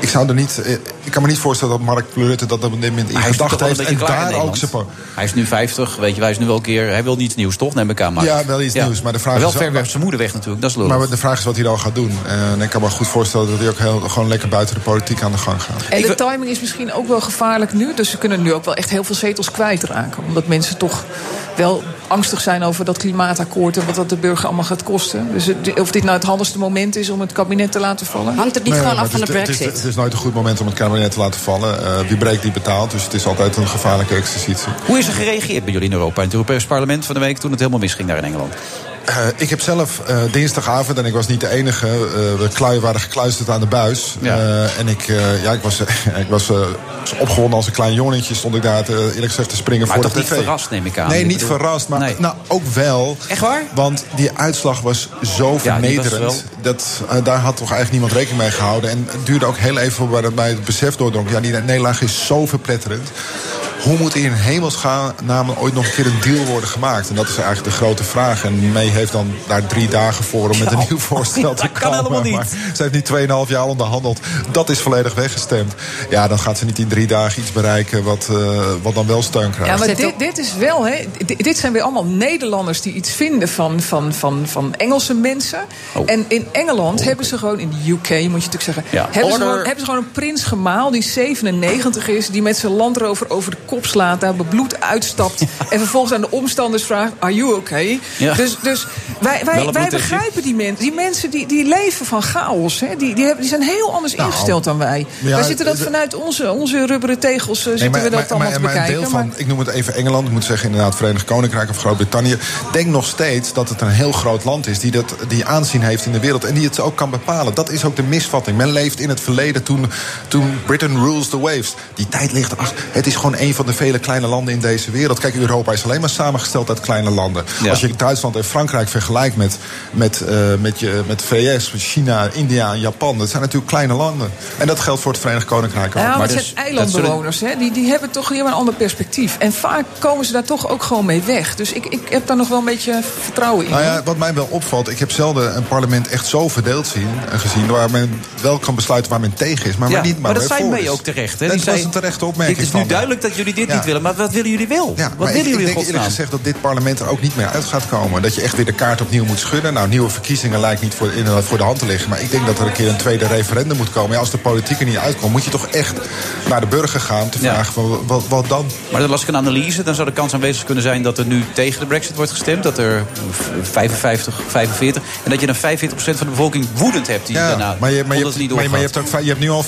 ik zou er niet. Ik kan me niet voorstellen dat Mark Rutte dat op dit moment in gedachten wel een heeft. En daar ook zijn. Hij is nu 50, weet je, hij is nu wel een keer... Hij wil niet nieuws, toch? Neem ik aan, maar. Ja, wel iets nieuws, maar de vraag wel is- ver weg zijn moeder weg natuurlijk, dat is lullig. Maar de vraag is wat hij dan gaat doen. En ik kan me goed voorstellen dat hij ook heel, gewoon lekker buiten de politiek aan de gang gaat. En de timing is misschien ook wel gevaarlijk nu. Dus ze kunnen nu ook wel echt heel veel zetels kwijtraken. Omdat mensen toch wel angstig zijn over dat klimaatakkoord... en wat dat de burger allemaal gaat kosten. Dus het- of dit nou het handigste moment is om het kabinet te laten vallen? Hangt het niet Nee, gewoon af van de is- het is- brexit? Het is nooit een goed moment om het te laten vallen. Eh, wie breekt, die betaalt. Dus het is altijd een gevaarlijke exercitie. Hoe is er gereageerd bij jullie in Europa? In het Europees Parlement van de week toen het helemaal misging daar in Engeland? Eh, ik heb zelf eh, dinsdagavond, en ik was niet de enige, eh, we klui waren gekluisterd aan de buis. En ik, ja, ik was, ik was opgewonden als een klein jongetje, stond ik daar te, eerlijk gezegd te springen Maar voor toch de niet tv. verrast, neem ik aan. Nee, Ik niet bedoel- verrast, maar Nee. nou, ook wel. Echt waar? Want die uitslag was zo Ja, die was vernederend. dat, daar had toch eigenlijk niemand rekening mee gehouden. En het duurde ook heel even voordat mij het besef doordrong. Ja, die nederlaag is zo verpletterend. Hoe moet in hemelsnaam ooit nog een keer een deal worden gemaakt? En dat is eigenlijk de grote vraag. En May heeft dan daar drie dagen voor om met een nieuw voorstel te dat kan komen. helemaal niet. Maar ze heeft nu 2,5 jaar onderhandeld. Dat is volledig weggestemd. Ja, dan gaat ze niet in drie dagen iets bereiken wat, eh, wat dan wel steun krijgt. Ja, maar dit, dit is wel, hè, dit, dit zijn weer allemaal Nederlanders die iets vinden van, van, van, van Engelse mensen. En in Engeland hebben ze gewoon, in de UK moet je natuurlijk zeggen, Ja. hebben, ze Order. gewoon, hebben ze gewoon een prins gemaal die 97 is, die met zijn landrover over de kop slaat, daar bebloed uitstapt. En vervolgens aan de omstanders vraagt: Are you okay? Ja. Dus, dus wij, wij, wij begrijpen die mensen. Die mensen die, die leven van chaos. Hè? Die, die, hebben, die zijn heel anders Nou, ingesteld dan wij. ja, wij zitten dat vanuit onze, onze rubberen tegels eh, zitten we dat allemaal te maar een bekijken. deel maar- van, ik noem het even Engeland, ik moet zeggen inderdaad Verenigd Koninkrijk of Groot-Brittannië. Denk nog steeds dat het een heel groot land is die, dat, die aanzien heeft in de wereld en die het ook kan bepalen. Dat is ook de misvatting. Men leeft in het verleden toen, toen Britain rules the waves. Die tijd ligt achter. Het is gewoon een van van de vele kleine landen in deze wereld. Kijk, Europa is alleen maar samengesteld uit kleine landen. Ja. Als je Duitsland en Frankrijk vergelijkt met, met, eh, met, je, met de VS, China, India en Japan. Dat zijn natuurlijk kleine landen. En dat geldt voor het Verenigd Koninkrijk ook. Ja, maar het dus- zijn eilandbewoners. Hè? Die, die hebben toch hier een ander perspectief. En vaak komen ze daar toch ook gewoon mee weg. Dus ik, ik heb daar nog wel een beetje vertrouwen in. Nou ja, wat mij wel opvalt, ik heb zelden een parlement echt zo verdeeld zien, en gezien... waar men wel kan besluiten waar men tegen is, maar Ja, waar niet maar, maar dat voor mee is. ook terecht. Hè? Dat Die was zei, een terechte opmerking Het is nu duidelijk dat jullie dit Ja. niet willen. Maar wat willen jullie wel? Ja, wat willen ik, jullie ik denk eerlijk gezegd dat dit parlement er ook niet meer uit gaat komen. Dat je echt weer de kaart opnieuw moet schudden. Nou, nieuwe verkiezingen lijkt niet voor, inderdaad voor de hand te liggen. Maar ik denk dat er een keer een tweede referendum moet komen. Ja, als de politiek er niet uitkomt, moet je toch echt naar de burger gaan... te vragen, van, wat, wat dan? Maar dan las ik een analyse, dan zou de kans aanwezig kunnen zijn dat er nu tegen de brexit wordt gestemd. Dat er 55, 45. En dat je dan 45% van de bevolking woedend hebt die daarna. maar je, maar je, maar, je, maar je, doorgaat. hebt ook, je hebt nu al 45%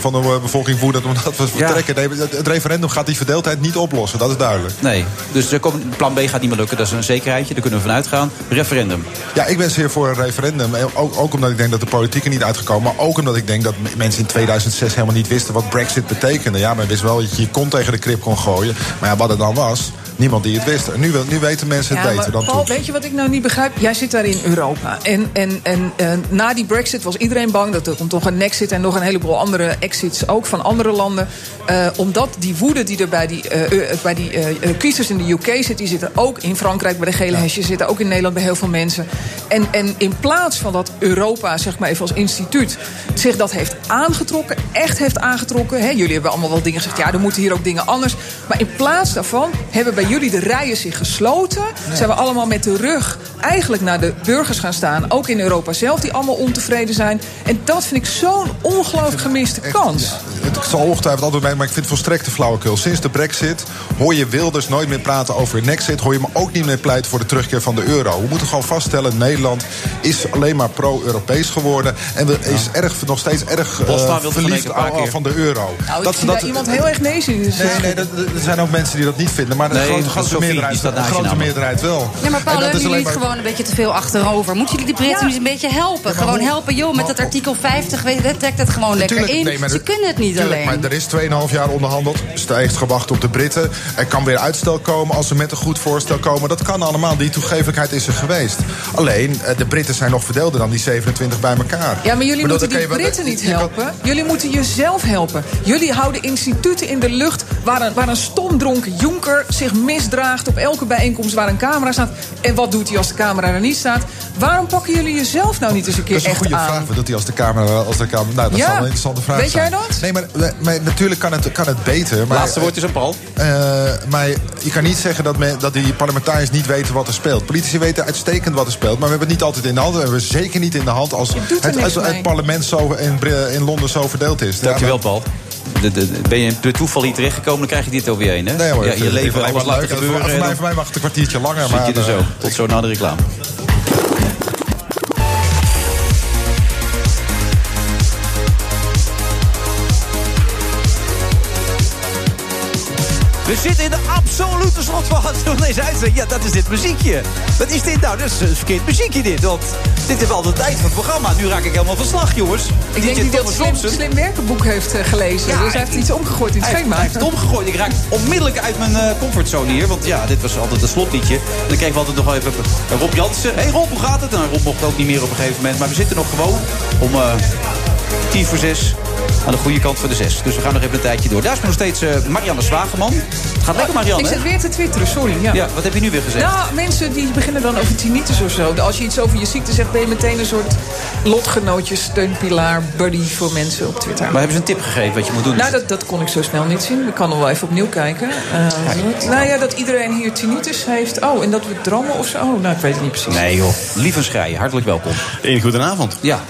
van de eh, bevolking woedend omdat we vertrekken. Nee, het referendum gaat die verdeeldheid niet oplossen, dat is duidelijk. Nee, dus er komt, plan B gaat niet meer lukken. Dat is een zekerheidje, daar kunnen we vanuit gaan. Referendum. Ja, ik ben zeer voor een referendum. En Ook, ook omdat ik denk dat de politiek er niet uitgekomen. Maar ook omdat ik denk dat mensen in 2006 helemaal niet wisten wat Brexit betekende. Ja, men wist wel dat je je kont tegen de krip kon gooien. Maar ja, wat het dan was, niemand die het wist. En nu, nu weten mensen het Ja, beter dan Paul, toen. weet je wat ik nou niet begrijp? Jij zit daar in Europa. En, en, en eh, na die brexit was iedereen bang dat er komt toch een exit... en nog een heleboel andere exits ook van andere landen. Eh, omdat die woede die er bij die, eh, bij die eh, kiezers in de UK zit... die zitten ook in Frankrijk bij de gele hesjes... zitten ook in Nederland bij heel veel mensen. En, en in plaats van dat Europa, zeg maar even als instituut... zich dat heeft aangetrokken, echt heeft aangetrokken... Hè, jullie hebben allemaal wel dingen gezegd... ja, er moeten hier ook dingen anders. Maar in plaats daarvan hebben bij jullie de rijen zich gesloten. Zijn we allemaal met de rug eigenlijk naar de burgers gaan staan. Ook in Europa zelf, die allemaal ontevreden zijn. En dat vind ik zo'n ongelooflijk gemiste kans. Het zal ongetwijfeld altijd mee, maar ik vind het volstrekt te flauwekul. Sinds de brexit hoor je Wilders nooit meer praten over een exit. Hoor je me ook niet meer pleiten voor de terugkeer van de euro. We moeten gewoon vaststellen, Nederland is alleen maar pro-Europees geworden. En we is erg, nog steeds erg eh, wilde verliefd van aan- de euro. Nou, ik zie daar iemand heel erg nee zien. Dus Nee, nee, dat- dat- er zijn ook mensen die dat niet vinden. Maar de Nee, grote, dat grote, meerderheid, staat de grote meerderheid wel. Ja, maar Paul, dat alleen jullie maar- het gewoon een beetje te veel achterover? Moeten jullie de Britten niet een beetje helpen? gewoon helpen, joh, met dat artikel 50, weet je, trek dat gewoon lekker in. Ze kunnen het niet Alleen. Maar er is 2,5 jaar onderhandeld. Er heeft gewacht op de Britten. Er kan weer uitstel komen als ze met een goed voorstel komen. Dat kan allemaal. Die toegevelijkheid is er geweest. Alleen, eh, de Britten zijn nog verdeelder dan die 27 bij elkaar. Ja, maar jullie bedoel, moeten die wel- Britten niet helpen. Jullie moeten jezelf helpen. Jullie houden instituten in de lucht waar een, waar een stomdronken jonker zich misdraagt op elke bijeenkomst waar een camera staat. En wat doet hij als de camera er niet staat? Waarom pakken jullie jezelf nou niet eens een keer Dat is een echt goede aan? vraag. Wat doet hij als de camera... Als de camera nou, dat Ja. zal een interessante vraag Weet zijn. jij dat? Nee, maar, maar natuurlijk kan het, kan het beter. Maar, Laatste woord is aan Paul. Eh, maar je kan niet zeggen dat, men, dat die parlementariërs niet weten wat er speelt. Politici weten uitstekend wat er speelt, maar we hebben het niet altijd in de hand. We hebben het zeker niet in de hand als het, het, parlement zo in, in Londen zo verdeeld is. Dankjewel, Paul. De, de, ben je door toeval hier terechtgekomen, dan krijg je dit over je heen. Hè? Nee, hoor, ja, je leven alles laten gebeuren. Voor, mij, voor mij mag het een kwartiertje langer. zit maar, je er zo. eh, Tot zo na de reclame. We zitten in de absolute slotfase van deze uitzending. Ja, dat is dit muziekje. Wat is dit nou? Dat is een verkeerd muziekje dit. Want dit is al de tijd van het programma. Nu raak ik helemaal van slag, jongens. Ik denk niet dat Slim, slim werkenboek heeft eh, gelezen. Dus hij heeft iets omgegooid in het schema. Hij heeft het omgegooid. Ik raak onmiddellijk uit mijn eh, comfortzone hier. Want ja, dit was altijd een slotliedje. En dan kregen we altijd nog even Rob Jansen. Hé hey Rob, hoe gaat het? En Rob mocht ook niet meer op een gegeven moment. Maar we zitten nog gewoon om... Eh, 10 voor 6 aan de goede kant van de 6. Dus we gaan nog even een tijdje door. Daar is nog steeds eh, Marianne Zwageman. Het gaat lekker, oh, Marianne. Ik zit weer te twitteren, sorry. Ja. ja. wat heb je nu weer gezegd? Nou, mensen die beginnen dan over tinnitus of zo. Als je iets over je ziekte zegt, ben je meteen een soort lotgenootje, steunpilaar, buddy voor mensen op Twitter. Maar hebben ze een tip gegeven wat je moet doen? Nou, dat, dat kon ik zo snel niet zien. Ik kan nog wel even opnieuw kijken. Uh, nou ja, dat iedereen hier tinnitus heeft. Oh, en dat we dromen of zo. Oh, nou, ik weet het niet precies. Nee joh, lief en schrijen. Hartelijk welkom. Eén goedenavond. Ja,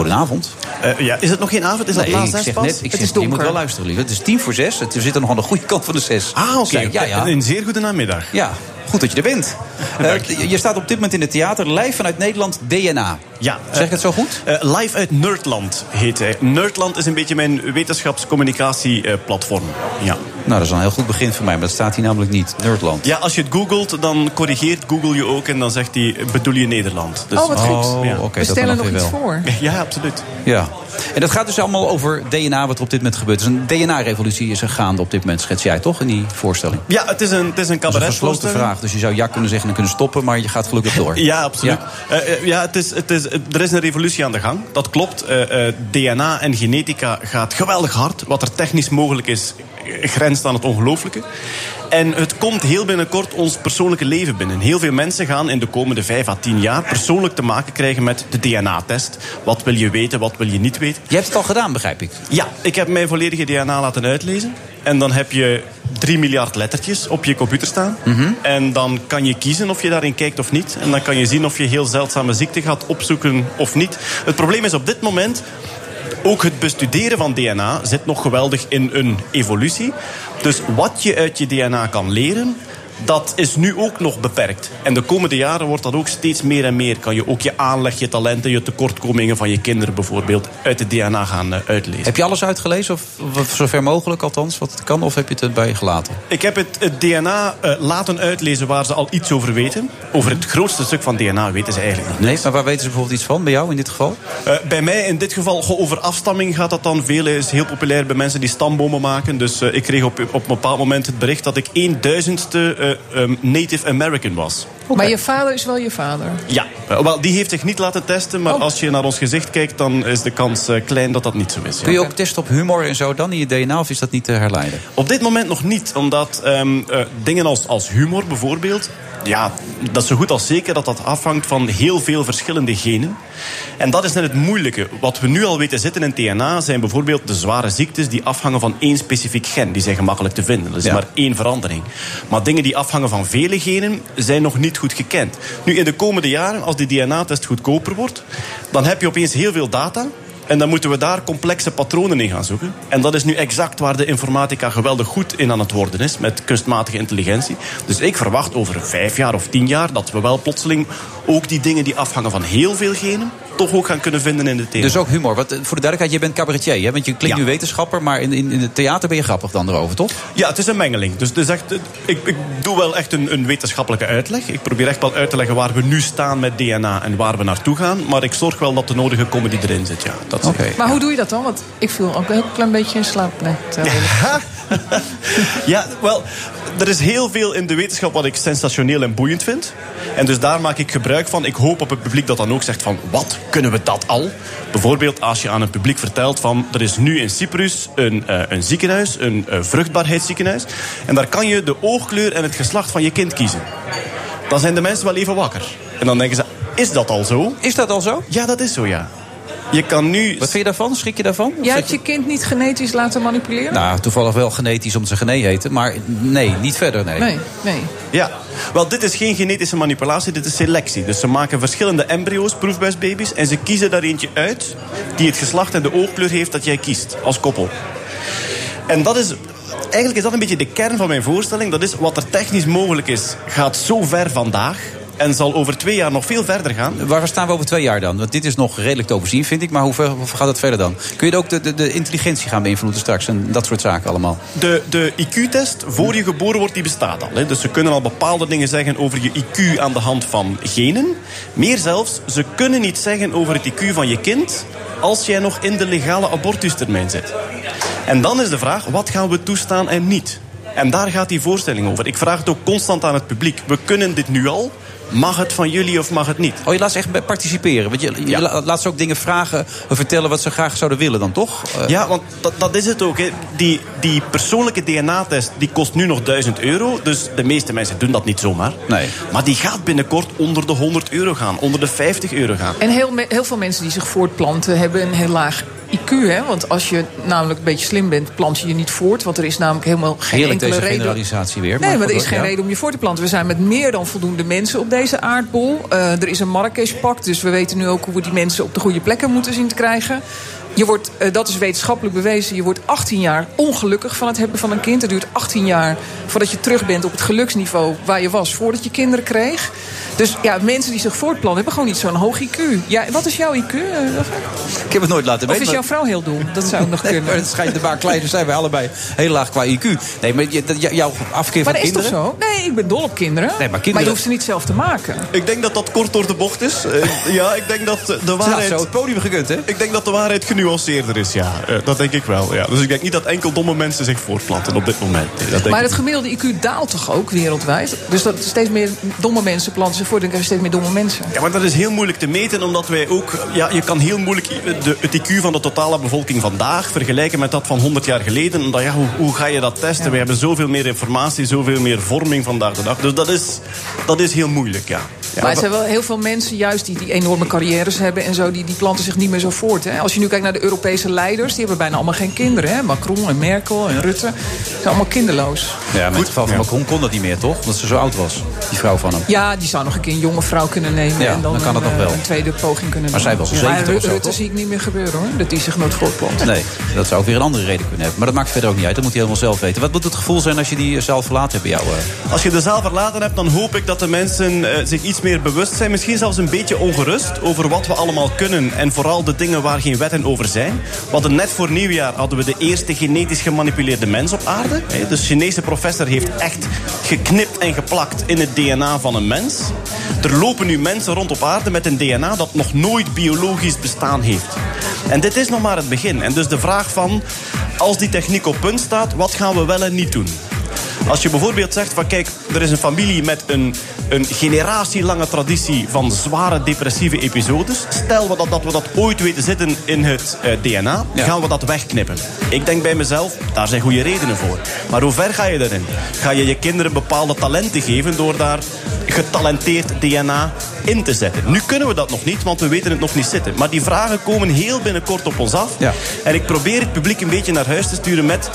goedenavond. Eh, ja, is het nog geen avond? Is dat nee, laatst ik zeg pas? net, ik zeg, je moet wel luisteren, lief. Het is tien voor zes. Het- We zitten nog aan de goede kant van de zes. Ah, oké. Ja, ja. Een zeer goede namiddag. Ja, goed dat je er bent. Eh, je- staat op dit moment in het theater live vanuit Nederland DNA. Ja. Zeg ik het zo goed? Eh, live uit Nerdland heet hij. Nerdland is een beetje mijn wetenschapscommunicatieplatform. Ja. Nou, dat is een heel goed begin voor mij, maar dat staat hier namelijk niet. Nerdland. Ja, als je het googelt, dan corrigeert Google je ook en dan zegt hij, bedoel je Nederland. Dus, oh, wat goed. Oh, Ja. oké, We dat stellen nog iets wel. voor. Ja, absoluut. Ja. En dat gaat dus allemaal over DNA, wat er op dit moment gebeurt. Dus een DNA-revolutie is er gaande op dit moment, schets jij toch in die voorstelling? Ja, het is een, het is een Dat is een gesloten vraag, dus je zou ja kunnen zeggen en kunnen stoppen, maar je gaat gelukkig door. Ja, absoluut. Ja, ja het is, het is, er is een revolutie aan de gang. Dat klopt. Eh, eh, DNA en genetica gaat geweldig hard. Wat er technisch mogelijk is, eh, grenst aan het ongelooflijke. En het komt heel binnenkort ons persoonlijke leven binnen. Heel veel mensen gaan in de komende vijf à tien jaar persoonlijk te maken krijgen met de DNA-test. Wat wil je weten, wat wil je niet weten? Je hebt het al gedaan, begrijp ik. Ja, ik heb mijn volledige DNA laten uitlezen. En dan heb je 3 miljard lettertjes op je computer staan. En dan kan je kiezen of je daarin kijkt of niet. En dan kan je zien of je heel zeldzame ziekte gaat opzoeken of niet. Het probleem is op dit moment... Ook het bestuderen van DNA zit nog geweldig in een evolutie. Dus wat je uit je DNA kan leren, dat is nu ook nog beperkt. En de komende jaren wordt dat ook steeds meer en meer. Kan je ook je aanleg, je talenten, je tekortkomingen van je kinderen bijvoorbeeld uit het DNA gaan eh, uitlezen. Heb je alles uitgelezen? Of, zover mogelijk althans, wat het kan? Of heb je het bij je gelaten? Ik heb het, het DNA eh, laten uitlezen waar ze al iets over weten. Over het grootste stuk van DNA weten ze eigenlijk niet. Nee, maar waar weten ze bijvoorbeeld iets van? Bij jou in dit geval? Eh, bij mij in dit geval over afstamming gaat dat dan veel. is heel populair bij mensen die stambomen maken. Dus ik kreeg op, op een bepaald moment het bericht dat ik 1000ste um, Native American was. Maar je vader is wel je vader. Ja, eh, wel, die heeft zich niet laten testen. Maar als je naar ons gezicht kijkt, dan is de kans eh, klein dat dat niet zo is. ja. Kun je ook testen op humor en zo dan in je DNA, of is dat niet te herleiden? Op dit moment nog niet, omdat ehm, eh, dingen als, als humor bijvoorbeeld... Ja, dat is zo goed als zeker dat dat afhangt van heel veel verschillende genen. En dat is net het moeilijke. Wat we nu al weten zitten in DNA zijn bijvoorbeeld de zware ziektes die afhangen van één specifiek gen. Die zijn gemakkelijk te vinden. Dat is Ja. maar één verandering. Maar dingen die afhangen van vele genen zijn nog niet goed gekend. Nu, in de komende jaren, als die DNA-test goedkoper wordt, dan heb je opeens heel veel data. En dan moeten we daar complexe patronen in gaan zoeken. En dat is nu exact waar de informatica geweldig goed in aan het worden is. Met kunstmatige intelligentie. Dus ik verwacht over vijf jaar of tien jaar... dat we wel plotseling ook die dingen die afhangen van heel veel genen... toch ook gaan kunnen vinden in de thema. Dus ook humor. Want, voor de duidelijkheid, je bent cabaretier, hè? Want je klinkt nu wetenschapper, maar in, in, in het theater ben je grappig dan erover, toch? Ja, het is een mengeling. Dus is echt, ik, ik doe wel echt een, een wetenschappelijke uitleg. Ik probeer echt wel uit te leggen waar we nu staan met DNA en waar we naartoe gaan. Maar ik zorg wel dat de nodige comedy erin zit. Ja, dat Oké. Maar hoe doe je dat dan? Want ik viel ook een heel klein beetje in slaap. Nee, Ja, wel, er is heel veel in de wetenschap wat ik sensationeel en boeiend vind. En dus daar maak ik gebruik van. Ik hoop op het publiek dat dan ook zegt van... wat, kunnen we dat al? Bijvoorbeeld als je aan het publiek vertelt van... er is nu in Cyprus een, eh, een ziekenhuis, een eh, vruchtbaarheidsziekenhuis. En daar kan je de oogkleur en het geslacht van je kind kiezen. Dan zijn de mensen wel even wakker. En dan denken ze, is dat al zo? Is dat al zo? Ja, dat is zo, ja. Je kan nu... Wat vind je daarvan? Schrik je daarvan? Jij zeg hebt je kind niet genetisch laten manipuleren? Nou, toevallig wel genetisch omdat ze Gené heten, maar nee, niet verder, nee. Nee, nee. Ja, wel, dit is geen genetische manipulatie, dit is selectie. Dus ze maken verschillende embryo's, proefbuisbaby's... en ze kiezen daar eentje uit die het geslacht en de oogkleur heeft dat jij kiest als koppel. En dat is... Eigenlijk is dat een beetje de kern van mijn voorstelling. Dat is wat er technisch mogelijk is, gaat zo ver vandaag... en zal over twee jaar nog veel verder gaan. Waar staan we over twee jaar dan? Want dit is nog redelijk te overzien, vind ik. Maar hoe, ver, hoe gaat het verder dan? Kun je ook de, de, de intelligentie gaan beïnvloeden straks en dat soort zaken allemaal? De, de IQ-test, voor je geboren wordt, die bestaat al. Hè. Dus ze kunnen al bepaalde dingen zeggen over je IQ aan de hand van genen. Meer zelfs, ze kunnen niet zeggen over het IQ van je kind... als jij nog in de legale abortustermijn zit. En dan is de vraag, wat gaan we toestaan en niet? En daar gaat die voorstelling over. Ik vraag het ook constant aan het publiek. We kunnen dit nu al. Mag het van jullie of mag het niet? Oh, je laat ze echt bij participeren. Want je, je la- laat ze ook dingen vragen, of vertellen wat ze graag zouden willen dan, toch? Eh, Ja, want dat, dat is het ook. Hè. Die, die persoonlijke DNA-test die kost nu nog 1000 euro. Dus de meeste mensen doen dat niet zomaar. Nee. Maar die gaat binnenkort onder de 100 euro gaan. Onder de 50 euro gaan. En heel, veel mensen die zich voortplanten hebben een heel laag IQ. Hè? Want als je namelijk een beetje slim bent, plant je je niet voort. Want er is namelijk helemaal geen Heerlijk enkele deze reden... generalisatie weer. Nee, maar er is geen ja. reden om je voor te planten. We zijn met meer dan voldoende mensen op deze aardbol. Eh, er is een Marrakesh-pact, dus we weten nu ook hoe we die mensen op de goede plekken moeten zien te krijgen. Je wordt, eh, dat is wetenschappelijk bewezen, je wordt 18 jaar ongelukkig van het hebben van een kind. Het duurt 18 jaar voordat je terug bent op het geluksniveau waar je was voordat je kinderen kreeg. Dus ja, mensen die zich voortplannen hebben gewoon niet zo'n hoog IQ. Ja, wat is jouw IQ? eh, Ik heb het nooit laten Of weten. is maar- jouw vrouw heel dom? Dat zou nog Nee, kunnen. maar het schijnt een paar kleine zijn wij allebei heel laag qua IQ. Nee, maar jouw afkeer Maar van dat is toch kinderen... zo? Nee, ik ben dol op kinderen. Nee, maar kinderen- je hoeft ze niet zelf te maken. Ik denk dat dat kort door de bocht is. Eh, ja, ik denk dat de Ze waarheid... zo het podium gekund, hè? Ik denk dat de waarheid genuanceerder is, ja. Eh, dat denk ik wel, ja. Dus ik denk niet dat enkel domme mensen zich voortplanten op dit moment. Nee, dat denk Maar ik het gemiddelde IQ daalt toch ook wereldwijd? Dus dat steeds meer domme mensen planten zich voor. Dan krijg je steeds meer domme mensen. Ja, maar dat is heel moeilijk te meten, omdat wij ook... Ja, je kan heel moeilijk de, het IQ van de totale bevolking vandaag vergelijken met dat van 100 jaar geleden. Omdat, ja, hoe, hoe ga je dat testen? We hebben zoveel meer informatie, zoveel meer vorming vandaag de dag. Dus dat is, dat is heel moeilijk, ja. Ja maar er zijn wel heel veel mensen juist die, die enorme carrières hebben en zo, die, die planten zich niet meer zo voort. Hè? Als je nu kijkt naar de Europese leiders, die hebben bijna allemaal geen kinderen. Hè? Macron en Merkel en Rutte zijn allemaal kinderloos. Ja, maar in het geval van Macron kon dat niet meer, toch? Omdat ze zo oud was, die vrouw van hem. Ja, die zou nog een keer een jonge vrouw kunnen nemen Ja, en dan, dan kan een, het nog eh, wel. een tweede poging kunnen Maar doen. zij was al Ja, 70 of zo, Rutte zie ik niet meer gebeuren hoor, dat die zich nooit voortplant. Nee, dat zou ook weer een andere reden kunnen hebben. Maar dat maakt verder ook niet uit. Dat moet hij helemaal zelf weten. Wat moet het gevoel zijn als je die zaal verlaten hebt bij jou? eh? Als je de zaal verlaten hebt, dan hoop ik dat de mensen eh, zich iets meer bewust zijn. Misschien zelfs een beetje ongerust over wat we allemaal kunnen. En vooral de dingen waar geen wetten over zijn. Hadden net voor nieuwjaar hadden we de eerste genetisch gemanipuleerde mens op aarde. De Chinese professor heeft echt geknipt en geplakt in het DNA van een mens. Er lopen nu mensen rond op aarde met een DNA dat nog nooit biologisch bestaan heeft. En dit is nog maar het begin. En dus de vraag van, als die techniek op punt staat, wat gaan we wel en niet doen? Als je bijvoorbeeld zegt van kijk, er is een familie met een, een generatielange traditie van zware depressieve episodes. Stel we dat, dat we dat ooit weten zitten in het eh, DNA, gaan we dat wegknippen. Ik denk bij mezelf, daar zijn goede redenen voor. Maar hoe ver ga je erin? Ga je je kinderen bepaalde talenten geven door daar getalenteerd DNA in te zetten? Nu kunnen we dat nog niet, want we weten het nog niet zitten. Maar die vragen komen heel binnenkort op ons af. En ik probeer het publiek een beetje naar huis te sturen met...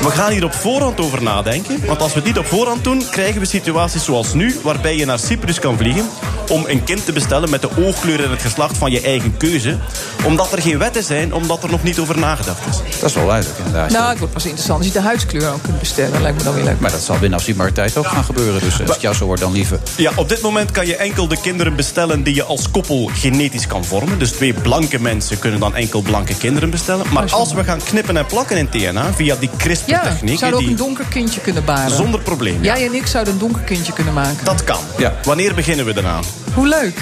we gaan hier op voorhand over nadenken. Want als we dit op voorhand doen, krijgen we situaties zoals nu... waarbij je naar Cyprus kan vliegen om een kind te bestellen... met de oogkleur en het geslacht van je eigen keuze. Omdat er geen wetten zijn, omdat er nog niet over nagedacht is. Dat is wel duidelijk inderdaad. Nou, het wordt pas interessant als je de huidskleur ook kunt bestellen. Lijkt me dan weer leuk. Maar dat zal binnen afzienbare tijd ook gaan gebeuren. Dus als het jou zo wordt, dan liever. Ja, op dit moment kan je enkel de kinderen bestellen die je als koppel genetisch kan vormen. Dus twee blanke mensen kunnen dan enkel blanke kinderen bestellen. Maar als we gaan knippen en plakken in TNA via die Ja, CRISPR-techniek... zouden ook die een donker kindje kunnen baren. zonder probleem. Ja. Jij en ik zouden een donker kindje kunnen maken. Dat kan. Ja. Wanneer beginnen we eraan? Hoe leuk.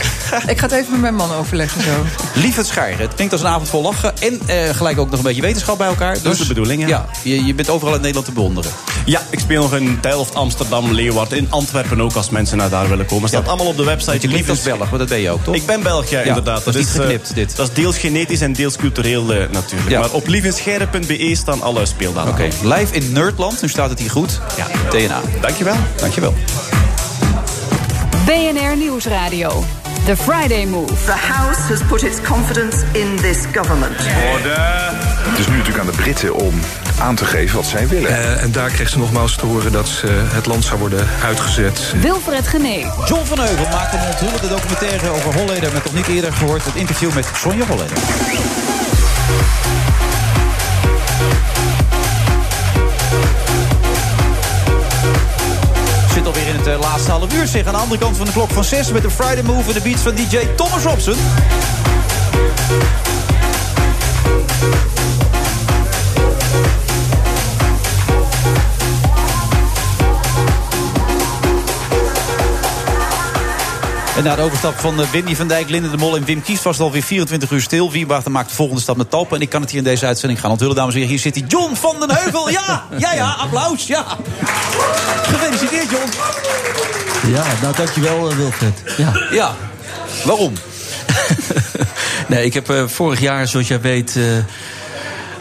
ik ga het even met mijn man overleggen zo. Lief het schijren. Het klinkt als een avond vol lachen. En eh, gelijk ook nog een beetje wetenschap bij elkaar. Dus, Dat is de bedoeling, ja. ja je, je bent overal in Nederland te bewonderen. Ja, ik speel nog in Delft, Amsterdam, Leeuwarden, in Antwerpen ook als mensen naar daar willen komen. Staat allemaal op de website. Want je klinkt als Belg, maar dat ben je ook, toch? Ik ben Belg, ja, Ja, inderdaad. dat is niet eh, geknipt, dit. Dat is deels genetisch en deels cultureel eh, natuurlijk. Ja. Maar op lievenscheire.be staan alle speeldagen. Oké, live in Nerdland. Nu staat het hier goed. Ja. TNA. Dankjewel. Dankjewel. BNR Nieuwsradio. The Friday Move. The House has put its confidence in this government. Het is nu natuurlijk aan de Britten om aan te geven wat zij willen. Eh, en daar kreeg ze nogmaals te horen dat ze, het land zou worden uitgezet. Wilfred Genee. John van Heuvel maakt een onthullende documentaire over Holleder... met nog niet eerder gehoord het interview met Sonja Holleder. Laatste uur. Zeg aan de andere kant van de klok van 6 met de Friday Move en de beats van DJ Thomas Robson. En na de overstap van eh, Winnie van Dijk, Linde de Mol en Wim Kies was het alweer 24 uur stil. Wiebaarten maakt de volgende stap met Talpen. En ik kan het hier in deze uitzending gaan onthullen, dames en heren. Hier zit hij, John van den Heuvel. Ja, ja, ja, applaus, ja. Gefeliciteerd, John. Ja, nou dankjewel eh, Wilfred. Ja. Ja, waarom? nee, ik heb eh, vorig jaar, zoals jij weet,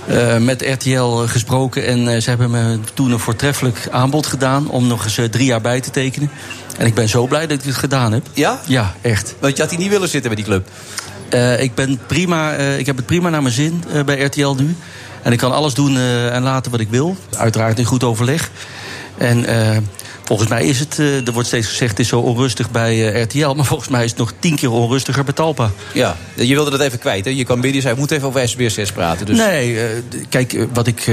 eh, met RTL gesproken. En eh, ze hebben me toen een voortreffelijk aanbod gedaan om nog eens eh, drie jaar bij te tekenen. En ik ben zo blij dat ik het gedaan heb. Ja? Ja, echt. Want je had hier niet willen zitten bij die club. Ik, ben prima, ik heb het prima naar mijn zin bij RTL nu. En ik kan alles doen en laten wat ik wil. Uiteraard in goed overleg. En Volgens mij is het, eh, er wordt steeds gezegd, het is zo onrustig bij eh, RTL. Maar volgens mij is het nog tien keer onrustiger bij Talpa. Ja, je wilde dat even kwijt. Hè? Je kwam binnen we moeten even over SBS 6 praten. Dus... Nee, eh, kijk, wat ik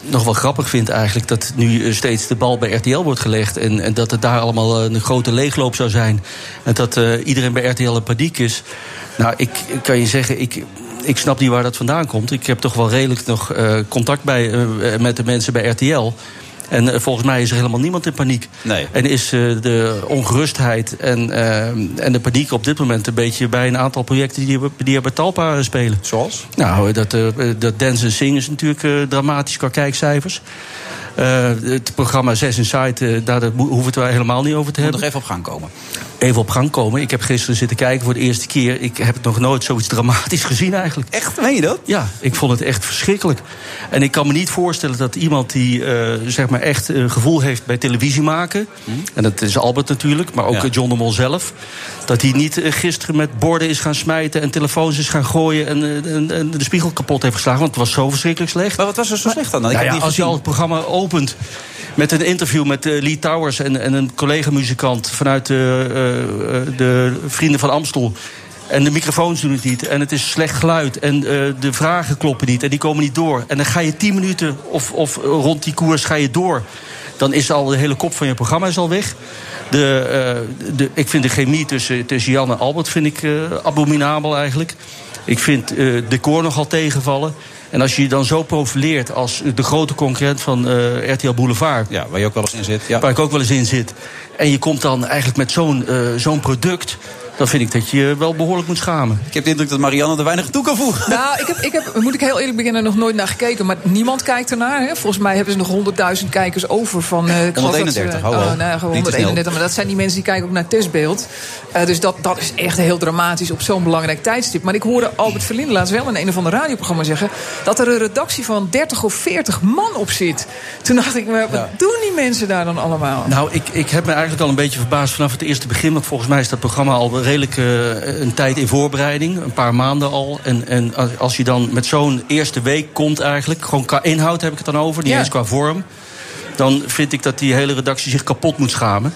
nog wel grappig vind eigenlijk... dat nu steeds de bal bij RTL wordt gelegd... en, en dat het daar allemaal een grote leegloop zou zijn. En dat iedereen bij RTL in paniek is. Nou, ik kan je zeggen... Ik, ik snap niet waar dat vandaan komt. Ik heb toch wel redelijk nog contact bij, met de mensen bij RTL... En eh, volgens mij is er helemaal niemand in paniek. Nee. En is eh, de ongerustheid en, eh, en de paniek op dit moment een beetje bij een aantal projecten die, die er bij Talpa spelen. Zoals? Nou, dat, dat Dance and Sing is natuurlijk dramatisch qua kijkcijfers. Het programma 6 Inside, eh, daar hoeven we het helemaal niet over te Moet hebben. nog even op gang komen. Even op gang komen. Ik heb gisteren zitten kijken voor de eerste keer. Ik heb het nog nooit zoiets dramatisch gezien eigenlijk. Echt? Meen je dat? Ja, ik vond het echt verschrikkelijk. En ik kan me niet voorstellen dat iemand die eh, zeg maar echt een gevoel heeft bij televisie maken... en dat is Albert natuurlijk, maar ook Hm? Ja. eh, John de Mol zelf... dat hij niet eh, gisteren met borden is gaan smijten... en telefoons is gaan gooien en, en, en de spiegel kapot heeft geslagen. Want het was zo verschrikkelijk slecht. Maar wat was er zo slecht dan? Ik Nou ja, niet als je al het programma opent met een interview met Lee Towers en, en een collega-muzikant vanuit de, de Vrienden van Amstel. En de microfoons doen het niet. En het is slecht geluid. En eh, de vragen kloppen niet. En die komen niet door. En dan ga je tien minuten of, of rond die koers ga je door. Dan is al de hele kop van je programma is al weg. De, eh, de, ik vind de chemie tussen, tussen Jan en Albert vind ik, eh, abominabel eigenlijk. Ik vind eh decor nogal tegenvallen. En als je je dan zo profileert als de grote concurrent van eh, RTL Boulevard... Ja, waar je ook wel eens in zit. Ja. Waar ik ook wel eens in zit. En je komt dan eigenlijk met zo'n eh, zo'n product... dan vind ik dat je je wel behoorlijk moet schamen. Ik heb de indruk dat Marianne er weinig toe kan voegen. Nou, ik heb, ik heb, moet ik heel eerlijk beginnen, nog nooit naar gekeken. Maar niemand kijkt ernaar. Hè. Volgens mij hebben ze nog 100.000 kijkers over van... eh, dat ze- 131, hou wel. Oh, nee, gewoon Niet te snel. 131. Maar dat zijn die mensen die kijken ook naar testbeeld. Eh, dus dat, dat is echt heel dramatisch op zo'n belangrijk tijdstip. Maar ik hoorde Albert Verlinde laatst wel in een of ander radioprogramma zeggen... dat er een redactie van 30 of 40 man op zit. Toen dacht ik, maar wat doen die mensen daar dan allemaal? Nou, ik, ik heb me eigenlijk al een beetje verbaasd vanaf het eerste begin. Want volgens mij is dat programma al redelijk eh, een tijd in voorbereiding. Een paar maanden al. En, en als- je dan met zo'n eerste week komt eigenlijk... gewoon qua inhoud heb ik het dan over, niet Ja. eens qua vorm... dan vind ik dat die hele redactie zich kapot moet schamen.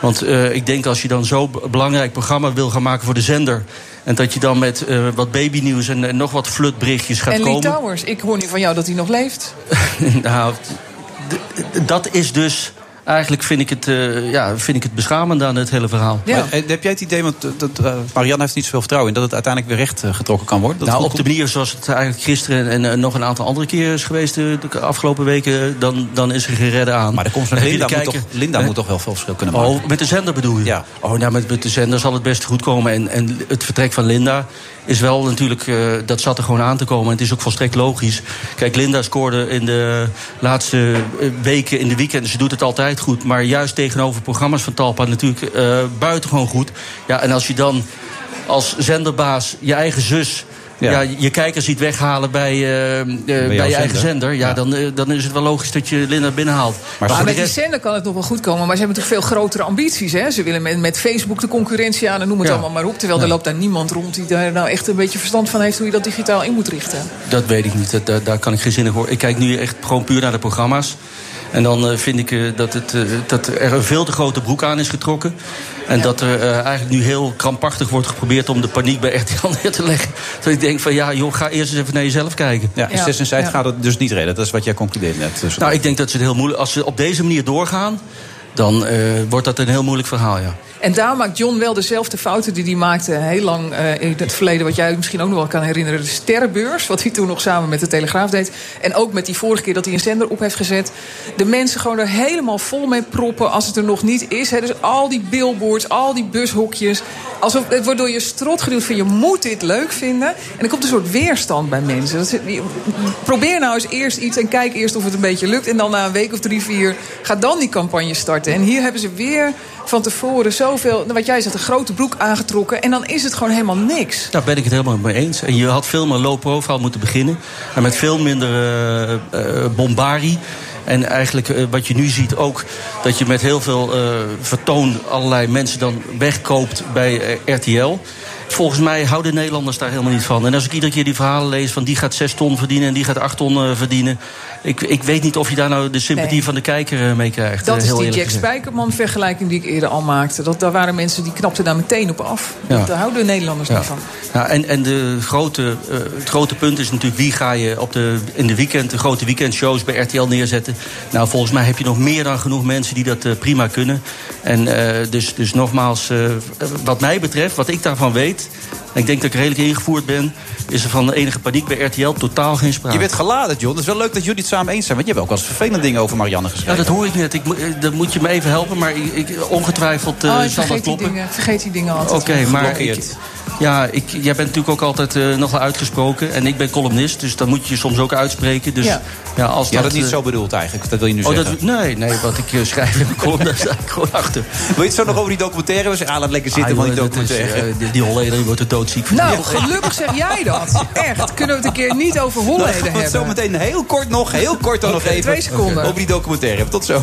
Want eh, ik denk als je dan zo'n belangrijk programma wil gaan maken voor de zender... en dat je dan met eh, wat babynieuws en, en nog wat flutberichtjes gaat en Lee komen... Towers, ik hoor nu van jou dat hij nog leeft. nou, dat is dus. Eigenlijk vind ik, het, eh, ja, vind ik het beschamend aan het hele verhaal. Maar, eh, heb jij het idee, want eh, dat, eh, Marianne heeft niet zoveel vertrouwen in... dat het uiteindelijk weer recht getrokken kan worden? Dat nou, op de manier zoals het eigenlijk gisteren en nog een aantal andere keren is geweest de afgelopen weken, dan, dan is er geen redden aan. Maar de komst van Linda, moet, toch, Linda moet toch wel veel verschil kunnen maken? Oh, met de zender bedoel je? Ja. Oh, nou, met, met de zender zal het best goed komen. En, en het vertrek van Linda is wel natuurlijk... eh, dat zat er gewoon aan te komen. En het is ook volstrekt logisch. Kijk, Linda scoorde in de laatste eh, weken in de weekenden. Ze doet het altijd goed. Maar juist tegenover programma's van Talpa natuurlijk eh buitengewoon goed. Ja, en als je dan als zenderbaas je eigen zus... Ja. je kijkers ziet weghalen bij, eh, eh, bij, jouw je eigen zender. zender... Ja, Dan, eh, dan is het wel logisch dat je Linda binnenhaalt. Maar, voor de met die zender kan het nog wel goed komen. Maar ze hebben natuurlijk veel grotere ambities. Hè? Ze willen met, met Facebook de concurrentie aan en noem het Ja. allemaal maar op. Terwijl er loopt daar niemand rond die daar nou echt een beetje verstand van heeft... hoe je dat digitaal in moet richten. Dat weet ik niet. Dat, daar, daar kan ik geen zinnig voor. Ik kijk nu echt gewoon puur naar de programma's. En dan eh, vind ik eh, dat, het, eh, dat er een veel te grote broek aan is getrokken. En dat er eh, eigenlijk nu heel krampachtig wordt geprobeerd om de paniek bij RTL neer te leggen. Dat ik denk van ja, joh, ga eerst eens even naar jezelf kijken. Ja, in Zes en gaat het dus niet redden. Dat is wat jij concludeert net. Dus Nou, ik denk dat ze het heel moeilijk. Als ze op deze manier doorgaan, dan eh, wordt dat een heel moeilijk verhaal, ja. En daar maakt John wel dezelfde fouten die hij maakte heel lang eh, in het verleden. Wat jij misschien ook nog wel kan herinneren. De sterrenbeurs, wat hij toen nog samen met de Telegraaf deed. En ook met die vorige keer dat hij een zender op heeft gezet. De mensen gewoon er helemaal vol mee proppen als het er nog niet is. Hè. Dus al die billboards, al die bushokjes. Alsof, het wordt door je strot geduwd van je moet dit leuk vinden. En er komt een soort weerstand bij mensen. Dat probeer nou eens eerst iets en kijk eerst of het een beetje lukt. En dan na een week of drie, vier, ga dan die campagne starten. En hier hebben ze weer van tevoren zoveel, wat jij zegt, een grote broek aangetrokken. En dan is het gewoon helemaal niks. Daar ben ik het helemaal mee eens. En je had veel meer low profile moeten beginnen. En met veel minder eh, eh, bombarie. En eigenlijk eh, wat je nu ziet ook... dat je met heel veel vertoon allerlei mensen dan wegkoopt bij RTL. Volgens mij houden Nederlanders daar helemaal niet van. En als ik iedere keer die verhalen lees van die gaat 6 ton verdienen en die gaat 8 ton eh, verdienen. Ik, ik weet niet of je daar nou de sympathie Nee. van de kijker eh, mee krijgt. Dat eh, is die Jack. Spijkerman-vergelijking die ik eerder al maakte. Dat, daar waren mensen die knapten daar meteen op af. Ja. Daar houden Nederlanders Ja. niet van. Ja, en en de grote, het grote punt is natuurlijk wie ga je op de, in de weekend, de grote weekendshows bij RTL neerzetten. Nou, volgens mij heb je nog meer dan genoeg mensen die dat prima kunnen. En dus, dus nogmaals, wat mij betreft, wat ik daarvan weet. En Ik denk dat ik redelijk ingevoerd ben. Is er van de enige paniek bij RTL totaal geen sprake. Je bent geladen, John. Het is wel leuk dat jullie het samen eens zijn. Want je hebt ook wel eens vervelende dingen over Marianne Ja, geschreven. dat hoor ik net. Ik, moet- eh, dan moet je me even helpen. Maar ik, ik- ongetwijfeld eh, oh, ik zal dat vergeet die, kloppen. dingen, vergeet die dingen altijd. Oké, maar ik. Ja, ik, jij bent natuurlijk ook altijd eh, nogal uitgesproken. En ik ben columnist, dus dan moet je je soms ook uitspreken. Dus, Ja. ja. als Je had het niet eh, zo bedoeld eigenlijk. Dat wil je nu Oh, zeggen. dat, nee, nee, wat ik eh, schrijf in mijn column, daar sta ik gewoon achter. Wil je het zo nog over die documentaire? We zeggen, ah, laat lekker zitten Ah, van die dat is, documentaire. die, die Holleder die wordt er doodziek van. Nou, gelukkig zeg jij dat. Echt. Kunnen we het een keer niet over Holleden Dan gaan we het hebben? zo meteen heel kort nog, heel kort dan nog even twee seconden. over die documentaire. Tot zo.